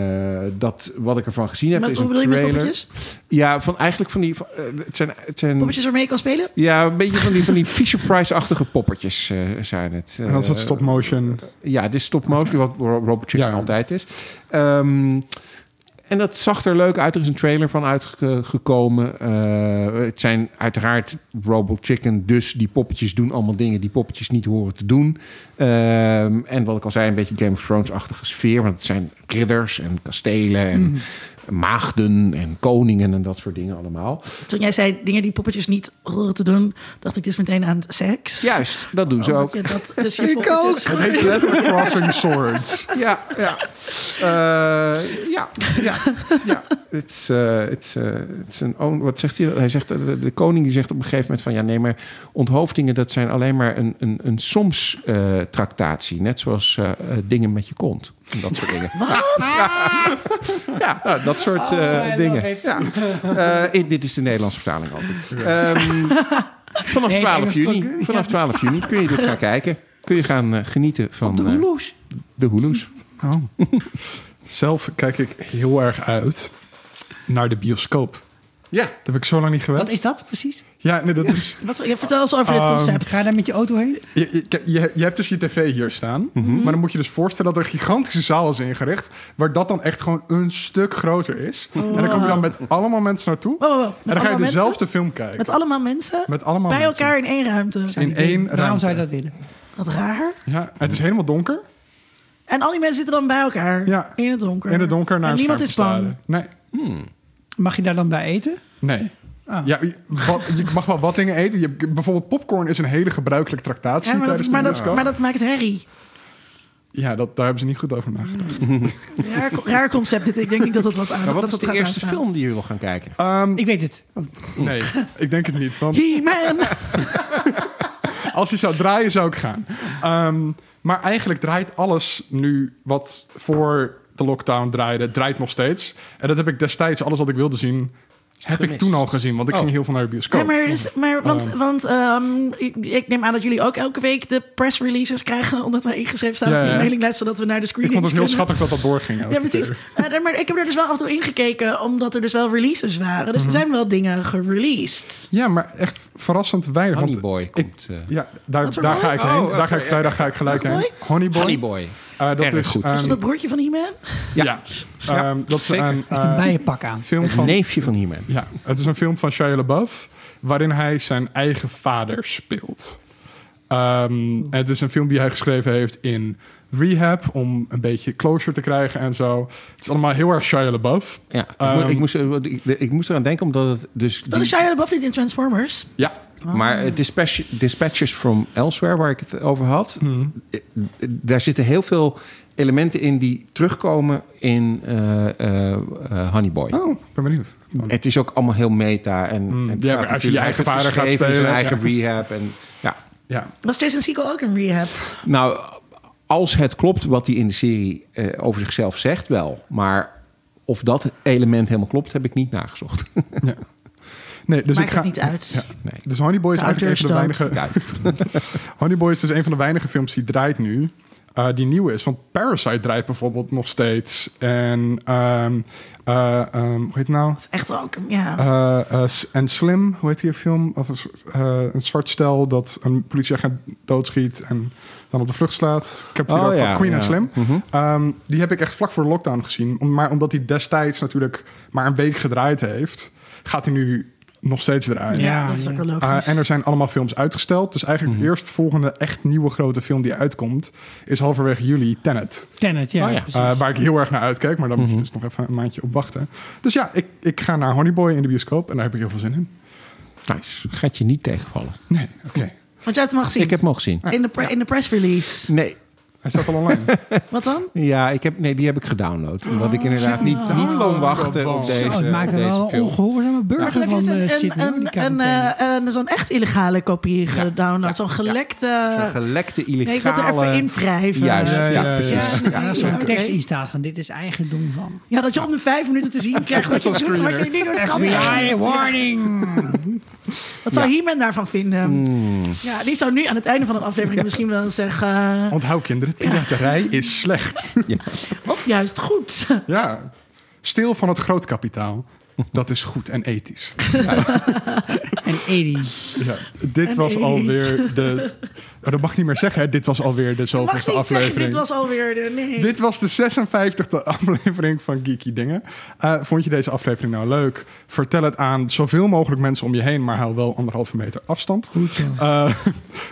dat, wat ik ervan gezien heb, is hoe een bedoel je met trailer. poppetjes? Ja, van eigenlijk van die... van, het zijn, het zijn Poppetjes waarmee je kan spelen? ja, een beetje van die, van die Fisher-Price-achtige poppetjes eh, zijn het. En dat is het Eh, stop motion. Ja, dit is stop-motion, wat Ro- Robot Chicken Ja. altijd is. Ehm, en dat zag er leuk uit. Er is een trailer van uitgekomen. Eh, het zijn uiteraard Robot Chicken. Dus die poppetjes doen allemaal dingen die poppetjes niet horen te doen. Ehm, en wat ik al zei, een beetje Game of Thrones-achtige sfeer. Want het zijn ridders en kastelen en maagden en koningen en dat soort dingen allemaal. Toen jij zei dingen die poppetjes niet horen te doen, dacht ik dus meteen aan seks. Juist, dat doen ze Omdat ook. je dat, dus je poppetjes... Het heet letterlijk Crossing Swords. Ja, ja. Eh, ja, ja, ja. Eh, eh, het is een own- wat zegt hij? Hij zegt, de, de koning die zegt op een gegeven moment van... ja, nee, maar onthoofdingen... dat zijn alleen maar een, een, een soms eh, tractatie. Net zoals eh, eh, dingen met je kont. En dat soort dingen. (laughs) Ja, nou, dat soort eh, Oh, dingen. Ja. Eh, i- dit is de Nederlandse vertaling ook. Ehm, vanaf, Nee, 12 Engels juni, vanaf 12 juni kun je dit gaan kijken. Kun je gaan genieten van De Hulu's. de Hulu's. (laughs) Zelf kijk ik heel erg uit naar de bioscoop. Ja, Dat heb ik zo lang niet geweest. Wat is dat precies? Ja, nee, dat is... Wat, vertel eens over dit concept. Ga je daar met je auto heen? Je, je, je, je hebt dus je tv hier staan. Mhm. Maar dan moet je dus voorstellen dat er een gigantische zaal is ingericht. Waar dat dan echt gewoon een stuk groter is. En dan kom je dan met allemaal mensen naartoe. Wow, wow, wow. en dan ga je dezelfde mensen? film kijken. Met allemaal mensen? Met allemaal Bij mensen. elkaar in één ruimte. In één Waarom ruimte. zou je dat willen? Wat raar. Ja, het is helemaal donker. En al die mensen zitten dan bij elkaar. Ja. In het donker. In het donker naar En een niemand is bang. staren. Nee, Mag je daar dan bij eten? nee. Ah. Ja, je, wat- je mag wel wat dingen eten. Je, bijvoorbeeld popcorn is een hele gebruikelijke tractatie Ja, maar, dat, maar, dat, maar dat maakt herrie. Ja, dat, daar hebben ze niet goed over nagedacht. (laughs) Raar, raar concept dit. Ik denk niet dat het wat aan wat dat is het de gaat eerste aanstaan. film die je wil gaan kijken? Ehm, Ik weet het. nee, (laughs) ik denk het niet. Want He-Man! (laughs) als hij zou draaien, zou ik gaan. Ehm, maar eigenlijk draait alles nu wat voor de lockdown draaide, draait nog steeds. En dat heb ik destijds, alles wat ik wilde zien, heb ik toen al gezien. Want ik Oh. ging heel veel naar de bioscoop. Ja, maar, dus- maar want, Ehm. want ehm, ik, ik neem aan dat jullie ook elke week de press releases krijgen. Omdat wij ingeschreven staan Ja, op de ja. mailinglijst. Zodat we naar de ik screenings vond het heel kunnen. schattig dat dat doorging. Ja, precies. Eh, maar ik heb er dus wel af en toe ingekeken, omdat er dus wel releases waren. Mhm. Dus er zijn wel dingen gereleased. Ja, maar echt verrassend weinig. want Honey Boy ik- komt. eh, Ja, daar, Wat voor daar boy? ga ik heen. Oh, daar ga ik vrijdag ga ik gelijk heen. Honey Boy. Eh, dat Erg is goed. Is dat het broertje van He-Man? ja. Ja, Ehm, dat is zeker. een Heeft een eh, bijenpak aan. film Het van neefje van He-Man. Ja, het is een film van Shia LaBeouf... waarin hij zijn eigen vader speelt. Ehm, het is een film die hij geschreven heeft in rehab... om een beetje closure te krijgen en zo. Het is allemaal heel erg Shia LaBeouf. Ja, ik, Ehm, mo- ik, moest, ik, ik moest eraan denken omdat het dus... Dat is die- Shia LaBeouf niet in Transformers. Ja, Maar eh, Dispatch, Dispatches from Elsewhere, waar ik het over had... Mhm. eh, daar zitten heel veel elementen in die terugkomen in eh, eh, eh, Honey Boy. oh, ik ben benieuwd. Het is ook allemaal heel meta. En, Mm, ja, maar als je je eigen vader gaat in zijn spelen, eigen ja. rehab. En, ja. Ja, Was Jason Segel ook in rehab? Nou, als het klopt wat hij in de serie eh, over zichzelf zegt, wel. Maar of dat element helemaal klopt, heb ik niet nagezocht. Nee, dus Maakt ik ga... het niet uit. Ja. Dus Honey Boy is De eigenlijk een van de weinige... (laughs) Honey Boy is dus een van de weinige films die draait nu. eh, die nieuw is. Want Parasite draait bijvoorbeeld nog steeds. En... ehm, eh, ehm, hoe heet het nou? Dat is echt ook, ja. Eh, eh, en Slim, hoe heet die film? Of een, zwart stel dat een politieagent doodschiet en dan op de vlucht slaat. Ik heb het Oh, ja, Queen ja. en Slim. Mhm. Ehm, die heb ik echt vlak voor de lockdown gezien. Om- Maar omdat hij destijds natuurlijk maar een week gedraaid heeft, gaat hij nu nog steeds draaien. Ja, dat is ook wel Uh, logisch. en er zijn allemaal films uitgesteld. Dus eigenlijk Mhm. de eerstvolgende echt nieuwe grote film die uitkomt... is halverwege juli Tenet. Tenet, ja. Oh ja. Uh, waar ik heel erg naar uitkijk. Maar dan moet je Mhm. dus nog even een maandje op wachten. Dus ja, ik, ik ga naar Honey Boy in de bioscoop. En daar heb ik heel veel zin in. Nice. Gaat je niet tegenvallen. Nee, oké. Want jij hebt hem al gezien. Ik heb hem al gezien. in, de pre- in de press release. Nee. Hij staat al online. (laughs) Wat dan? Ja, ik heb, nee, die heb ik gedownload. Omdat ik inderdaad niet, niet kon wachten op deze, Zo, het maakt er wel een ongehoorzame burger van eh een, eh, een- zo'n echt illegale kopie gedownload. zo'n ja. gelekte... Een gelekte illegale... Nee, ik wil er even inwrijven. Juist, Ja, ja, ja, ja, precies. ja. Er oké. tekst in staat van dit is eigendom van. Ja, dat je om de vijf minuten te zien krijgt (laughs) wat je Zo'n doet, wat je niet doet. kan niet. warning! (laughs) Wat zou He-Man daarvan vinden? Hmm. Ja, die zou nu aan het einde van een aflevering misschien wel zeggen... eh, Onthoud kinderen, piraterij is slecht. (laughs) of juist goed. (laughs) Ja, stil van het grootkapitaal. Dat is goed en ethisch. (laughs) En Eddie. Ja, dit En was ethisch. alweer de... Oh, dat mag ik niet meer zeggen, hè? Dit was alweer de Mag zoveelste niet zeggen, aflevering. dit was alweer de... Nee. Dit was de 56e aflevering van Geeky Dingen. Eh, vond je deze aflevering nou leuk? Vertel het aan zoveel mogelijk mensen om je heen, maar hou wel anderhalve meter afstand. Goed zo. Eh,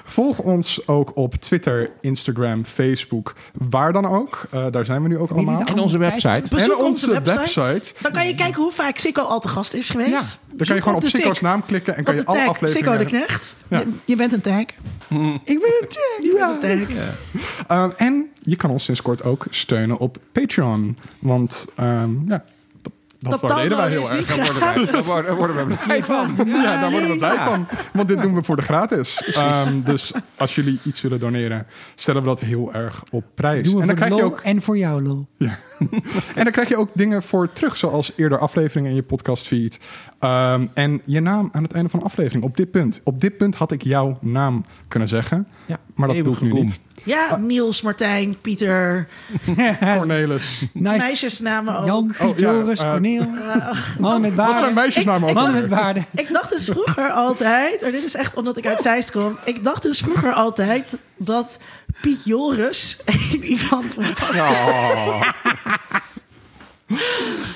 volg ons ook op Twitter, Instagram, Facebook, waar dan ook. Eh, daar zijn we nu ook allemaal. En onze website. Bezoek en onze onze website. website. Dan kan je kijken hoe vaak Sikko al te gast is geweest. Ja, dan kan je gewoon op Sikko's naam klikken en kan je alle tag. afleveringen... Sikko de Knecht. Ja. Je, je bent een tag. Ik ben een tag. Je bent een tag. Um, en je kan ons sinds kort ook steunen op Patreon. Want um, ja, dat, dat, waarderen wij heel erg. Daar worden wij- Daar worden, daar worden we blij van. Ja, daar worden we blij Ja. van. Want dit doen we voor de gratis. Um, dus als jullie iets willen doneren, stellen we dat heel erg op prijs. Doen we en, dan krijg je lol ook, en voor jou, lol. (laughs) en dan krijg je ook dingen voor terug, zoals eerder afleveringen in je podcastfeed. Um, en je naam aan het einde van de aflevering. Op dit punt. Op dit punt had ik jouw naam kunnen zeggen. Ja, Maar dat doe ik nu niet. Ja, Niels, Martijn, Pieter. (laughs) Cornelis. Nice. Meisjesnamen ook. Jan, Oh, ja, Joris, eh, Corneel. Mannen met Wat zijn baarden. meisjesnamen ook? Mannen met baarden. Ik dacht dus vroeger altijd, en dit is echt omdat ik uit Zeist kom. Ik dacht dus vroeger altijd dat Piet Joris (laughs) iemand was. Oh,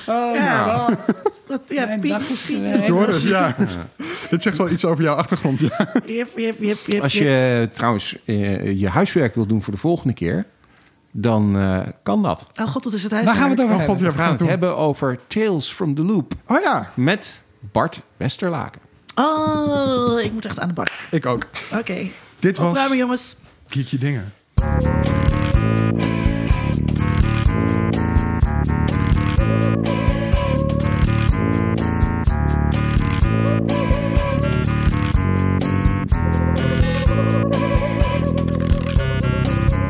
(laughs) Ja, nou. wel. Dat, ja, Mijn Piet. Joris, ja. (laughs) Dit zegt wel iets over jouw achtergrond. Ja. Jep, jep, jep, jep, Als je trouwens eh, je huiswerk wilt doen voor de volgende keer, dan eh, kan dat. Oh god, dat is het huis. Waar gaan we het over Oh god, hebben? ja, We gaan het doen. hebben over Tales from the Loop Oh ja, met Bart Westerlaken. Oh, ik moet echt aan de bak. ik ook. Oké. Dit was Opruimen, jongens. Geeky Dingen.